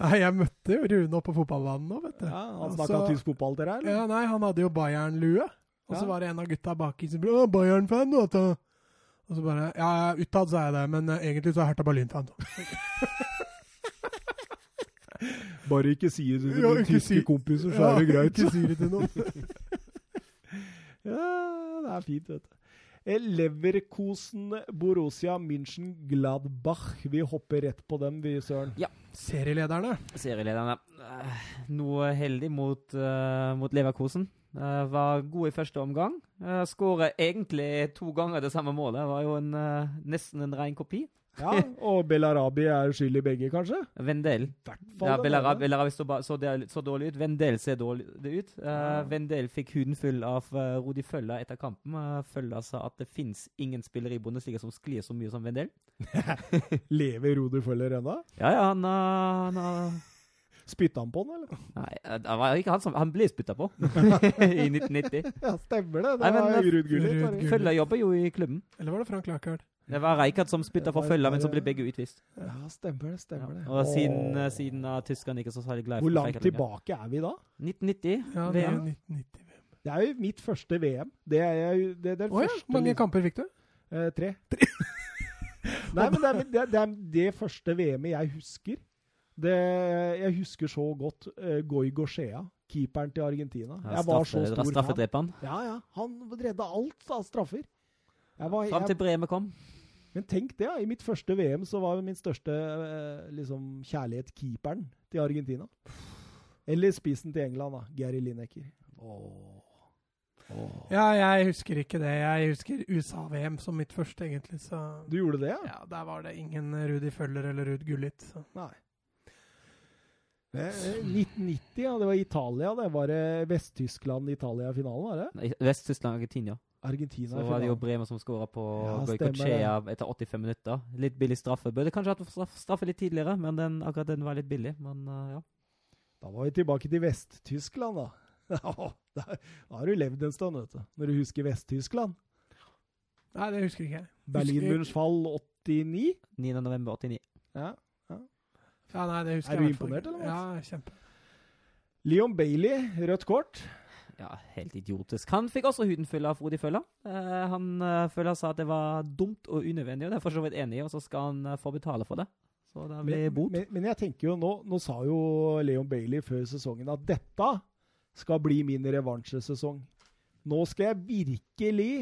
Nei, jeg møtte jo Rune oppe på fotballbanen nå, vet du. Ja, han snakka så- tysk fotball til deg, eller? Ja, nei, han hadde jo Bayern-lue. Og så Ja. var det en av gutta baki som ble «Å, Bayern-fan, vet du. Og så bare Ja, ja, utad så er jeg det, men uh, egentlig så er jeg Hertha Berlin-fan. Bare ikke si det til noen dine tyske si- kompiser, så er det greit. Ikke si det til noen. Ja, det er fint, vet du. Eh, Leverkosen, Borussia, München, Gladbach. Vi hopper rett på dem, vi, Søren. Serielederne. Serielederne. Eh, Noe heldig mot, uh, mot Leverkosen. Eh, var god i første omgang. Uh, Skåra egentlig to ganger det samme målet. Det var jo en, eh, nesten en ren kopi. Ja, og Belarabi er skyld i begge, kanskje? Vendel. Ja, Belarabi. Belarabi så, så, så dårlig ut. Vendel ser dårlig ut. Uh, Ja. Vendel fikk huden full av uh, Rodi Følla etter kampen. Uh, Følla sa at det fins ingen spillere i Bundesliga som sklir så mye som Vendel. Lever Rodi Føller ennå? Ja, ja, han, han Spytta han på den, eller? Nei, eh, det var ikke han som Han ble spytta på i 1990. Ja, stemmer det. Det Nei, men, var eh, Ruud Gullit. Følla jobber jo i klubben. Eller var det Frank Lackard? Det var Reikard som spytta for følga, men så ble begge utvist. Ja, stemmer det. stemmer det. Og siden, eh, siden er tyskerne ikke så særlig glad i Hvor langt tilbake er vi da? 1990. Ja, det er VM. 1990. Det er jo mitt første VM. Det er, jo, det, det er oh, ja, første hvor mange kamper fikk du? Eh, tre. Nei, men det er, det, det er det første VM-et jeg husker. Det, jeg husker så godt uh, Goy Goshea, keeperen til Argentina. Ja, jeg var straffe- så stor fan. Ja, ja. Han redda alt av straffer. Var, Fram til jeg, Bremer kom. men tenk det, ja. I mitt første VM så var min største eh, liksom, kjærlighet keeperen til Argentina. Eller spissen til England, da. Gary Lineker. Åh. Oh. Ja, jeg husker ikke det. Jeg husker USA-VM som mitt første, egentlig. Så Du gjorde det, ja? ja, der var det ingen Rudi Føller eller Ruud Gullit. Så. Nei. Eh, 1990, ja. Det var Italia. Det var det Vest-Tyskland-Italia i finalen, var det? Nei, Vest-Tyskland Argentina. Så var det jo. Bremer som skåra på Ja, Goicochea etter 85 minutter. Litt billig straffe. Burde kanskje hatt straff, straffe litt tidligere, men den, akkurat den var litt billig. Men uh, ja. Da var vi tilbake til Vest-Tyskland, da. Da da har du levd en stund, vet du. Når du husker Vest-Tyskland. Nei, det husker ikke jeg. Berlinmurens fall 89. 9. november 89. Ja. Ja, nei, det husker Er du jeg i hvert imponert, eller, Ja, kjempe. Leon Bailey, rødt kort. Ja, helt idiotisk. Han fikk også huden full av Frodi Følla. Eh, han uh, Følla sa at det var dumt og unødvendig, og det er for så vidt enig i, og så skal han eh, få betale for det. Så det blir Men, bot. men, men jeg tenker jo nå Nå sa jo Leon Bailey før sesongen at dette skal bli min revansjesesong. Nå skal jeg virkelig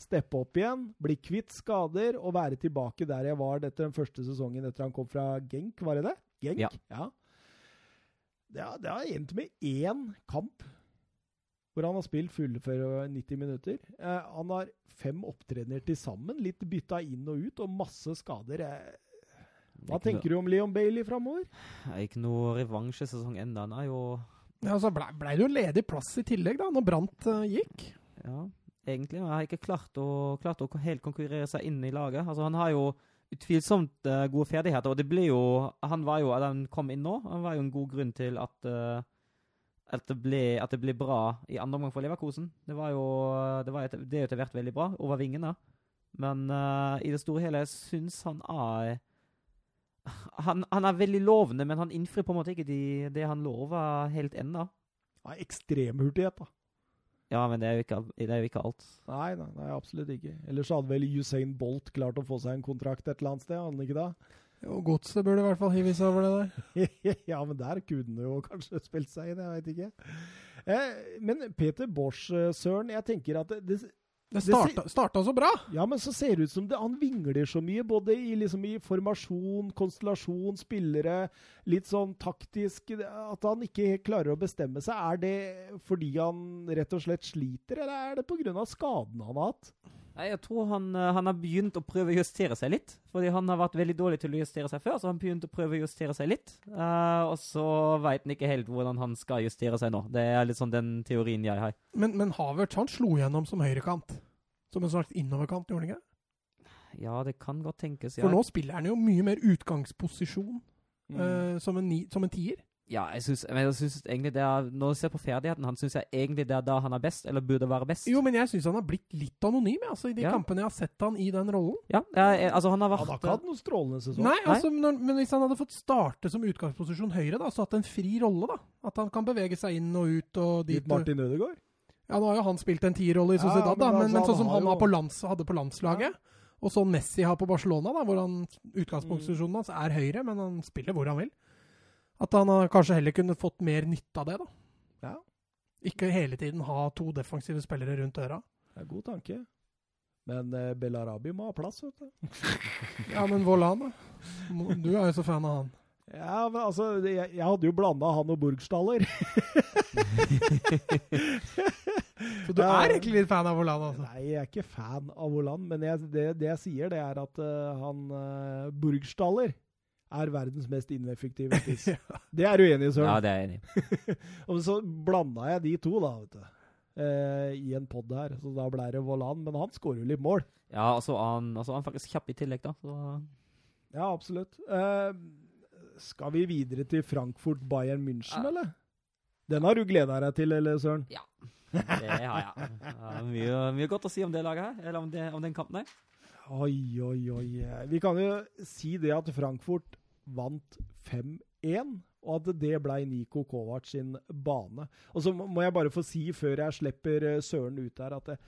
steppe opp igjen, bli kvitt skader og være tilbake der jeg var etter den første sesongen etter han kom fra Genk, var det det? Genk? Ja. Det, har, det har endt med én kamp hvor han har spilt fullføre 90 minutter. Eh, han har fem opptredener til sammen, litt bytta inn og ut, og masse skader. Eh, hva tenker du om Leon Bailey framover? Er ikke noe revansjesesong ennå. Han er jo Ja, så blei ble det jo ledig plass i tillegg, da, når Brant uh, gikk. Ja, egentlig. Han har ikke klart å, klart å helt konkurrere seg inn i laget. Altså, han har jo utvilsomt uh, gode ferdigheter, og det ble jo Han var jo, Den kom inn nå, han var jo en god grunn til at uh, at det, ble, at det ble bra i andre omgang for Leverkosen. Det var jo det, var etter, det er jo etter hvert veldig bra, over vingene. Men uh, i det store hele syns han er han, han er veldig lovende, men han innfrir på en måte ikke de, det han lover helt ennå. Ja, ekstrem hurtighet, da. Ja, men det er jo ikke, det er jo ikke alt. Nei, nei, nei, absolutt ikke. Ellers hadde vel Usain Bolt klart å få seg en kontrakt et eller annet sted, hadde han ikke da? Jo, godset burde i hvert fall hive seg over det der. ja, men der kunne jo kanskje spilt seg inn, jeg veit ikke. Eh, men Peter Bosch, eh, Søren, jeg tenker at det, det, starta, starta så bra! Ja, men så ser det ut som det, han vingler så mye, både i, liksom, i formasjon, konstellasjon, spillere, litt sånn taktisk At han ikke klarer å bestemme seg. Er det fordi han rett og slett sliter, eller er det pga. skadene han har hatt? Jeg tror han, eh, han har begynt å prøve å justere seg litt. Fordi han har vært veldig dårlig til å justere seg før, så han begynte å prøve å justere seg litt. Uh, og så veit han ikke helt hvordan han skal justere seg nå. Det er litt sånn den teorien jeg har. Men, men Havertz han slo gjennom som høyrekant. Som en slags innoverkant, gjorde han ikke? Ja, det kan godt tenkes. Ja, For nå spiller han jo mye mer utgangsposisjon eh, som, en ni, som en tier. Ja jeg syns, men jeg synes egentlig det er Når du ser på ferdigheten han syns jeg egentlig det er da han er best, eller burde være best. Jo, men jeg syns han har blitt litt anonym altså, i de Ja. kampene jeg har sett han i den rollen. Ja, jeg, altså han har vært Han har ikke hatt noen strålende sesong. Nei, altså, når, men hvis han hadde fått starte som utgangsposisjon høyre, da, så hatt en fri rolle, da. At han kan bevege seg inn og ut og dit. Litt Martin Ødegaard. Ja, nå har jo han spilt en tierrolle i Ja, Sociedad, men da, men, altså, men sånn som har han jo- på lands, hadde på landslaget, og sånn Messi har på Barcelona, da, hvor han utgangsposisjonen hans er høyre, men han spiller hvor han vil. At han kanskje heller kunne fått mer nytte av det, da. Ja. Ikke hele tiden ha to defensive spillere rundt øra. Det er god tanke. Men eh, Belarabi må ha plass, vet du. Ja, men Volan, da? Du er jo så fan av han. Ja, men altså, jeg, jeg hadde jo blanda han og Burgstaller. Så du Ja. er egentlig litt fan av Volan, altså? Nei, jeg er ikke fan av Volan. men jeg, det, det jeg sier, det er at uh, han uh, Burgstaller er verdens mest ineffektive spiss. Det er du enig i, Søren? Ja, det er jeg enig i. Og så blanda jeg de to, da, vet du. eh, I en pod her. Så da ble det Voland. Men han skårer jo litt mål. Ja, og så er han, altså, han faktisk kjapp i tillegg, da. Så Ja, absolutt. Eh, skal vi videre til Frankfurt-Bayern München, Ja. eller? Den har du gleda deg til, eller, Søren? Ja. det har jeg. Ja, mye, mye godt å si om det laget her, eller om, det, om den kampen her. Oi, oi, oi. Vi kan jo si det at Frankfurt vant 5-1, og at det ble Niko Kovac sin bane. Og så må jeg bare få si, før jeg slipper eh, Søren ut her, at jeg,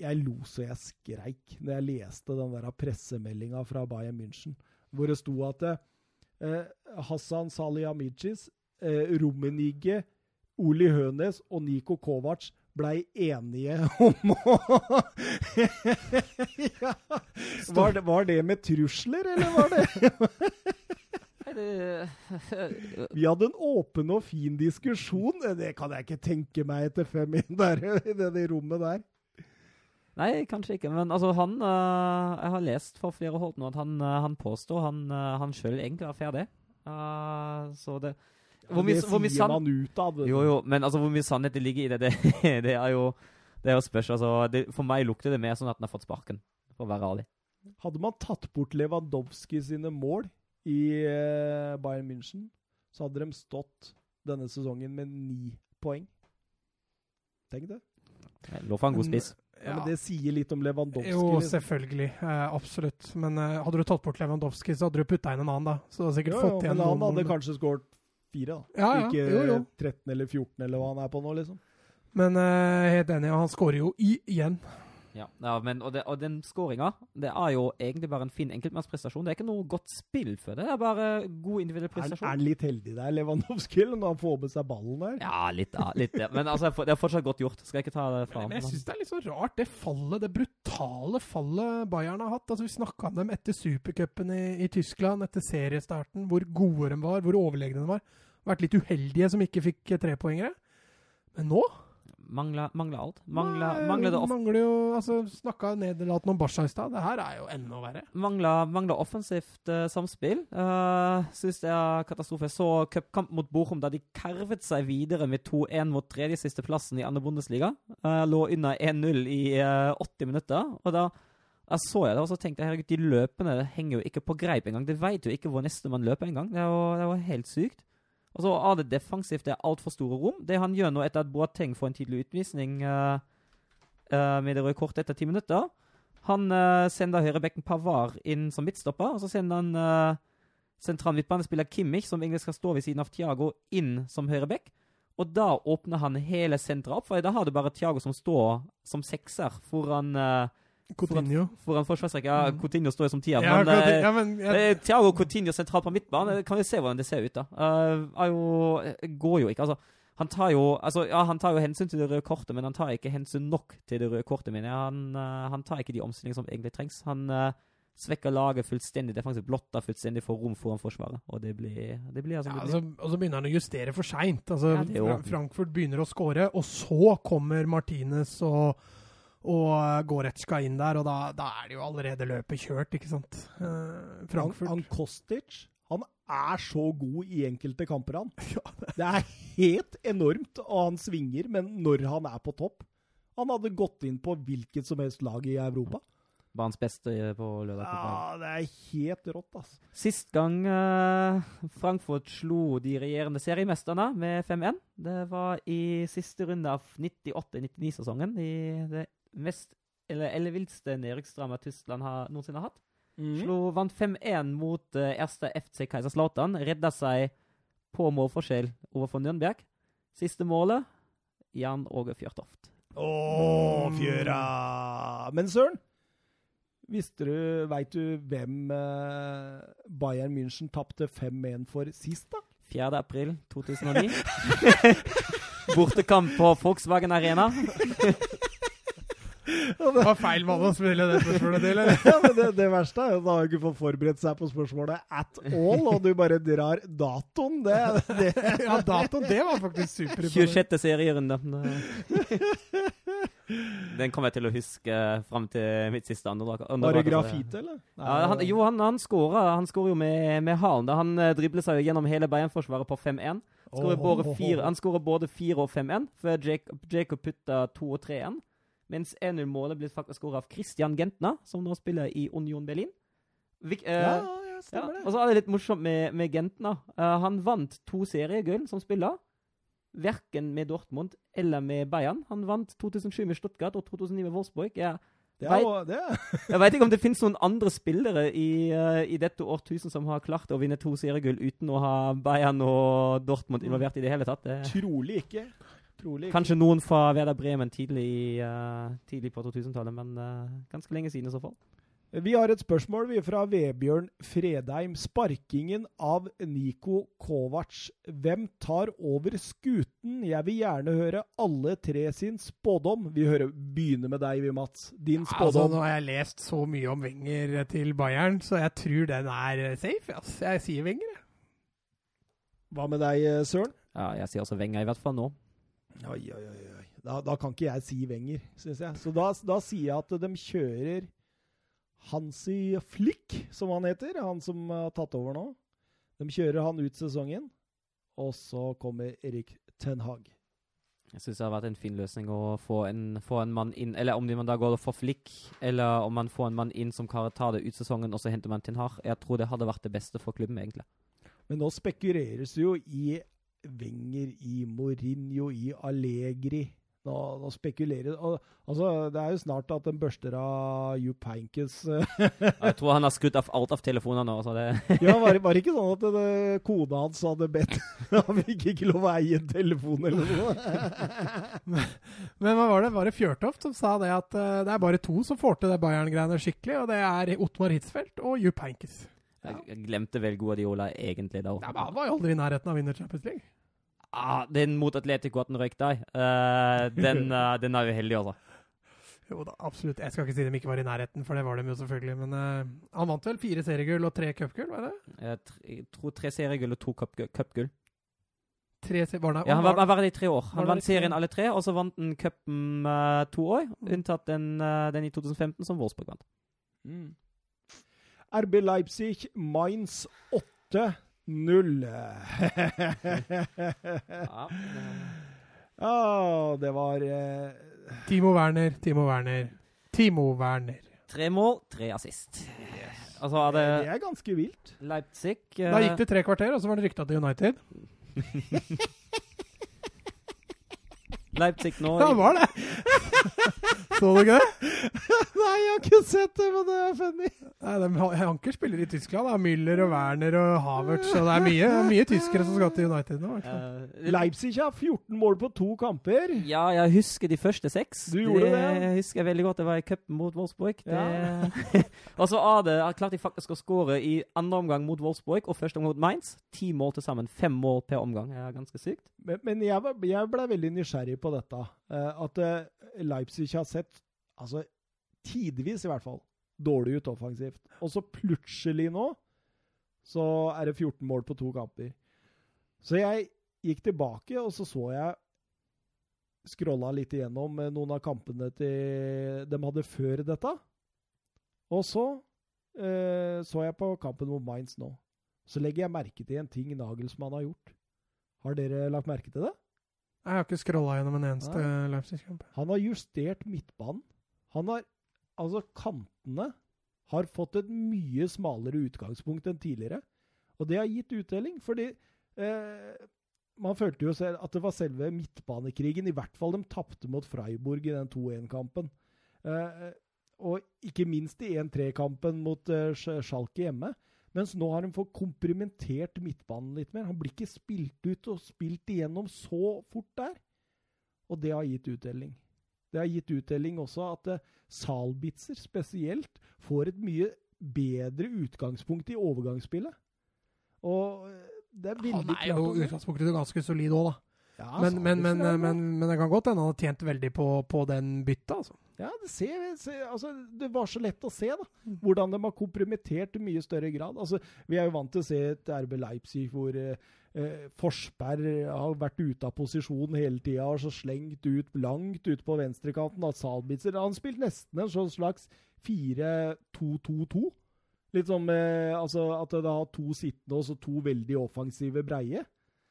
jeg lo så jeg skreik når jeg leste den der pressemeldinga fra Bayern München, hvor det sto at eh, Hassan Salihamidzic, eh, Rummenigge, Oli Hønes og Niko Kovac blei enige om å ja. var, det, var det med trusler, eller var det Vi hadde en åpen og fin diskusjon. Det kan jeg ikke tenke meg etter fem inn der, i det, det rommet der. Nei, kanskje ikke. Men altså, han uh, Jeg har lest for flere hold nå at han, uh, han påstår han, uh, han sjøl egentlig er ferdig. Uh, så det hvor mye, det hvor mye sier man ut av. Jo, jo, men altså, hvor mye sannhet det ligger i det, det, det er jo Det er jo spørs. Altså, det, for meg lukter det mer sånn at han har fått sparken, for å være ærlig. Hadde man tatt bort Lewandowski sine mål i eh, Bayern München, så hadde de stått denne sesongen med ni poeng. Tenk det. Lå for en god spiss. Ja, men det sier litt om Lewandowski. Jo, liksom. selvfølgelig. Eh, absolutt. Men eh, hadde du tatt bort Lewandowski, så hadde du putta inn en annen, da. Så du hadde sikkert Jo, jo, fått igjen men han hadde kanskje skåret da. Ja, ja. Ikke Jo, jo. 13 eller 14 eller hva han er på nå, liksom. Men uh, helt enig, og han skårer jo igjen. Ja, ja men, og, det, og den skåringa, det er jo egentlig bare en fin enkeltmannsprestasjon. Det er ikke noe godt spill for det. Det er bare god individuell prestasjon. er han litt heldig der, Lewandowski, når han får med seg ballen der? Ja, litt, ja, litt det. Men altså, det er fortsatt godt gjort. Skal jeg ikke ta det fra Men ham. jeg syns det er litt så rart, det fallet, det brutale fallet Bayern har hatt. Altså, Vi snakka om dem etter supercupen i, i Tyskland, etter seriestarten, hvor gode de var, hvor overlegne de var. Vært litt uheldige som ikke fikk trepoengere. Men nå Mangler alt. Mangla, Nei, mangler det mangler jo altså, Snakka nederlatende om Barca i stad. Det her er jo enda verre. Mangler, mangla offensivt uh, samspill. Uh, Syns det er katastrofe. Jeg så cupkamp mot Bochum da de kervet seg videre med 2-1 mot tredje siste plassen i andre Bundesliga. Uh, lå under 1-0 i uh, 80 minutter. Og da jeg så jeg det, og så tenkte jeg herregud, de løpene henger jo ikke på greip engang. De veit jo ikke hvor neste man løper engang. Det er jo, det var helt sykt. Og så er det defensivt, det er altfor store rom. Det han gjør nå etter at Boateng får en tidlig utvisning uh, uh, med det røde kortet etter ti minutter Han uh, sender høyrebekken Pavar inn som midtstopper, og så sender han uh, sentral midtbanespiller Kimmich, som egentlig skal stå ved siden av Thiago, inn som høyrebekk. Og da åpner han hele senteret opp, for da har du bare Thiago som står som sekser foran, uh, Coutinho. foran forsvarsrekka. Ja, Mm. Coutinho står jo som tier, Ja, men eh, Coutinho- ja, men jeg, Eh, Thiago Coutinho sentralt på midtbanen, kan vi se hvordan det ser ut. da. Uh, er jo, eh, går jo ikke. altså. Han tar jo altså, ja, han tar jo hensyn til det røde kortet, men han tar ikke hensyn nok til det røde kortet. Min. Han, uh, han tar ikke de omstillingene som egentlig trengs. Han uh, svekker laget fullstendig defensivt, blotter fullstendig for rom foran Forsvaret. Og det blir, det blir altså, ja, det blir. altså, og så begynner han å justere for seint. Altså, Ja, det er Frankfurt begynner å skåre, og så kommer Martinez og, og eh, Goretzka inn der, og da, da er det jo allerede løpet kjørt, ikke sant? Eh, Frankfurt. Han, han Kostic han er så god i enkelte kamper, han. Det er helt enormt, og han svinger, men når han er på topp Han hadde gått inn på hvilket som helst lag i Europa. Banens beste eh, på lørdag. Ja, det er helt rått, altså. Sist gang eh, Frankfurt slo de regjerende seriemesterne med 5-1, det var i siste runde av 98-99-sesongen. I det mest eller ellevillste nedrykksdrama Tyskland har, noensinne har hatt. Mm. Slo, vant 5-1 mot uh, erste FC Kaiserslautern. Redda seg på målforskjell overfor Nürnberg. Siste målet Jan Åge Fjørtoft. Å, fjøra! Men søren, visste du Veit du hvem eh, Bayern München tapte 5-1 for sist, da? 4. april 2009. Bortekamp på Volkswagen Arena. Det var feil mann å spille det spørsmålet til, eller? Ja, men det, det verste er jo at han ikke fått forberedt seg på spørsmålet at all, og du bare drar datoen. Det, det. Ja, datoen, det var faktisk super. 26. serierunde. Den kommer jeg til å huske fram til mitt siste andredrag. Var det grafite, eller? Ja, han, jo, han, han skåra Han skårer jo med, med halen. da. Han uh, dribler seg jo gjennom hele Bayern-forsvaret på 5-1. Skårer Åh, både åh, åh. fire- Han skårer både 4 og 5-1, før Jacob, Jacob putta 2 og 3-1. Mens 1-0-målet blir faktisk skåret av Christian Gentner, som nå spiller i Union Berlin. Vik, uh, Ja, ja, stemmer det. og så er det litt morsomt med, med Gentner. Uh, han vant to seriegull som spiller. Verken med Dortmund eller med Bayern. Han vant 2007 med Stuttgart og 2009 med Wolfsburg. Jeg, er. jeg vet ikke om det finnes noen andre spillere i, uh, i dette årtusen som har klart å vinne to seriegull uten å ha Bayern og Dortmund involvert i det hele tatt. Det, Trolig ikke. Trolig kanskje noen fra Veda Bremen tidlig, i, eh, tidlig på 2000-tallet, men uh, ganske lenge siden i så fall. Vi har et spørsmål vi er fra Vebjørn Fredheim. Sparkingen av Niko Kovac. Hvem tar over skuten? Jeg vil gjerne høre alle tre sin spådom. Vi hører, begynner med deg, vi, Mats. Din Altså, spådom. nå har jeg lest så mye om Wenger til Bayern, så jeg tror den er safe. Altså. Jeg sier Wenger, jeg. Hva med deg, eh, Søren? Ja, jeg sier også Wenger, i hvert fall nå. Oi, oi, oi. Da, da kan ikke jeg si Wenger, syns jeg. Så da, da sier jeg at de kjører Hansi Flick, som han heter. Han som har tatt over nå. De kjører han ut sesongen. Og så kommer Erik Ten Hag. Jeg syns det har vært en fin løsning å få en, få en mann inn Eller om man da går for flikk, eller om man får en mann inn som kan ta det ut sesongen, og så henter man Ten Hag. Jeg tror det hadde vært det beste for klubben, egentlig. Men nå spekuleres jo i Wenger, i Mourinho, i Allegri. Nå, nå spekulerer og, Altså, det er jo snart at den børster av Jupp Heynckes eh, Jeg tror han har skutt av alt av telefoner nå. Så det, Ja, var, var det ikke sånn at det, kona hans hadde bedt Han fikk ikke lov å eie en telefon eller noe? Men hva var det? Var det Fjørtoft som sa det at eh, det er bare to som får til det Bayern-greiene skikkelig, og det er Ottmar Hitzfeldt og Jupp Jeg, jeg glemte vel Guardiola egentlig da. Ja, men han var jo aldri i nærheten av å vinne Champions League. Ah, den mot Atletico at den røyk der, uh, den, uh, den er uheldig, altså. Jo da, absolutt. Jeg skal ikke si de ikke var i nærheten, for det var de jo selvfølgelig. Men uh, han vant vel fire seriegull og tre cupgull, var det? Jeg, jeg tror tre seriegull og to cup- cupgull. Tre var det, Ja, han var, han var der i tre år. Han vant serien alle tre, og så vant han cupen eh, to år, Mm. unntatt den, eh, den i 2015 som Wolfsburg vant. RB Leipzig, Mainz 8-0. Ja, det var eh, Timo Werner, Timo Werner, Timo Werner. tre mål, tre assist. Altså er Det det er ganske vilt. Leipzig Da gikk det tre kvarter, og så var det rykta til United. Leipzig nå Ja, var det! Så du ikke det? Nei, jeg har ikke sett det, men det er funny. Nei, de, Hanker spiller i Tyskland. Da. Müller og Werner og Havertz. Og det er mye, mye tyskere som skal til United nå. i hvert fall. Eh, Leipzig har 14 mål på to kamper. Ja, jeg husker de første seks. Du gjorde det, det. Jeg husker veldig godt. Det var i cupen mot Wolfsburg. Ja. og så er det, klarte de faktisk å skåre i andre omgang mot Wolfsburg og første omgang mot Mainz. Ti mål til sammen. Fem mål per omgang. Det er ganske sykt. Men, men jeg, jeg ble veldig nysgjerrig på dette. eh, at eh, Leipzig har sett, altså tidvis i hvert fall, dårlig ut offensivt. Og så plutselig nå, så er det 14 mål på to kamper. Så jeg gikk tilbake, og så så jeg Skrolla litt igjennom eh, noen av kampene til de hadde før dette. Og så eh, så jeg på kampen mot Mainz nå. Så legger jeg merke til en ting Nagelsmann har gjort. Har dere lagt merke til det? Jeg har ikke scrolla gjennom en eneste. Leipzig-kamp. Han har justert midtbanen. Han har Altså, kantene har fått et mye smalere utgangspunkt enn tidligere. Og det har gitt uttelling, fordi eh, man følte jo selv at det var selve midtbanekrigen. I hvert fall de tapte mot Freiburg i den 2-1-kampen. Eh, og ikke minst i 1-3-kampen mot eh, Schalke hjemme. Mens nå har de fått komprimentert midtbanen litt mer. Han blir ikke spilt ut og spilt igjennom så fort der. Og det har gitt uttelling. Det har gitt uttelling også at uh, Salbitzer spesielt får et mye bedre utgangspunkt i overgangsspillet. Og eh, det er veldig Han er jo klart utgangspunktet ganske solid òg, da. Ja, Men, men, men, er bra. men, men det kan godt hende han har tjent veldig på, på den bytta, altså. Ja, det, ser, ser, altså, det var så lett å se da, hvordan de har kompromittert i mye større grad. Altså, vi er jo vant til å se et RB Leipzig hvor eh, eh, Forsberg har vært ute av posisjon hele tida og så slengt ut langt ut på venstrekanten. av Salbitzer Han spilte nesten en sånn slags 4-2-2-2. Litt som eh, altså, at det har to sittende og så to veldig offensive breie.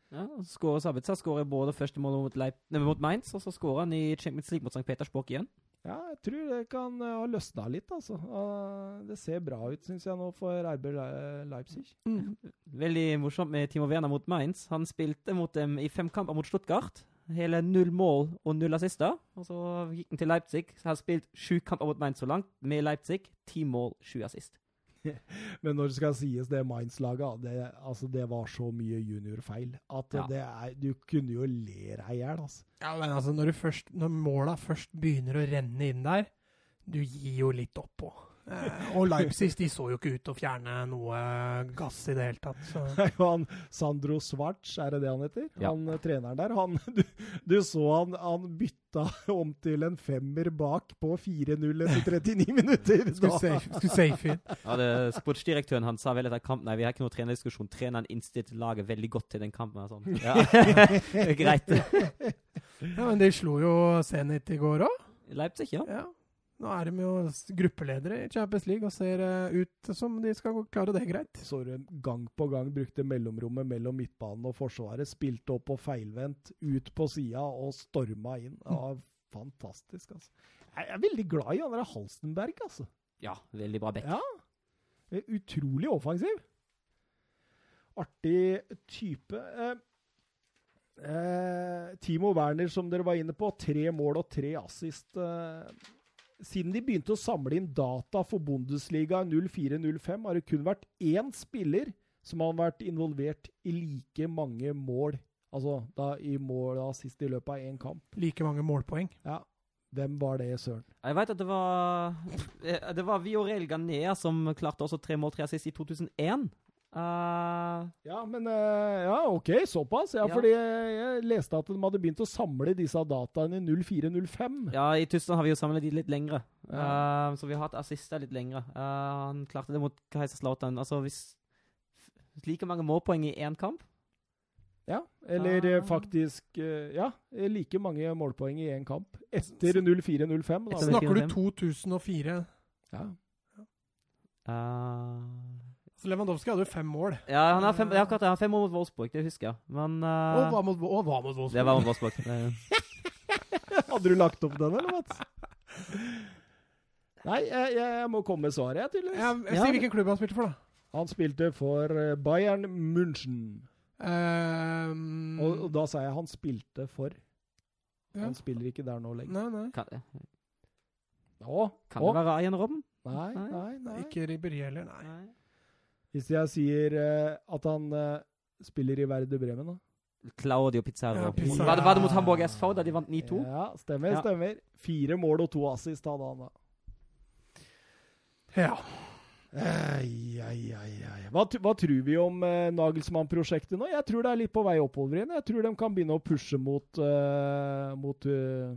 Ja, skårer Sabitzer skårer både første mål mot, Leip nei, mot Mainz, og så skårer han i Champions League mot St. Petersburg igjen. Ja, jeg tror det kan eh, ha løsna litt, altså. Det ser bra ut, syns jeg nå, for RB Leipzig. Leipzig. Veldig morsomt med Timo Werner mot Mainz. Han spilte mot dem i fem kamper mot Stuttgart. Hele null mål og null assister. Og så gikk han til Leipzig. Har spilt sju kamper mot Mainz så langt, med Leipzig. Ti mål, sju assist. Men når det skal sies, det Mainz-laget, det, altså, det var så mye juniorfeil at Ja. det er Du kunne jo le deg i hjel, altså. Ja, men altså, når, du først, når måla først begynner å renne inn der, du gir jo litt opp Eh, og Leipzig de så jo ikke ut til å fjerne noe gass i det hele tatt. Så. Han Sandro Schwartz, er det det han heter? Ja. Han eh, treneren der. Han, du, du så han, han bytta om til en femmer bak på 4-0 etter 39 minutter. Skulle safe, skulle safe inn. Ja, det, Sportsdirektøren han sa vel etter kampen Nei, vi har ikke noe trenerdiskusjon. Treneren innstilte laget veldig godt til den kampen. Sånn. Ja. det er greit. Ja, men de slo jo Zenit i går òg. Leipzig, ja. Ja. Nå er de jo gruppeledere i Champions League og ser eh, ut som de skal klare det greit. Så du gang på gang brukte mellomrommet mellom midtbanen og forsvaret. Spilte opp og feilvendt, ut på sida og storma inn. Det var fantastisk, altså. Jeg er veldig glad i han der Halstenberg, altså. Ja, veldig bra back. Ja. Eh, Utrolig offensiv. Artig type. Eh, eh, Timo Werner, som dere var inne på, tre mål og tre assist. Eh, siden de begynte å samle inn data for Bundesliga 04-05, har det kun vært én spiller som har vært involvert i like mange mål. Altså da i mål og assist i løpet av én kamp. Like mange målpoeng. Ja. Hvem var det, søren? Jeg vet at det var eh, Det var Viorel Ganea som klarte også tre mål, tre assist i 2001. Eh, Ja, men uh, Ja, OK, såpass. Ja, Ja. fordi jeg, jeg leste at de hadde begynt å samle disse dataene i 0405. ja, i Tyskland har vi jo samlet de litt lengre. Ja. Uh, så vi har hatt assister litt lengre. Eh, han klarte det mot Kaiserslautern. Altså hvis like mange målpoeng i én kamp Ja, eller Ah. faktisk Ja, like mange målpoeng i én kamp. Etter 0405. Da. Etter Snakker du 2004? Ja. Eh, Så Lewandowski hadde jo fem mål. Ja, han har fem, ja, akkurat. Han har fem mål mot Wolfsburg, det husker jeg. Men uh, Og hva mot, og hva mot Wolfsburg? Det var mot Wolfsburg. Hadde du lagt opp den, eller, Mats? Nei, jeg, jeg må komme med svaret, jeg, tydeligvis. Ja, Ja. Si hvilken klubb han spilte for, da. Han spilte for eh, Bayern München. Um, Og, og da sa jeg han spilte for. ja. Han spiller ikke der nå lenger. Nei, nei. Kan, Å, kan å, det være Arjen Robben? Nei, Nei. nei, nei. Ikke Ribéry heller, nei. Hvis jeg sier eh, at han eh, spiller i Verde Bremen, da? Claudio Pizarro. Ja, Pizarro. Var, det, var det mot Hamburg SV da de vant 9-2? Ja, stemmer, Ja. stemmer. Fire mål og to assist hadde han da. Ja. Ei, ei, ei, ei. Hva, hva tror vi om eh, Nagelsmann-prosjektet nå? Jeg tror det er litt på vei oppover igjen. Jeg tror de kan begynne å pushe mot, eh, mot eh,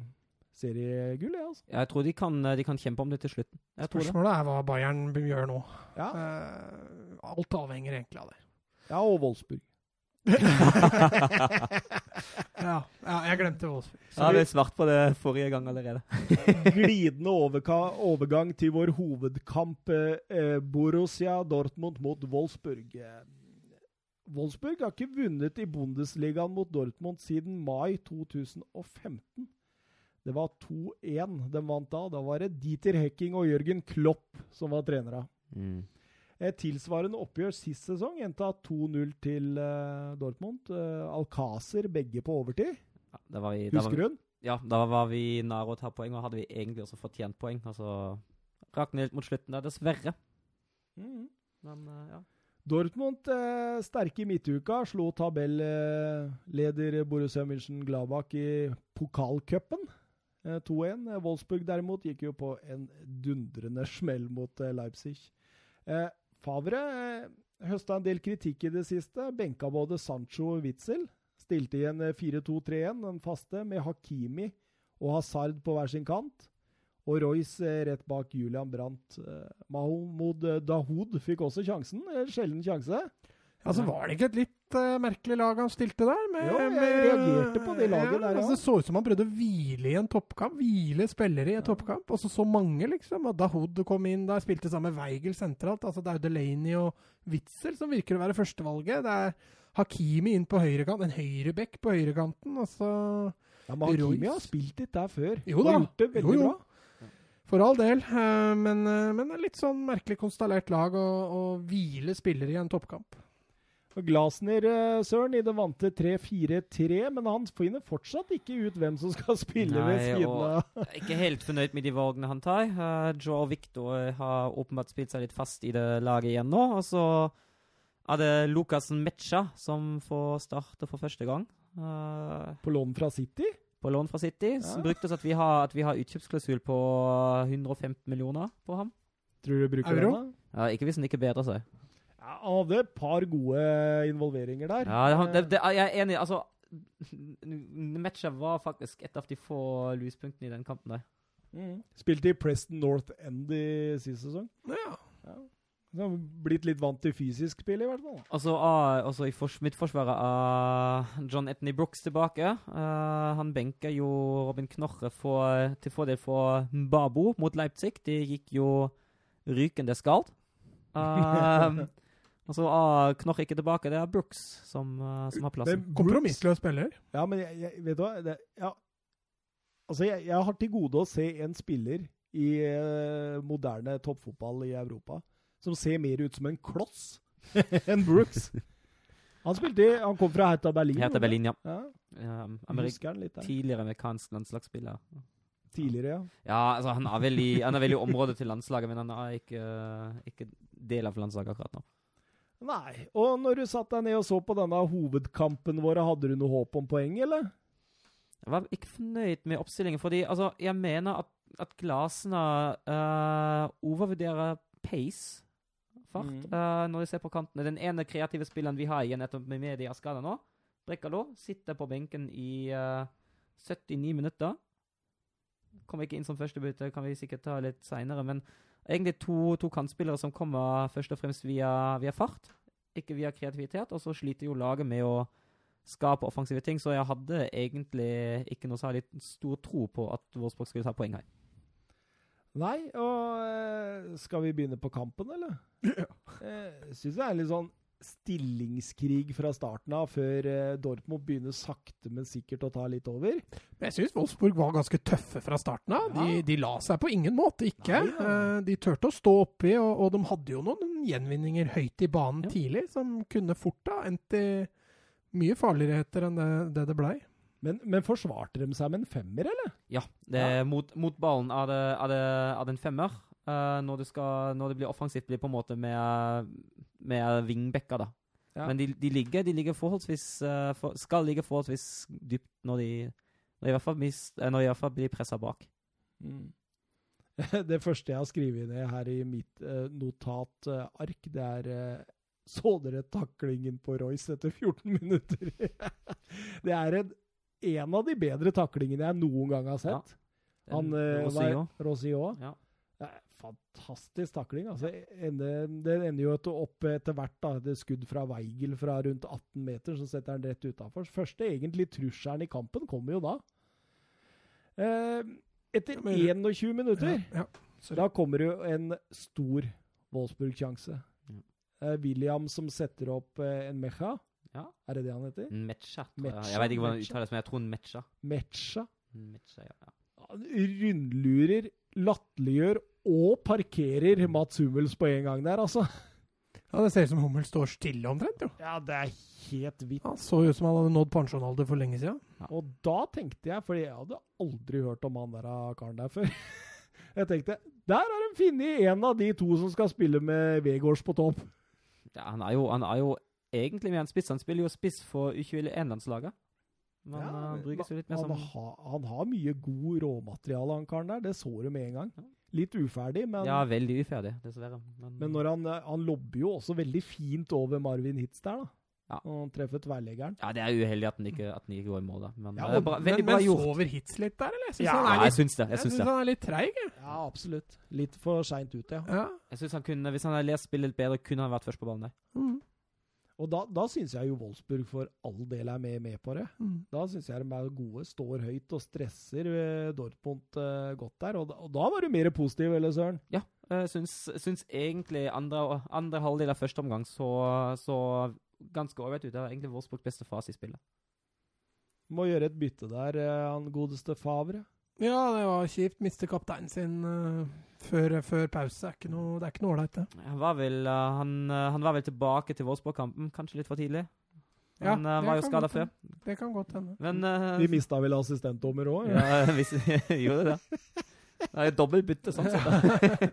seriegull, jeg, altså. Jeg tror de kan, de kan kjempe om det til slutten. Jeg tror det. Er hva Bayern gjør nå. Ja, Uh, alt avhenger egentlig av det. ja og Wolfsburg. Ja, ja jeg glemte Wolfsburg. Ja, vi svart på det forrige gang allerede. Glidende overka, overgang til vår hovedkamp. Eh, eh, Borussia Dortmund mot Wolfsburg. Eh, Wolfsburg har ikke vunnet i Bundesligaen mot Dortmund siden mai 2015. Det var 2-1 de vant da. Da var det Dieter Hecking og Jørgen Klopp som var trenere. Mm. Et tilsvarende oppgjør sist sesong endte 2-0 til uh, Dortmund. Uh, Alcácer begge på overtid. Ja, vi, Husker hun? ja, da var vi nære å ta poeng, og hadde vi egentlig også fortjent poeng. Og så rakk det litt mot slutten der, dessverre. Mm. Men uh, ja. Dortmund eh, sterke i midtuka, slo tabelleder Borussia München-Gladbach i pokalcupen. Eh, 2-1. Eh, Wolfsburg derimot gikk jo på en dundrende smell mot eh, Leipzig. Eh, Favre eh, høsta en del kritikk i det siste. Benka både Sancho og Witzel. stilte i en eh, 4-2-3-1, den faste, med Hakimi og Hazard på hver sin kant. Og Royce eh, rett bak Julian Brandt. Eh, Mahmoud eh, Dahoud fikk også sjansen. En sjelden sjanse. Ja, så var det ikke et litt eh, merkelig lag han stilte der? Med, Jo, jeg med- reagerte på det laget der, ja. Altså, det så ut som han prøvde å hvile i en toppkamp. Hvile spillere i en toppkamp. Og så så mange, liksom. Og Dahoud kom inn der, spilte sammen med Weigel sentralt. Altså, det er jo Delaney og Witzel som virker å være førstevalget. Det er Hakimi inn på høyrekant, en høyrebekk på høyrekanten. Og så Ja, men Hakimi har spilt litt der før. Jo og da. gjort det veldig Jo, jo. bra. For all del. eh, Men, eh, men litt sånn merkelig konstellert lag å hvile spillere i en toppkamp. Og Glasner, eh, Søren, i det vante 3-4-3, men han finner fortsatt ikke ut hvem som skal spille ved siden av ikke helt fornøyd med de valgene han tar. Uh, Joe Victor har åpenbart spilt seg litt fast i det laget igjen nå. Og så er det Lukasen Metcha som får starte for første gang. Uh, på lån fra City. på lån fra City. Ja. Brukte oss at vi har, at vi har utkjøpsklausul på 115 millioner på ham. Tror du du bruker Euro? den? da? Ja, ikke hvis han ikke bedrer seg. Ja, han hadde et par gode involveringer der. Ja, han- det, det, jeg er enig. Altså, Matcha var faktisk et av de få lyspunktene i den kampen der. Mm. Spilte i Preston North End i sist sesong. Ja. Så har blitt litt vant til fysisk spill, i hvert fall. Altså, uh, er også i fors midtforsvaret av John Etney Brooks tilbake. Uh, han benker jo Robin Knorre for, til fordel for Mbabo mot Leipzig. De gikk jo rykende skalt. Uh, og så er Knorre ikke tilbake. Det er Brooks som, eh, som har plassen. Kompromissløs spiller. Ja, men jeg, jeg, vet du hva? Det, ja. Altså, jeg, jeg har til gode å se en spiller i eh, moderne toppfotball i Europa som ser mer ut som en kloss enn Brooks. Han spilte Han kom fra Hertha Berlin. Hertha Berlin, ja. ja. Um, Amerik litt tidligere amerikansk landslagsspiller. Tidligere, ja. Ja, altså han er vel i, han er vel i området til landslaget, men han er ikke, ikke del av landslaget akkurat nå. Nei. Og når du satt deg ned og så på denne hovedkampen vår, hadde du noe håp om poeng, eller? Jeg var ikke fornøyd med oppstillingen, fordi altså, jeg mener at, at Glasene uh, overvurderer pace, fart, Mm. uh, når de ser på kantene. Den ene kreative spilleren vi har igjen etter med media skada nå, Brekkalo, sitter på benken i uh, 79 minutter. Kommer ikke inn som førstebytte, kan vi sikkert ta litt seinere, men egentlig to, to kantspillere som kommer først og fremst via, via fart, ikke via kreativitet, og så sliter jo laget med å skape offensive ting, så jeg hadde egentlig ikke noe særlig stor tro på at Wolfsburg skulle ta poeng her. Nei, og eh, skal vi begynne på kampen, eller? Ja. Jeg syns det er litt sånn stillingskrig fra starten av, før eh, Dortmund begynner sakte, men sikkert å ta litt over. Men jeg syns Wolfsburg var ganske tøffe fra starten av. De, Ja. de la seg på ingen måte ikke. Nei, ja. Eh, De turte å stå oppi, og, og de hadde jo noen gjenvinninger høyt i banen Ja. tidlig, som kunne fort ha endt i mye farligheter enn det det, det blei. Men, men forsvarte de seg med en femmer, eller? Ja, det, Mot, mot ballen av, det, av, det, det en femmer. Eh, når, skal, når det blir offensivt, blir det på en måte med, med vingbekker, da. Ja. Men de, de, ligger, de ligger forholdsvis uh, for, skal ligge forholdsvis dypt når de, når de i hvert fall, mis, eh, når de i hvert fall blir pressa bak. Mm. Det første jeg har skrevet ned her i mitt uh, notatark, det er Så dere taklingen på Royce etter 14 minutter? det er en, en av de bedre taklingene jeg noen gang har sett. Den- Han Rossio. var- Rosio. Ja. Fantastisk takling. Altså, ender, det ender jo opp etter hvert. da, et skudd fra Weigel fra rundt 18 meter, så setter han rett utafor. Første egentlig trusselen i kampen kommer jo da. Eh, etter Men- 21 minutter, Ja, ja, da kommer jo en stor Wolfsburg-sjanse. Eh, William som setter opp eh, en Mecha. Ja. Er det det han heter? Mecha. Mecha, Jeg vet ikke hvordan det uttaler det, men jeg tror Mecha. Mecha. Mecha ja. ja. Han Rundlurer, latterliggjør og parkerer Mats Hummels på en gang der, altså. Ja, Det ser ut som Hummel står stille omtrent. jo. Ja, det er helt vitt. Han så ut som han hadde nådd pensjonalder for lenge siden. Og da tenkte jeg, fordi jeg hadde aldri hørt om han der karen der før Jeg tenkte der har de funnet en av de to som skal spille med Vegårs på topp. ja han, er jo, han er jo egentlig med en spiss. Han spiller jo spiss for U21-landslaget. Men Ja, eh, han brukes jo litt mer han, som har- han har mye god råmateriale, han karen der. Det så du med en gang. Ja. Litt uferdig, men, Ja, veldig uferdig, dessverre. Men, men når han, han lobber jo også veldig fint over Marvin Hitz der, da. Ja. Og treffer tverrleggeren. Ja, det er uheldig at den ikke, at den ikke går i mål, da. Men Ja, og, bra, men, veldig bra men gjort. sover Hitz litt der, eller? Jeg syns Ja, han Ja, jeg syns det. Jeg jeg syns synes han er litt treig. Ja, absolutt. Litt for seint ute, ja. Ja. Jeg synes han kunne, Hvis han hadde lest spillet litt bedre, kunne han vært først på ballen der. Mm. Og da, da syns jeg jo Wolfsburg for all del er med, med på det. Mm. Da syns jeg de er gode, står høyt og stresser eh, Dortmund uh, godt der. Og da, og da var du mer positiv, eller Søren? Ja, jeg syns, syns egentlig andre, andre halvdel av første omgang så, så ganske ålreit ut. Det var egentlig Wolfsburgs beste fase i spillet. Må gjøre et bytte der, eh, han godeste Favre. Ja, det var kjipt. Miste kapteinen sin uh, før, før pause. Det er ikke noe det er ikke noe ålreit, det. Han var vel, uh, han, uh, han var vel tilbake til Vårsborg-kampen, kanskje litt for tidlig. Ja, Han uh, var jo skada før. Det kan godt hende. Men uh, Vi mista vel assistentdommer òg? Ja, hvis vi gjorde det. Det er jo dobbelt bytte, sånn sett.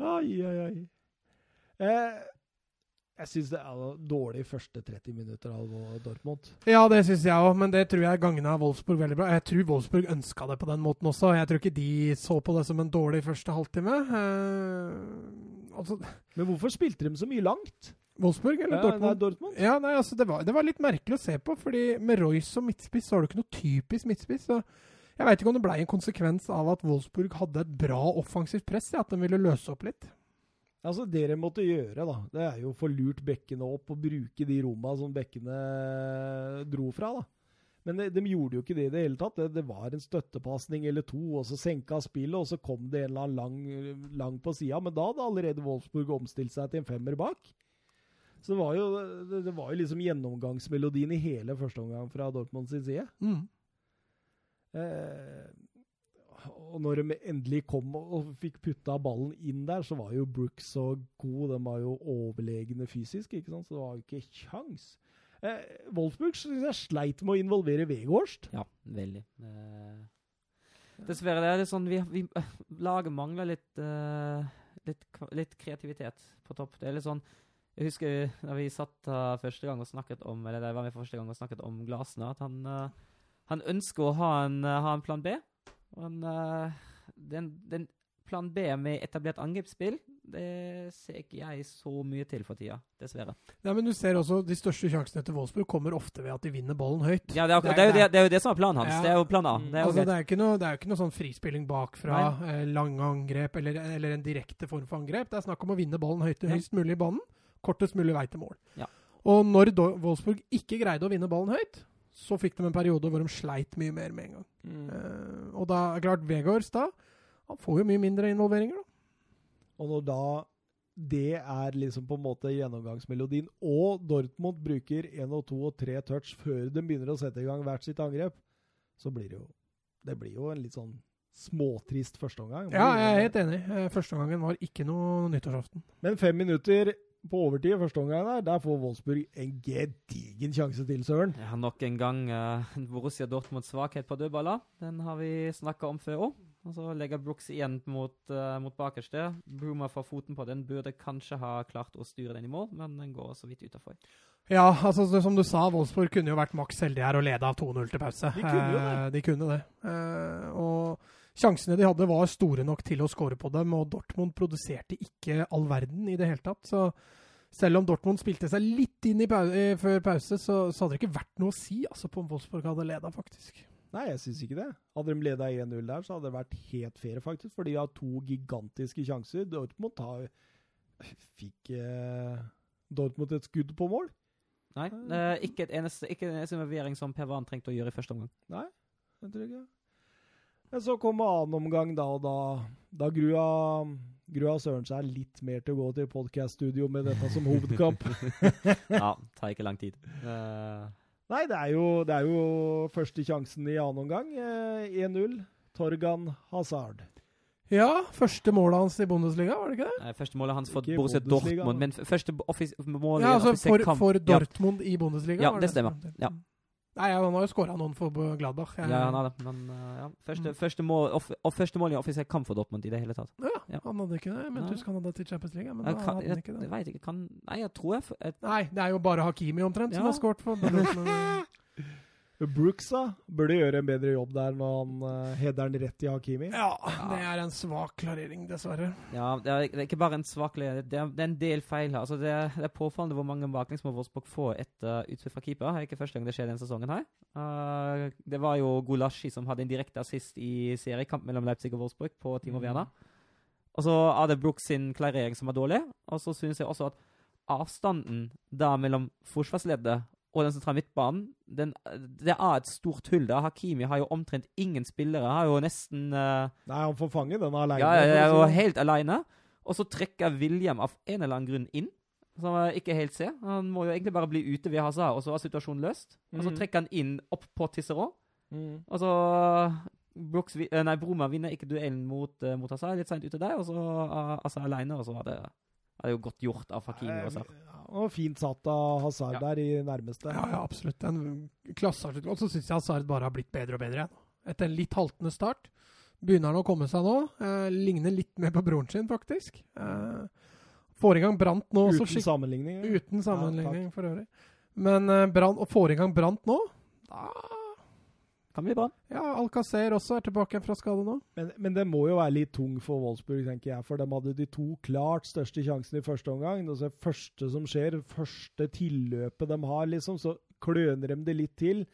oi, Ai, ai, ai. Eh, jeg syns det er dårlig første 30 minutter av Dortmund. Ja, det syns jeg òg, men det tror jeg gagna Wolfsburg veldig bra. Jeg tror Wolfsburg ønska det på den måten også. Jeg tror ikke de så på det som en dårlig første halvtime. Eh, altså, Men hvorfor spilte de så mye langt? Wolfsburg eller Ja, Dortmund? nei, Dortmund? Ja, nei, altså det var, det var litt merkelig å se på, fordi med Royce som midtspiss så har du ikke noe typisk midtspiss. så Jeg veit ikke om det ble en konsekvens av at Wolfsburg hadde et bra offensivt press, ja, at de ville løse opp litt. Altså, Det de måtte gjøre, da, det er jo å få lurt bekkene opp og bruke de romma som bekkene dro fra. da. Men de, de gjorde jo ikke det i det hele tatt. Det, det var en støttepasning eller to, og så senka spillet, og så kom det en eller annen lang, lang på sida. Men da hadde allerede Wolfsburg omstilt seg til en femmer bak. Så det var jo, det, det var jo liksom gjennomgangsmelodien i hele første omgang fra Dortmund sin side. Mm. Eh, og når de endelig kom og, fikk putta ballen inn der, så var jo Brooks så god. De var jo overlegne fysisk, ikke sant? så det var jo ikke kjangs. Eh, Wolfsburg synes jeg sleit med å involvere Weghorst. Ja, veldig. Eh, dessverre, det er litt sånn vi, vi Laget mangler litt, eh, litt litt kreativitet på topp. Det er litt sånn Jeg husker da vi satt uh, første gang og snakket om Eller det var vi første gang og snakket om Glasner, at han, uh, han ønsker å ha en, uh, ha en plan B. Han, eh, den, den plan B med etablert angrepsspill, det ser ikke jeg så mye til for tida, dessverre. Ja, men du ser også de største sjansene til Wolfsburg kommer ofte ved at de vinner ballen høyt. Ja, det er, det er, jo, det, det er jo det som er planen hans. Ja. Det er jo plan A. Det er jo altså, er ikke noe, det er jo ikke noe sånn frispilling bakfra, eh, lange angrep eller, eller en direkte form for angrep. Det er snakk om å vinne ballen høyt, Ja. høyst mulig i banen. Kortest mulig vei til mål. Ja. Og når Wolfsburg ikke greide å vinne ballen høyt, så fikk de en periode hvor de sleit mye mer med en gang. Eh, og da er klart Vegårs da Han får jo mye mindre involveringer, da. Og når da det er liksom på en måte gjennomgangsmelodien, og Dortmund bruker én og to og tre touch før de begynner å sette i gang hvert sitt angrep, så blir det jo Det blir jo en litt sånn småtrist førsteomgang. Ja, jeg er helt enig. Førsteomgangen Første gangen var ikke noe nyttårsaften. Men fem minutter på overtid i første omgang der, der får Wolfsburg en gedigen sjanse til, Søren. Ja, nok en gang uh, Borussia Dortmunds svakhet på dødballer. Den har vi snakka om før òg. Og så legger Brooks igjen mot, uh, mot bakerste. Bruma får foten på den. Burde kanskje ha klart å styre den i mål, men den går så vidt utafor. Ja, altså det, som du sa, Wolfsburg kunne jo vært maks heldige her og leda 2-0 til pause. De kunne jo det. Eh, de kunne det. Eh, og sjansene de hadde, var store nok til å score på dem, og Dortmund produserte ikke all verden i det hele tatt. Så selv om Dortmund spilte seg litt inn i pau eh, før pause, så, så hadde det ikke vært noe å si altså, på om Wolfsburg hadde leda, faktisk. Nei, jeg syns ikke det. Hadde de leda 1-0 der, så hadde det vært helt fair, faktisk. For de har to gigantiske sjanser. Dortmund har Fikk eh, Dortmund et skudd på mål? Nei, eh, ikke, et eneste, ikke en eneste involvering som Per Van trengte å gjøre i første omgang. Nei, jeg tror ikke. Men så kommer annen omgang, da, og da, da grua, grua Søren seg litt mer til å gå til podkaststudio med dette som hovedkamp. Ja, tar ikke lang tid. Uh... Nei, det er, jo, det er jo første sjansen i annen omgang. Eh, 1-0. Torgan Hazard. Ja, første målet hans i Bundesliga, var det ikke det? nei, første målet hans for Borussia Dortmund, men første offis målet Ja, i en altså for, kamp. for Ja. Dortmund i Bundesliga. Ja, var det stemmer. Ja. Nei, han har jo skåra noen for Gladbach. Jeg- Ja, han har det. Men uh, ja. første, Mm. første, mål, off, første mål i offisiell kamp for Dortmund i det hele tatt. Ja, Ja. han hadde ikke det. Men Nei. husk han hadde til Champions League, men Jeg, kan, hadde han ikke det. jeg vet ikke, kan Nei, jeg tror jeg, et... Nei, det er jo bare Hakimi omtrent som har skåret for Dortmund. Brooks burde gjøre en bedre jobb der når han uh, heder den rett i Hakimi. Ja, det er en svak klarering, dessverre. Ja, det er, det er ikke bare en svak klarering, det, er- det er en del feil her. Altså, det, er, det er påfallende hvor mange baklengsmål Wolfsburg får etter utspill fra keeper. Det er ikke første gang det skjer denne sesongen her. Uh, det var jo Gulashi som hadde en direkte assist i seriekamp mellom Leipzig og Wolfsburg på Timo Mm. Werner. Og så er det Brooks sin klarering som er dårlig. Og så synes jeg også at avstanden da mellom forsvarsleddet og den sentrale midtbanen, den, det er et stort hull der. Hakimi har jo omtrent ingen spillere. Har jo nesten uh, Nei, han får fange den aleine. ja, ja, er jo helt aleine. Og så trekker William av en eller annen grunn inn, som jeg ikke helt ser. Han må jo egentlig bare bli ute ved Hazard, og så er situasjonen løst. Og så Mhm. trekker han inn opp på Tisserot. Mm. Og så Brooks, eh, nei, Broma vinner ikke duellen mot, uh, mot Hazard litt seint ute der, og så er Hazard aleine, og så var det, er det jo godt gjort av Hakimi. Ja, og fint satt av Hazard Ja. der i nærmeste. Ja, ja, absolutt. En klasseavslutt. Og så syns jeg Hazard bare har blitt bedre og bedre igjen. Etter en litt haltende start. Begynner han å komme seg nå. Eh, ligner litt mer på broren sin, faktisk. Eh, får i gang Brant nå. Uten sammenligning. Uten sammenligning for øvrig. Men eh, brand, og får i gang Brant nå da, Kan bli bra. Ja, Alcacer også er tilbake fra skade nå. Men, men det må jo være litt tung for Wolfsburg, tenker jeg. For de hadde de to klart største sjansene i første omgang. Det er første som skjer, første tilløpet de har, liksom, så kløner de det litt til.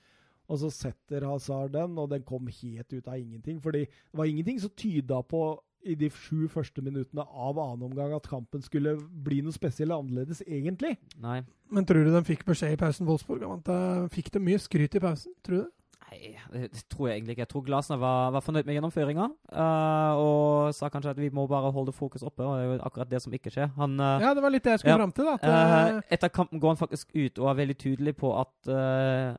Og så setter Hazard den, og den kom helt ut av ingenting. Fordi det var ingenting som tyda på i de sju første minuttene av annen omgang at kampen skulle bli noe spesielt annerledes, egentlig. Nei. Men tror du de fikk beskjed i pausen, Wolfsburg? om at de Fikk de mye skryt i pausen? Tror du det? Nei, det, tror jeg egentlig ikke. Jeg tror Glasner var, var fornøyd med gjennomføringa. Uh, og sa kanskje at vi må bare holde fokus oppe, og det er jo akkurat det som ikke skjer. Han uh, Ja, det var litt det jeg skulle Ja. fram til. da. Eh, eh, etter kampen går han faktisk ut og er veldig tydelig på at eh,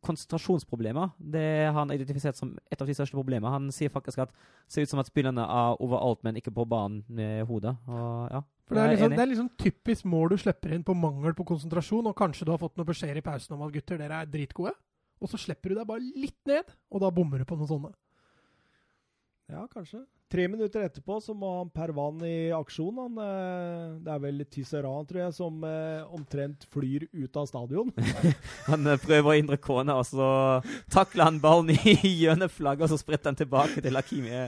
konsentrasjonsproblemer det har han identifisert som et av de største problemene. Han sier faktisk at det ser ut som at spillerne er overalt, men ikke på banen med hodet. Og, ja, For det er, liksom, det er liksom typisk mål du slipper inn på mangel på konsentrasjon, og kanskje du har fått noen beskjeder i pausen om at gutter, dere er dritgode, og så slipper du deg bare litt ned, og da bommer du på noe sånne. Ja, kanskje. Tre minutter etterpå så må han Pervan i aksjon. Han, eh, det er vel Tisserand, tror jeg, som eh, omtrent flyr ut av stadion. Han eh, prøver å hindre kona, og så takler han ballen i hjørneflagget, og så spretter han tilbake til Hakimi.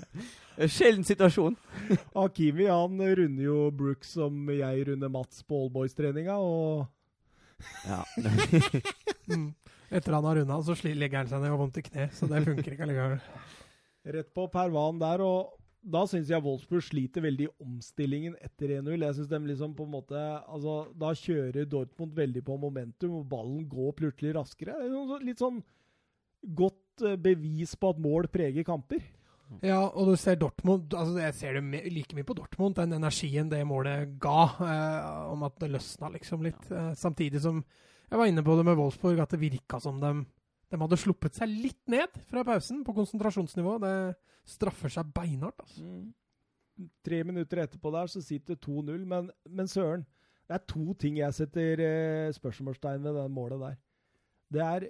Sjelden situasjon. Hakimi han runder jo Brooks som jeg runder Mats på Allboys-treninga, og Ja. Mm. Etter han har runda, så legger han seg ned og har vondt i kne, så det funker ikke allikevel. rett på Pervan der. og da syns jeg Wolfsburg sliter veldig i omstillingen etter 1-0. Jeg synes de liksom på en måte, altså Da kjører Dortmund veldig på momentum, og ballen går plutselig raskere. Er Litt sånn godt eh, bevis på at mål preger kamper. Ja, og du ser Dortmund altså Jeg ser det like mye på Dortmund, den energien det målet ga, eh, om at det løsna liksom litt. Eh, samtidig som jeg var inne på det med Wolfsburg, at det virka som de, de hadde sluppet seg litt ned fra pausen på konsentrasjonsnivå. Det straffer seg beinhardt. altså. Tre minutter etterpå der så sitter 2-0, men, men søren. Det er to ting jeg setter eh, spørsmålstegn ved det målet der. Det er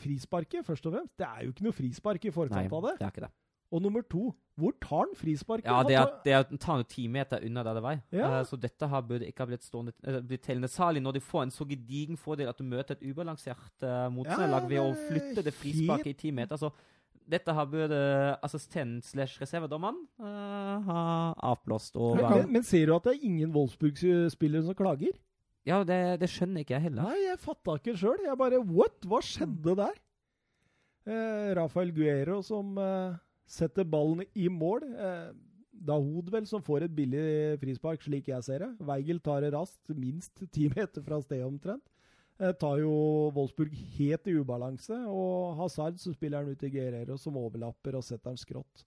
frisparket, først og fremst. Det er jo ikke noe frispark i forkant av det. det er ikke det. Og nummer to, hvor tar han frisparket? Ja, det er, tar- det er å ta noe ti meter unna der det var. Ja. Uh, så dette her burde ikke ha blitt stående uh, blitt tellende. Særlig når de får en så gedigen fordel at du møter et ubalansert uh, motstanderlag Ja, ved å flytte det frisparket i ti meter. Så dette har burde assistent slash reservedommeren uh, ha avblåst. Det men, men ser du at det er ingen Wolfsburg-spillere som klager? ja, det, det skjønner ikke jeg heller. Nei, jeg fatta ikke sjøl. Jeg bare What? Hva skjedde der? Uh, Rafael Guero som eh, setter ballen i mål. Eh, Hodvel vel som får et billig frispark, slik jeg ser det. Weigel tar det raskt, minst ti meter fra stedet omtrent. Eh, tar jo Wolfsburg helt i ubalanse, og Hazard så spiller han ut i Guerrero som overlapper og setter han skrått.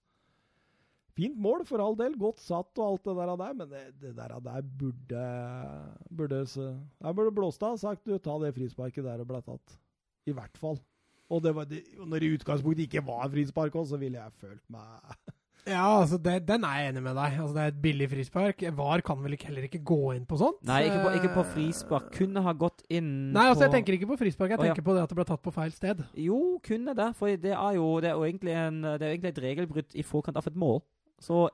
Fint mål, for all del. Godt satt og alt det der, der men det, det der, der burde burde, burde Blåstad sagt du, ta det frisparket der og ble tatt. I hvert fall. Og det var det, når det i utgangspunktet ikke var frispark òg, så ville jeg følt meg Ja, altså, det, den er jeg enig med deg. Altså, det er et billig frispark. VAR kan vel ikke, heller ikke gå inn på sånt? Nei, ikke på, ikke på Eh, frispark. Kunne ha gått inn Nei, altså, jeg tenker ikke på frispark. Jeg Å, ja. tenker på det at det ble tatt på feil sted. Jo, kunne det. For det er jo, det er jo egentlig, en, det er egentlig et regelbrudd i forkant av et mål. Så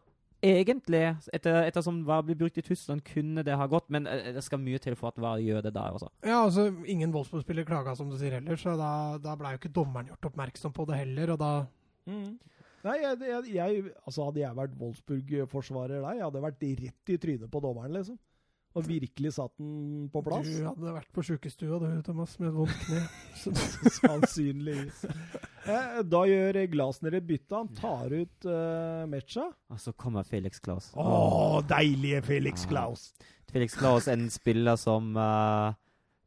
egentlig, etter, ettersom VAR blir brukt i Tyskland, kunne det ha gått, men eh, det skal mye til for at VAR gjør det der altså. Ja, altså, ingen Wolfsburg-spiller klaga, som du sier heller, så da, da ble jo ikke dommeren gjort oppmerksom på det heller, og da Nei, jeg, jeg, jeg, altså hadde jeg vært Wolfsburg-forsvarer der, jeg hadde vært rett i trynet på dommeren, liksom. Og virkelig satt den på plass. Du hadde vært på sjukestua du, Thomas, med et vondt kne. Sannsynligvis. Eh, Da gjør Glasner et bytte. Han tar ut uh, Mecha. Og så kommer Felix Klaus. Å, deilige Felix Ja. Klaus! Felix Klaus er en spiller som uh,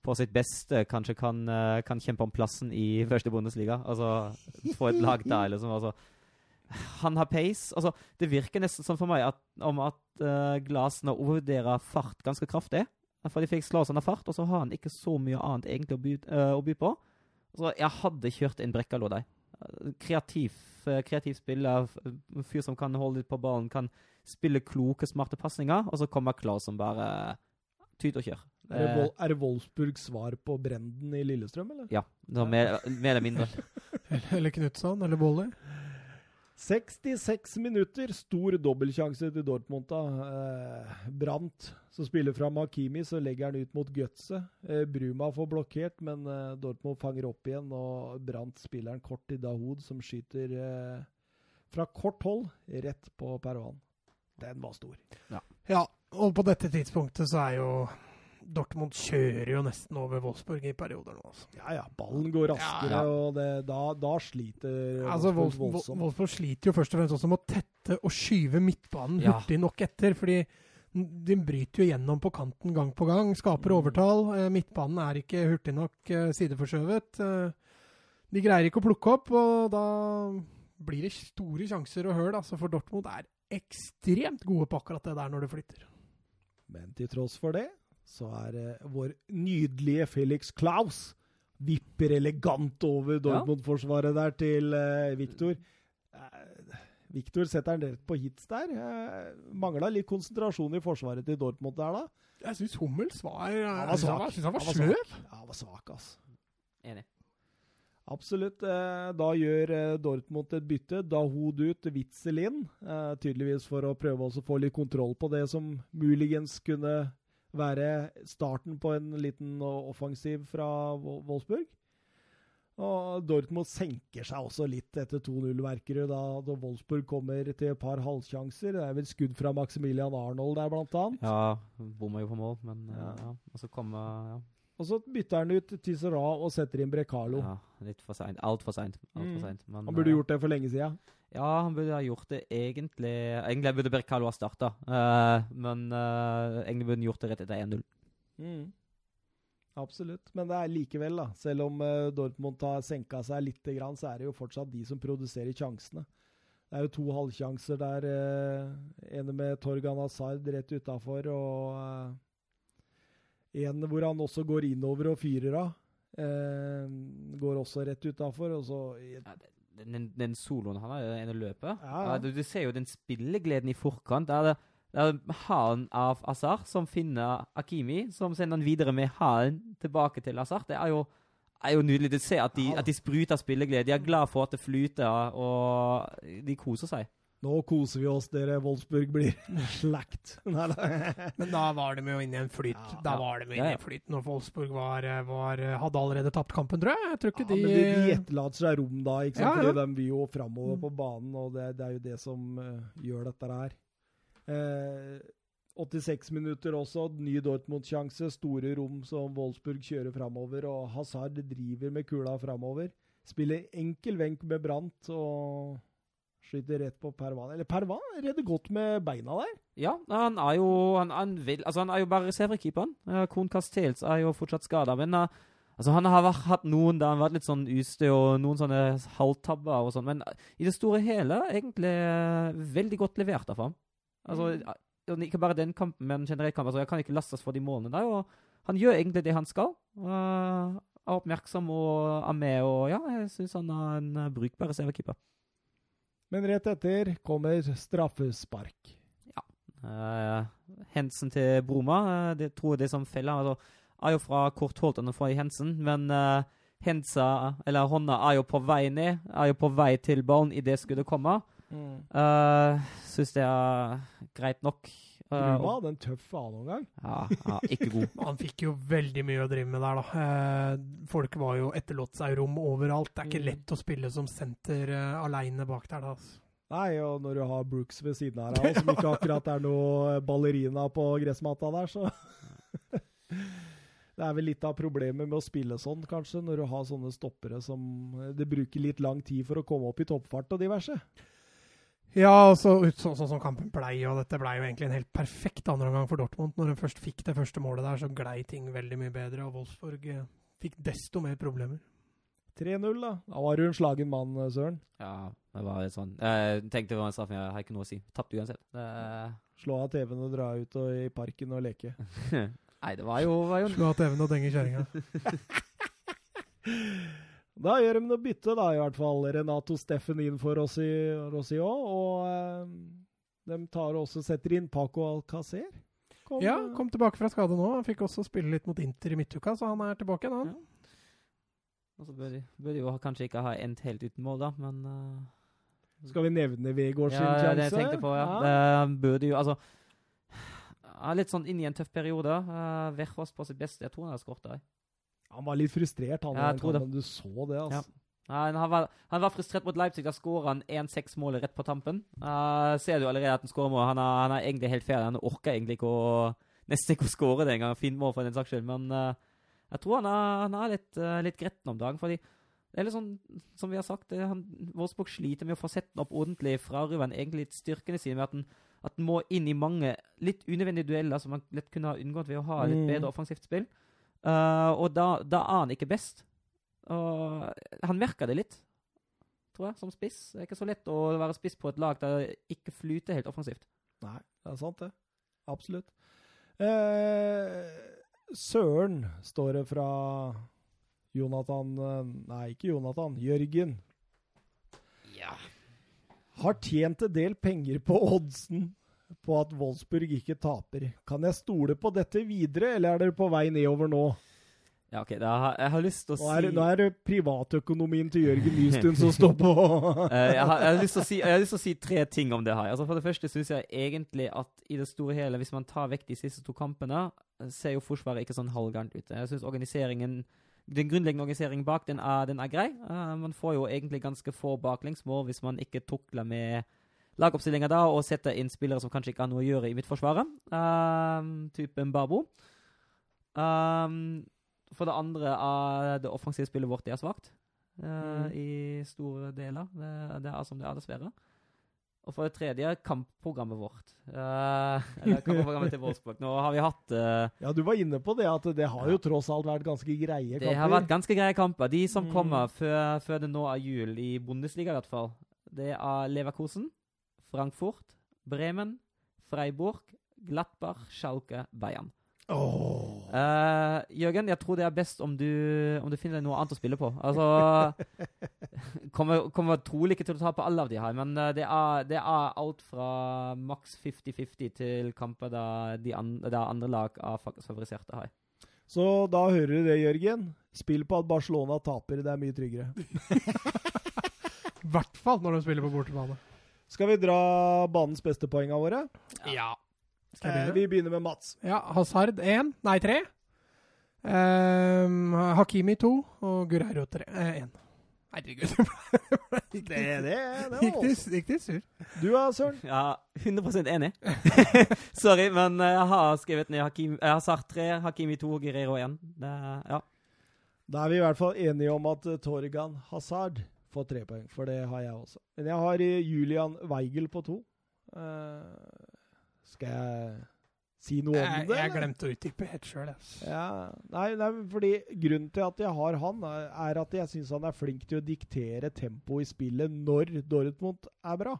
på sitt beste kanskje kan, uh, kan kjempe om plassen i første Bundesliga. Altså få et lag der, liksom. Altså, han har pace. Altså, det virker nesten sånn for meg at, om at uh, Glasner overvurderer fart ganske kraftig. For de fikk han av fart, og så har han ikke så mye annet egentlig å by, uh, å by på. Så jeg hadde kjørt inn Brekkalo der. Eh, Kreativ, uh, kreativ spiller, fyr som kan holde litt på ballen, kan spille kloke, smarte pasninger, og så kommer Klaus som bare tyter og kjør. Er det, Eh, Vol er det Wolfsburgs svar på Brenden i Lillestrøm, eller? ja, mer, mer eller mindre. Eller Knutson, eller Bolle. 66 minutter, stor dobbeltsjanse til Dortmund. da. Eh, Brandt, som spiller fra Makimi, så legger han ut mot Gutse. Eh, Bruma får blokkert, men eh, Dortmund fanger opp igjen, og Brandt spiller en kort til Dahoud, som skyter eh, fra kort hold rett på Peruan. Den var stor. Ja, og på dette tidspunktet så er jo Dortmund kjører jo nesten over Wolfsburg i perioder nå, altså. Ja ja, ballen går raskere, Ja. og det, da, da sliter Altså, Wolfsburg Wolfsburg, voldsomt. Wolfsburg sliter jo først og fremst også med å tette og skyve midtbanen Ja. hurtig nok etter. fordi de bryter jo gjennom på kanten gang på gang, skaper Mm. overtall. Eh, Midtbanen er ikke hurtig nok eh, sideforskjøvet. Eh, De greier ikke å plukke opp, og da blir det store sjanser og høl. Altså, for Dortmund er ekstremt gode på akkurat det der når det flytter. Men til tross for det, så er eh, vår nydelige Felix Klaus vipper elegant over Dortmund-forsvaret der til eh, Viktor. Eh, Viktor setter han rett på hits der. Eh, Mangla litt konsentrasjon i forsvaret til Dortmund der, da. Jeg syns Hummels var Han var jeg synes svak. han var, synes han var sløv. Ja, han var svak, altså. Enig. Absolutt. Eh, Da gjør eh, Dortmund et bytte. Dahoud ut, Witzel inn. eh, Tydeligvis for å prøve å få litt kontroll på det som muligens kunne være starten på en liten offensiv fra Wolfsburg. Og Dortmund senker seg også litt etter 2-0-merkere da, da Wolfsburg kommer til et par halvsjanser. Det er vel skudd fra Maximilian Arnold der, blant annet. Ja, bomma jo på mål, men eh, Ja. ja. Og så kommer ja. Og så bytter han ut Tissera og setter inn Brekalo. ja, litt for seint. Altfor seint. Alt Mm. Men, Han burde eh, gjort det for lenge siden. Ja, han burde ha gjort det egentlig Egentlig burde Berkalo ha starta, men uh, egentlig burde han gjort det rett etter 1-0. Mm. Absolutt. Men det er likevel, da. Selv om uh, Dortmund har senka seg litt, grann, så er det jo fortsatt de som produserer sjansene. Det er jo to halvsjanser der. Uh, ene med Torgan Hazard rett utafor, og eh, en hvor han også går innover og fyrer av. Eh, går også rett utafor. Og så Ja, den, den, den soloen han har, den ene løpet Ja, ja. du, du ser jo den spillegleden i forkant. Der er det, det er halen av Azar som finner Akimi, som sender han videre med halen tilbake til Azar. Det er jo, er jo nydelig. Du ser at de, Ja at de spruter spilleglede. De er glad for at det flyter, og de koser seg. Nå koser vi oss, dere. Wolfsburg blir slakt. Men da var de jo inne i en flyt. Ja. da var de jo inne i en flyt når Wolfsburg var, var, hadde allerede tapt kampen, tror jeg. Jeg tror Ja, de, men de, de etterlater seg rom da, ikke sant? Ja, ja. de vil jo framover Mm. på banen, og det, det er jo det som uh, gjør dette her. Eh, 86 minutter også, ny Dortmund-sjanse, store rom som Wolfsburg kjører framover, og Hazard driver med kula framover. Spiller enkel venk med Brandt og skyter rett på Pervan. Eller Pervan redder godt med beina der. Ja, han er jo Han, han, vil, altså han er jo bare reservekeeperen. Kon Castells er jo fortsatt skada, men uh, altså han har vært, hatt noen der han har vært litt sånn ustø og noen sånne halvtabber og sånn, men uh, i det store hele egentlig uh, veldig godt levert av ham. Altså, Mm. ikke bare den kampen, men generelt kamp. Altså, jeg kan ikke lastes for de målene der. og Han gjør egentlig det han skal. er oppmerksom og er med, og ja, jeg syns han er en brukbar reservekeeper. Men rett etter kommer straffespark. Uh, Hensen til Broma, eh, det tror jeg det som feller, altså, er jo fra kort hold enn fra Hensen, men uh, Hensa, eller hånda, er jo på vei ned, er jo på vei til ballen i det skuddet kommer. Mm. Uh, Syns det er greit nok. Uh, Bruma hadde en tøff annenomgang. ja, ja, ikke god. Han fikk jo veldig mye å drive med der, da. Eh, folk var jo etterlot seg rom overalt. Det er ikke Mm. lett å spille som senter uh, aleine bak der, da. Altså. Nei, og når du har Brooks ved siden av deg, som ikke akkurat er noe ballerina på gressmatta der, så Det er vel litt av problemet med å spille sånn, kanskje, når du har sånne stoppere som Det bruker litt lang tid for å komme opp i toppfart og diverse. Ja, altså, ut sånn så, som kampen blei, og dette blei jo egentlig en helt perfekt andreomgang for Dortmund. Når de først fikk det første målet der, så glei ting veldig mye bedre, og Wolfsburg eh, fikk desto mer problemer. 3-0, da. Da var du en slagen mann, Søren. Ja, det var litt sånn Jeg tenkte det var en straff, jeg har ikke noe å si. Tapte uansett. Det, Slå av TV-en og dra ut og, i parken og leke. nei, det var jo, var jo Slå av TV-en og denge kjerringa. Da gjør de noe bytte, da, i hvert fall. Renato Steffen inn for Rossi òg. Og eh, de tar og også setter inn Paco Alcacer. Kom, Ja, eh, kom tilbake fra skade nå. Han fikk også spille litt mot Inter i midtuka, så han er tilbake igjen, han. Og så bør de, bør de jo kanskje ikke ha endt helt uten mål, da, men uh, Skal vi nevne Vegård Ja, sjanse? ja, det jeg tenkte på, ja. Det burde jo Altså er Litt sånn inn i en tøff periode. Uh, Verhos på sitt beste. Jeg tror han har skåret der. Han var litt frustrert, han. Ja, jeg tror det. Du så det, altså. Nei, han, var, han var frustrert mot Leipzig. Da skåra han 1-6-målet rett på tampen. Uh, ser du allerede at han skårer mål. Han er, han er egentlig helt ferdig. Han orker egentlig ikke å nesten ikke å skåre det engang. Fint mål for den saks skyld. Men uh, jeg tror han er, han er litt, uh, litt gretten om dagen. fordi det er litt sånn, som vi har sagt, det, han, Wolfsburg sliter med å få sett den opp ordentlig. Frarøver han egentlig litt styrkene sine med at han, at han må inn i mange litt unødvendige dueller som han lett kunne ha unngått ved å ha litt Mm. bedre offensivt spill. Uh, og da, da er han ikke best. Og han merker det litt, tror jeg, som spiss. Det er ikke så lett å være spiss på et lag der det ikke flyter helt offensivt. Nei, det er sant, det. Absolutt. Eh, Søren står det fra Jonathan eh, Nei, ikke Jonathan. Jørgen. Ja. Har tjent en del penger på oddsen på at Wolfsburg ikke taper. Kan jeg stole på dette videre, eller er dere på vei nedover nå? Ja, OK. Har- jeg har lyst til å Nå er, si nå er det privatøkonomien til Jørgen Nystuen som står på. Eh, jeg, har, jeg, har lyst til å si, jeg har lyst til å si tre ting om det her. Altså For det første syns jeg egentlig at i det store hele, hvis man tar vekk de siste to kampene, ser jo Forsvaret ikke sånn halvgærent ut. Jeg syns organiseringen den grunnleggende organiseringen bak, den er, den er grei. Uh, man får jo egentlig ganske få baklengsmål hvis man ikke tukler med lagoppstillinga da, og sette inn spillere som kanskje ikke har noe å gjøre i midtforsvaret. Um, typen Babo. Um, for det andre er det offensive spillet vårt det er svakt Uh, Mm. i store deler. Det, det er som det er, dessverre. Og for det tredje, kampprogrammet vårt. Uh, eller kampprogrammet til Wolfsburg. Nå har vi hatt uh, Ja, du var inne på det, at det har jo tross alt vært ganske greie kamper. Det har vært ganske greie kamper. De som Mm. kommer før, før det nå er jul, i Bundesliga i hvert fall, det er Leverkosen, Frankfurt, Bremen, Freiburg, Glattbach, Schalke, Bayern. Oh. Uh, Jørgen, jeg tror det er best om du, om du finner deg noe annet å spille på. Altså Kommer, kommer trolig ikke til å ta på alle av de her, men eh, det, er, det er alt fra maks 50-50 til kamper der, de an, der andre lag er faktisk favoriserte her. Så da hører du det, Jørgen. Spill på at Barcelona taper. Det er mye tryggere. I hvert fall når de spiller på bortebane. Skal vi dra banens beste poenga våre? Ja. Eh, begynne? vi begynner med Mats. Ja, Hazard 1, nei 3. Um, Hakimi 2 og Guerreiro 1. Herregud. Det, det, det Gikk var gikk de sur? Du da, Søren? Ja, 100 enig. Sorry, men eh, jeg har skrevet ned Hakim, jeg har sagt tre, Hakimi to, Guerrero én. Det, ja. Da er vi i hvert fall enige om at eh, Torgan Hazard får tre poeng, for det har jeg også. Men jeg har eh, Julian Weigel på to. Uh, skal jeg si noe om det? jeg glemte å utdype helt sjøl. Ja, nei, nei, fordi grunnen til at jeg har han, er at jeg syns han er flink til å diktere tempoet i spillet når Dortmund er bra.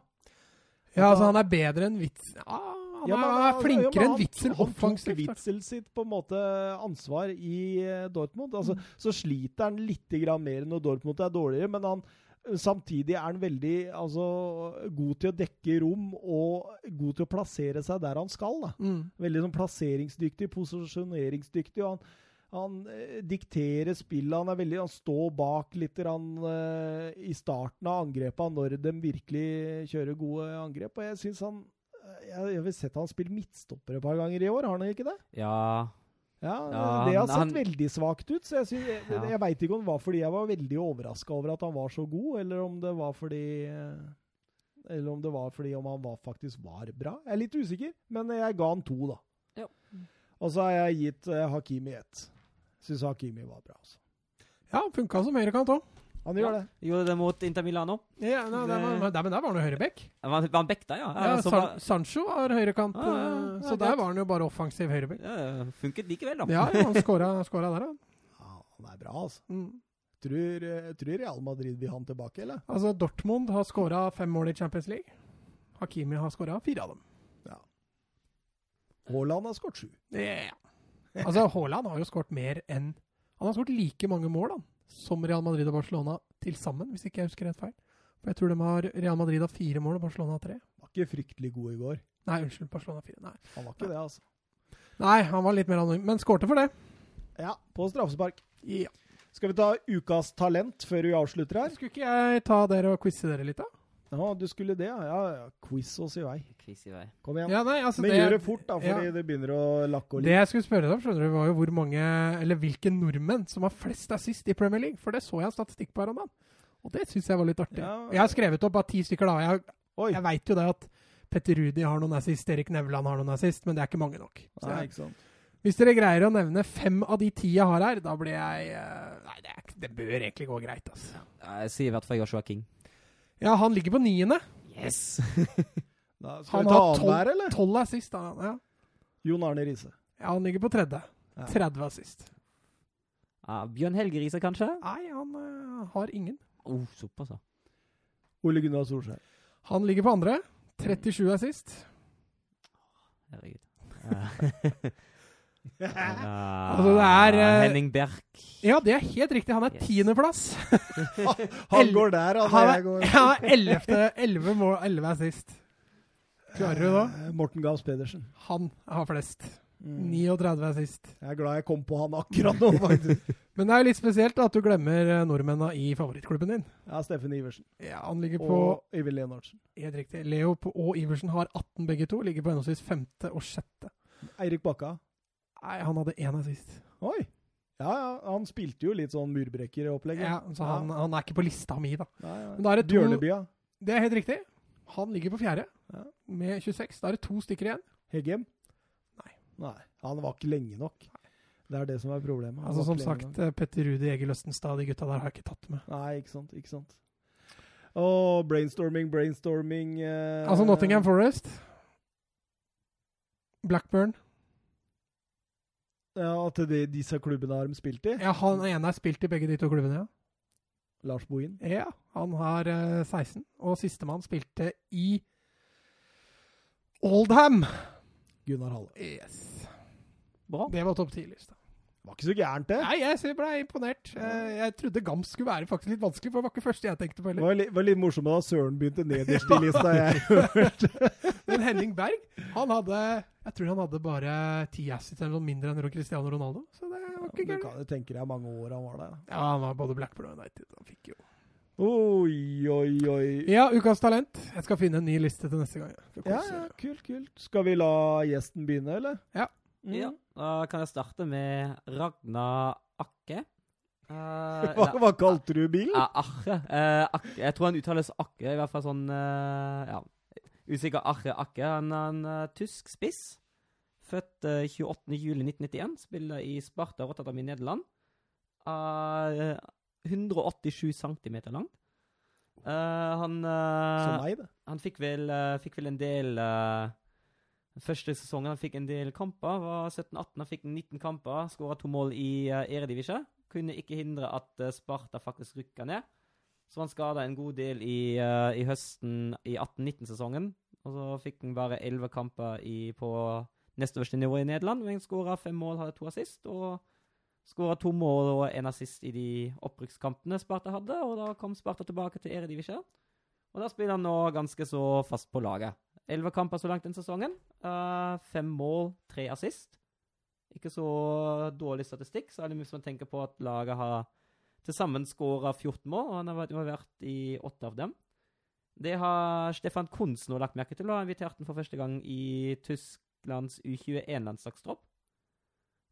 Ja, altså, han er bedre enn Witz... Ja, han, Ja, han- er flinkere ja, enn han- offensivt. Han tok Witzel sitt på en måte ansvar i eh, Dortmund. Altså, Mm. Så sliter han litt mer når Dortmund er dårligere, men han Samtidig er han veldig altså, god til å dekke rom og god til å plassere seg der han skal. da. Mm. Veldig sånn plasseringsdyktig, posisjoneringsdyktig. og han Han eh, dikterer spillet. Han er veldig Han står bak litt han, eh, i starten av angrepene når de virkelig kjører gode angrep. Og jeg syns han eh, Jeg, jeg vil sett han spille midtstopper et par ganger i år, har han ikke det? Ja, Ja, Ja, Det har han- sett han- veldig svakt ut. så Jeg, synes, jeg, Ja. jeg veit ikke om det var fordi jeg var veldig overraska over at han var så god, eller om det var fordi Eller om det var fordi om han var, faktisk var bra. Jeg er litt usikker, men jeg ga han to, da. Ja. Og så har jeg gitt uh, Hakimi ett. Syns Hakimi var bra. Altså. Ja, funka som høyrekant òg. Han gjør Ja. det. gjorde det mot Inter Milano. Ja, nei, det, var- men der var han jo høyrebekk. Var, var han back da, ja? Ja, så San var- Sancho var høyrekant, Ah, ja, ja, eh, så der var han jo bare offensiv høyrebekk. ja, funket likevel, da. Ja, ja, han skåra, skåra der, da. Ja, han er bra, altså. Mm. Tror, eh, tror Real Madrid vil ha han tilbake, eller? Altså, Dortmund har skåra fem mål i Champions League. Hakimi har skåra fire av dem. Haaland har skåret sju. Ja. Altså, Haaland har jo skåret mer enn Han har skåret like mange mål han, som Real Madrid og Barcelona til sammen, hvis ikke jeg husker rett feil. For jeg tror de har Real Madrid har fire mål og Barcelona har tre. Var ikke fryktelig god i går. Nei, unnskyld, Barcelona fire. Nei. Han var ikke det, altså. Nei, han var litt mer anonym, men skårte for det. Ja, på straffespark. Ja. Skal vi ta ukas talent før vi avslutter her? Skulle ikke jeg ta dere og quize dere litt, da? Ja, du skulle det, ja. ja, ja. Quiz oss i vei. Quiz i vei. Kom igjen. Ja, nei, altså Men det, gjør det fort, da, fordi ja. det begynner å lakke og Det jeg skulle spørre deg om, skjønner du, var jo hvor mange, eller hvilke nordmenn som har flest assist i Premier League. For det så jeg en statistikk på her om dagen. Og det syns jeg var litt artig. Ja. Jeg har skrevet opp bare ti stykker, da. Jeg, Oi. jeg veit jo det at Petter Rudi har noen assist, Erik Nevland har noen assist, men det er ikke mange nok. Så Nei, ikke sant. hvis dere greier å nevne fem av de ti jeg har her, da blir jeg eh, Nei, det, er, det bør egentlig gå greit, altså. Jeg sier i hvert fall Joshua King. Ja, han ligger på niende. Yes! Da skal Han vi ta har annenhver, eller? Tolv assist, da. Ja. Jon Arne Riise. ja, han ligger på tredje. Ja. 30 assist. Ja, Bjørn Helge Riise, kanskje? Nei, han uh, har ingen. Oh, såpass, ja. Ole Gunnar Solskjær. Han ligger på andre. 37 assist. Herregud. Ja. Altså, det er, uh, Henning Berg Ja, det er helt riktig. Han er Yes. tiendeplass. Han går der, altså. Han Jeg er går. ja, 11. 11 mål, 11 assist. Klarer du da? Eh, Morten Gahls Pedersen. Han har flest. Mm. 39 sist Jeg er glad jeg kom på han akkurat nå, faktisk. Men det er jo litt spesielt at du glemmer eh, nordmennene i favorittklubben din. Ja, Steffen Iversen. Ja, Han ligger på Og Øyvind Leonardsen. Helt riktig. Leo og Iversen har 18 begge to. Ligger på henholdsvis femte og sjette. Eirik Bakka. Nei, han hadde én assist. Oi! Ja, ja, han spilte jo litt sånn murbrekkeropplegg. Ja, så han, han er ikke på lista mi, da. Nei, nei. Er det to- Bjørnebya. Det er helt riktig. Han ligger på fjerde Ja. med 26. Da er det to stykker igjen. Heggem? Nei. Nei, Han var ikke lenge nok. Det er det som er problemet. Han Altså Som sagt, nok. eh, Petter Rudi, Egil Østenstad, de gutta der har jeg ikke tatt med. Nei, ikke sant. ikke sant. Og brainstorming, brainstorming eh, Altså Nottingham Forest. Blackburn. Ja, Til de, disse klubbene har de spilt i. Ja, Han ene har spilt i begge de to klubbene, ja. Lars Bohin. Ja, han har uh, 16. Og sistemann spilte i Oldham. Gunnar Halle. Yes. Bra. Det var topp 10-lista. Var ikke så gærent, det. Nei, jeg ble imponert. Eh, Jeg trodde Gams skulle være faktisk litt vanskelig, for det var ikke første jeg tenkte på Det heller. var, litt, var litt morsomt da Søren begynte nederst i lista. Jeg hørte. Men Henning Berg, han hadde Jeg tror han hadde bare ti assets eller noe mindre enn Cristiano Ronaldo. Så det var ikke Du gærent. kan jo tenke deg mange år han var der. da. Ja, han var både Blackburn og United. Han fikk jo Oi, oi, oi. Ja, ukas talent. Jeg skal finne en ny liste til neste gang. Skal Ja, ja, kult, kult. Skal vi la gjesten begynne, eller? Ja. Mm. Ja, da kan jeg starte med Ragna Akke. Uh, Hva, hva kalte du bilen? Ja, Arre. Uh, Akke. Jeg tror han uttales Akke, i hvert fall sånn uh, Ja. Usikker Arre Akke. Han er en eh, tysk spiss. Født uh, 28.07.1991. Spiller i Sparta Rotterdam i Nederland. Eh, 187 cm lang. Eh, han eh, Som meg, det. han fikk vel, eh, fikk vel en del eh, Første sesongen han fikk en del kamper, var 17-18. Han fikk 19 kamper, skåra to mål i uh, Eredivisje. Kunne ikke hindre at uh, Sparta faktisk rykka ned. Så han skada en god del i, uh, i høsten i 18-19-sesongen. Og så fikk han bare 11 kamper i, på neste øverste nivå i Nederland. Men skåra fem mål, hadde to assist. Og skåra to mål og en assist i de opprykkskampene Sparta hadde. Og da kom Sparta tilbake til Eredivisje. Og da spiller han nå ganske så fast på laget. Elleve kamper så langt den sesongen. Eh, fem mål, tre assist. Ikke så dårlig statistikk, særlig hvis man tenker på at laget har til sammen skåra 14 mål, og han har vært involvert i åtte av dem. Det har Stefan nå lagt merke til, og har invitert den for første gang i Tysklands U21-landslagstropp.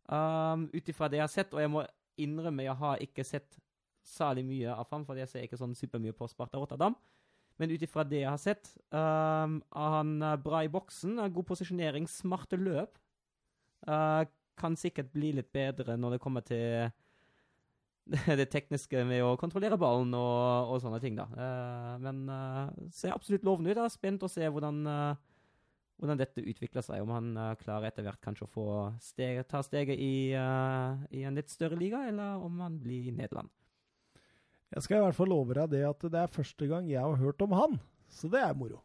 Um, Ut ifra det jeg har sett, og jeg må innrømme jeg har ikke sett særlig mye av ham, for jeg ser ikke sånn supermye på Sparta Rotterdam. Men ut ifra det jeg har sett, um, er han er bra i boksen, har god posisjonering, smarte løp. Uh, kan sikkert bli litt bedre når det kommer til det tekniske med å kontrollere ballen og, og sånne ting, da. Uh, men uh, ser absolutt lovende ut. Jeg er spent å se hvordan, uh, hvordan dette utvikler seg. Om han klarer etter hvert kanskje å steg, ta steget i, i, en litt større liga, eller om han blir i Nederland. Jeg skal i hvert fall love deg det at det er første gang jeg har hørt om han. Så det er moro.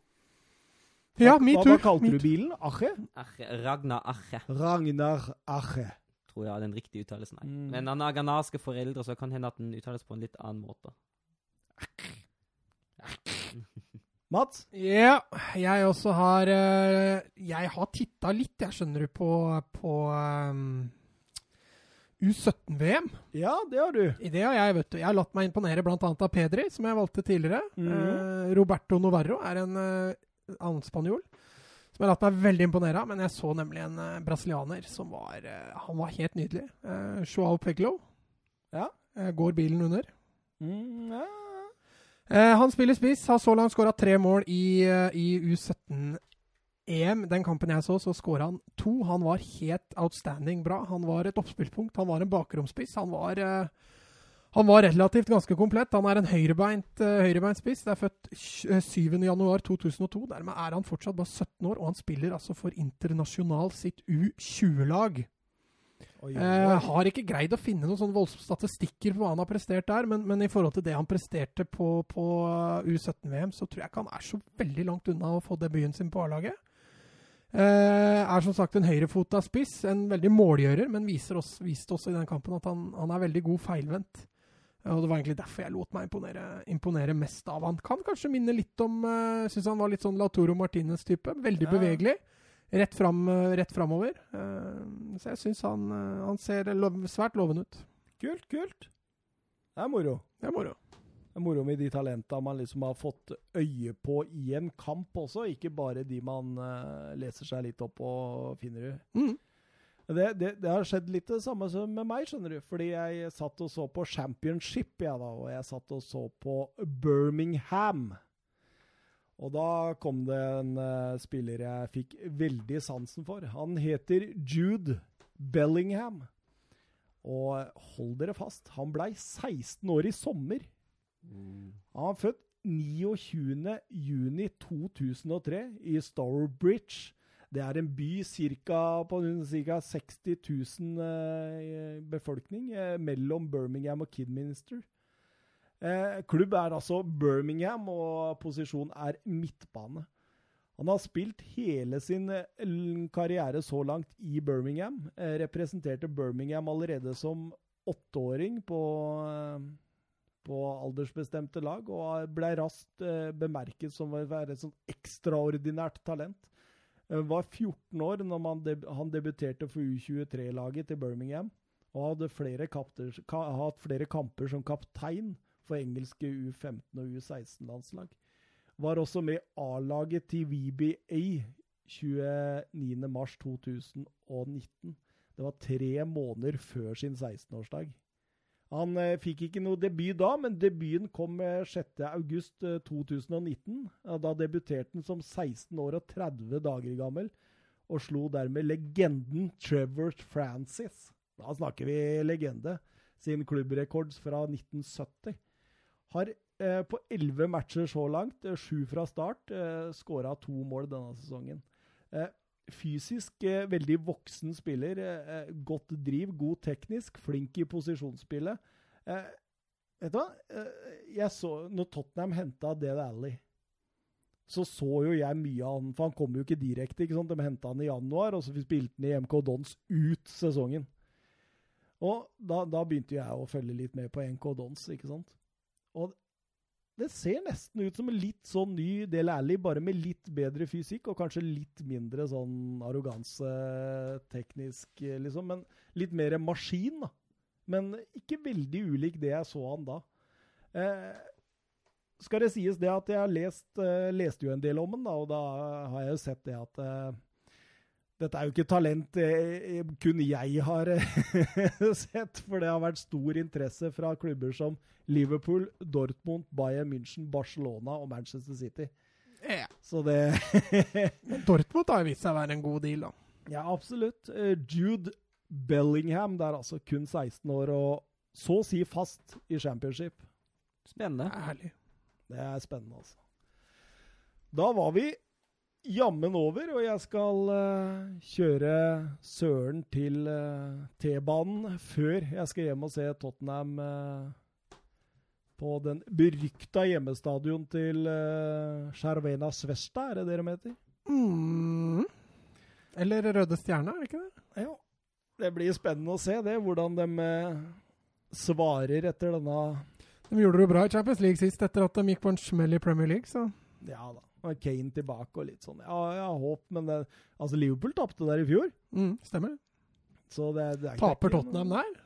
Ja, min tur. Hva kalte du bilen? Ache? Ache? Ragnar Ache. Ragnar Ache. tror jeg er den riktige uttalelsen. er. Mm. Men han har ghanarske foreldre, så kan hende at den uttales på en litt annen måte. Mats? Ja, jeg også har eh, Jeg har titta litt, jeg skjønner du, på, på um, U17-VM. Ja, det har du. I det har jeg, vet du. Jeg har latt meg imponere bl.a. av Pedri, som jeg valgte tidligere. Mm. Eh, Roberto Novarro er en eh, annen spanjol som jeg har latt meg veldig imponere av. Men jeg så nemlig en eh, brasilianer som var eh, Han var helt nydelig. Eh, Joao Peglo. Ja. Eh, går bilen under? Mm, ja. Eh, han spiller spiss, har så langt skåra tre mål i, i U17-VM. EM, den kampen jeg så, så skåra han to. Han var helt outstanding bra. Han var et oppspillspunkt, han var en bakromspiss. Han var, uh, han var relativt ganske komplett. Han er en høyrebeint, uh, høyrebeint spiss. Det er født 7.1.2002. Eh, Dermed er han fortsatt bare 17 år, og han spiller altså for Internasjonal sitt U20-lag. Uh, har ikke greid å finne noen sånne voldsomme statistikker på hva han har prestert der, men, men i forhold til det han presterte på, på U17-VM, så tror jeg ikke han er så veldig langt unna å få debuten sin på A-laget. Eh, er som sagt en høyrefota spiss, en veldig målgjører, men viser oss, viste også i den kampen at han, han er veldig god feilvendt. Eh, Og Det var egentlig derfor jeg lot meg imponere, imponere mest av han. Kan kanskje minne litt om uh, Syns han var litt sånn Latoro Martinez-type. Veldig Ja. bevegelig. Rett, fram, eh, rett framover. Eh, så jeg syns han, eh, han ser lov, svært lovende ut. Kult, kult. Det er moro. Det er moro. Det er moro med de talenta man liksom har fått øye på i en kamp også, ikke bare de man uh, leser seg litt opp og finner ut. Mm. Det, det, det har skjedd litt det samme som med meg, skjønner du. Fordi jeg satt og så på Championship, ja da, og jeg satt og så på Birmingham. Og da kom det en uh, spiller jeg fikk veldig sansen for. Han heter Jude Bellingham. Og hold dere fast, han blei 16 år i sommer. Han var født 29.6.2003 i Stourbridge. Det er en by cirka, på ca. 60 000 eh, befolkning eh, mellom Birmingham og Kidminster. Eh, klubb er altså Birmingham, og posisjon er midtbane. Han har spilt hele sin eh, karriere så langt i Birmingham. Representerte Birmingham allerede som åtteåring på, på aldersbestemte lag, og ble raskt eh, bemerket som å være et sånn ekstraordinært talent. Han Var 14 år når man deb han debuterte for U23-laget til Birmingham, og hadde flere hatt flere kamper som kaptein for engelske U15 og U16-landslag. Var også med A-laget til VBA 29.3.2019. Det var tre måneder før sin 16-årsdag. Han eh, fikk ikke noe debut da, men debuten kom eh, 6.8.2019. Da debuterte han som 16 år og 30 dager gammel, og slo dermed legenden Trevor Francis. Da snakker vi legende. Sin klubbrekord fra 1970. Har eh, på elleve matcher så langt, eh, sju fra start, eh, skåra to mål denne sesongen. Eh, fysisk eh, veldig voksen spiller. Eh, eh, godt driv, god teknisk, flink i posisjonsspillet. Eh, vet du hva? Eh, jeg så, når Tottenham henta Dale Alley, så så jo jeg mye av han, for han kom jo ikke direkte. ikke sant? De henta han i januar, og så spilte han i MK Dons ut sesongen. Og da, da begynte jeg å følge litt med på NK Dons, ikke sant. Og det ser nesten ut som en litt sånn ny Del Alli, bare med litt bedre fysikk og kanskje litt mindre sånn arroganse teknisk, eh, liksom. Men litt mer maskin, da. Men ikke veldig ulik det jeg så han da. Eh, skal det sies det at jeg har lest, eh, leste jo en del om den, da, og da har jeg jo sett det at eh, dette er jo ikke talent eh, kun jeg har eh, sett, for det har vært stor interesse fra klubber som Liverpool, Dortmund, Bayern München, Barcelona og Manchester City. Yeah. Så det Dortmund har vist seg å være en god deal, da. Ja, absolutt. Eh, Jude Bellingham, det er altså kun 16 år og så å si fast i championship. Spennende. Er herlig. Det er spennende, altså. Da var vi jammen over, og jeg skal uh, kjøre Søren til uh, T-banen før jeg skal hjem og se Tottenham uh, på den berykta hjemmestadion til uh, Cervena Svesta, er det det de heter? Mm. Eller Røde Stjerne, er det ikke det? Ja. Det blir spennende å se det, hvordan de svarer etter denne De gjorde det bra i Champions League sist, etter at de gikk på en smell i Premier League, så Ja da. Og Kane tilbake og litt sånn. Ja, har håp, men det, altså Liverpool tapte der i fjor. mm, stemmer. Så det, det er Taper er ikke Tottenham noe- der?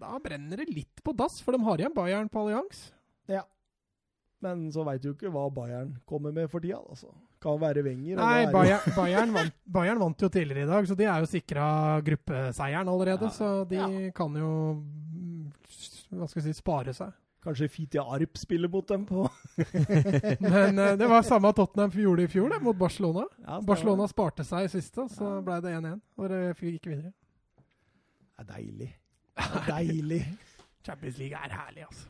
Da brenner det litt på dass, for de har igjen Bayern på allians. Men så veit du ikke hva Bayern kommer med for tida. Altså. Kan være Wenger. Nei, er Bayern, Bayern, vant, Bayern vant jo tidligere i dag, så de er jo sikra gruppeseieren allerede. Ja. Så de Ja. kan jo hva skal jeg si, spare seg. Kanskje Fiti Arp spiller mot dem på Men uh, det var samme Tottenham gjorde i fjor, det, mot Barcelona. ja. Barcelona sparte seg i siste, så Ja. ble det 1-1. Og det gikk videre. Det er deilig. Det er deilig. Champions League er herlig, altså.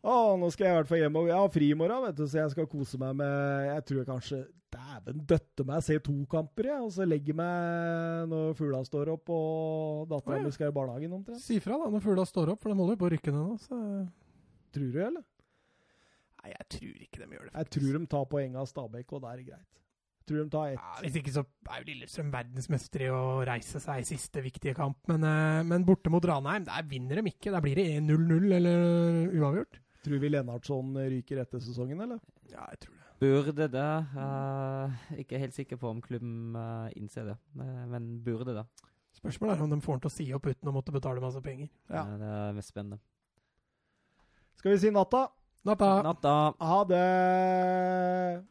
Å, nå skal jeg i hvert fall hjem. og Jeg har fri i morgen, vet du, så jeg skal kose meg med Jeg tror jeg kanskje Dæven døtte meg se to kamper, jeg. Og så legger meg når fugla står opp og dattera mi skal i barnehagen omtrent. Si fra da når fugla står opp, for den holder jo på å rykke ned nå. Så Tror du, eller? Nei, jeg tror ikke de gjør det. Jeg tror de tar poeng av Stabæk, og det er greit. Jeg tror de tar ett. Ja, hvis ikke så er jo Lillestrøm verdensmester i å reise seg i siste viktige kamp. Men, eh, men borte mot Ranheim, der vinner de ikke. Der blir det 1-0-0 eller uavgjort. Tror vi Lennartson ryker etter sesongen, eller? Ja, jeg tror det. Burde det. Uh, ikke helt sikker på om klubben uh, innser det, men burde det. Spørsmålet er om de får han til å si opp uten å måtte betale masse penger. Ja. Det er mest spennende. Skal vi si natta? Natta! Natta. Ha det!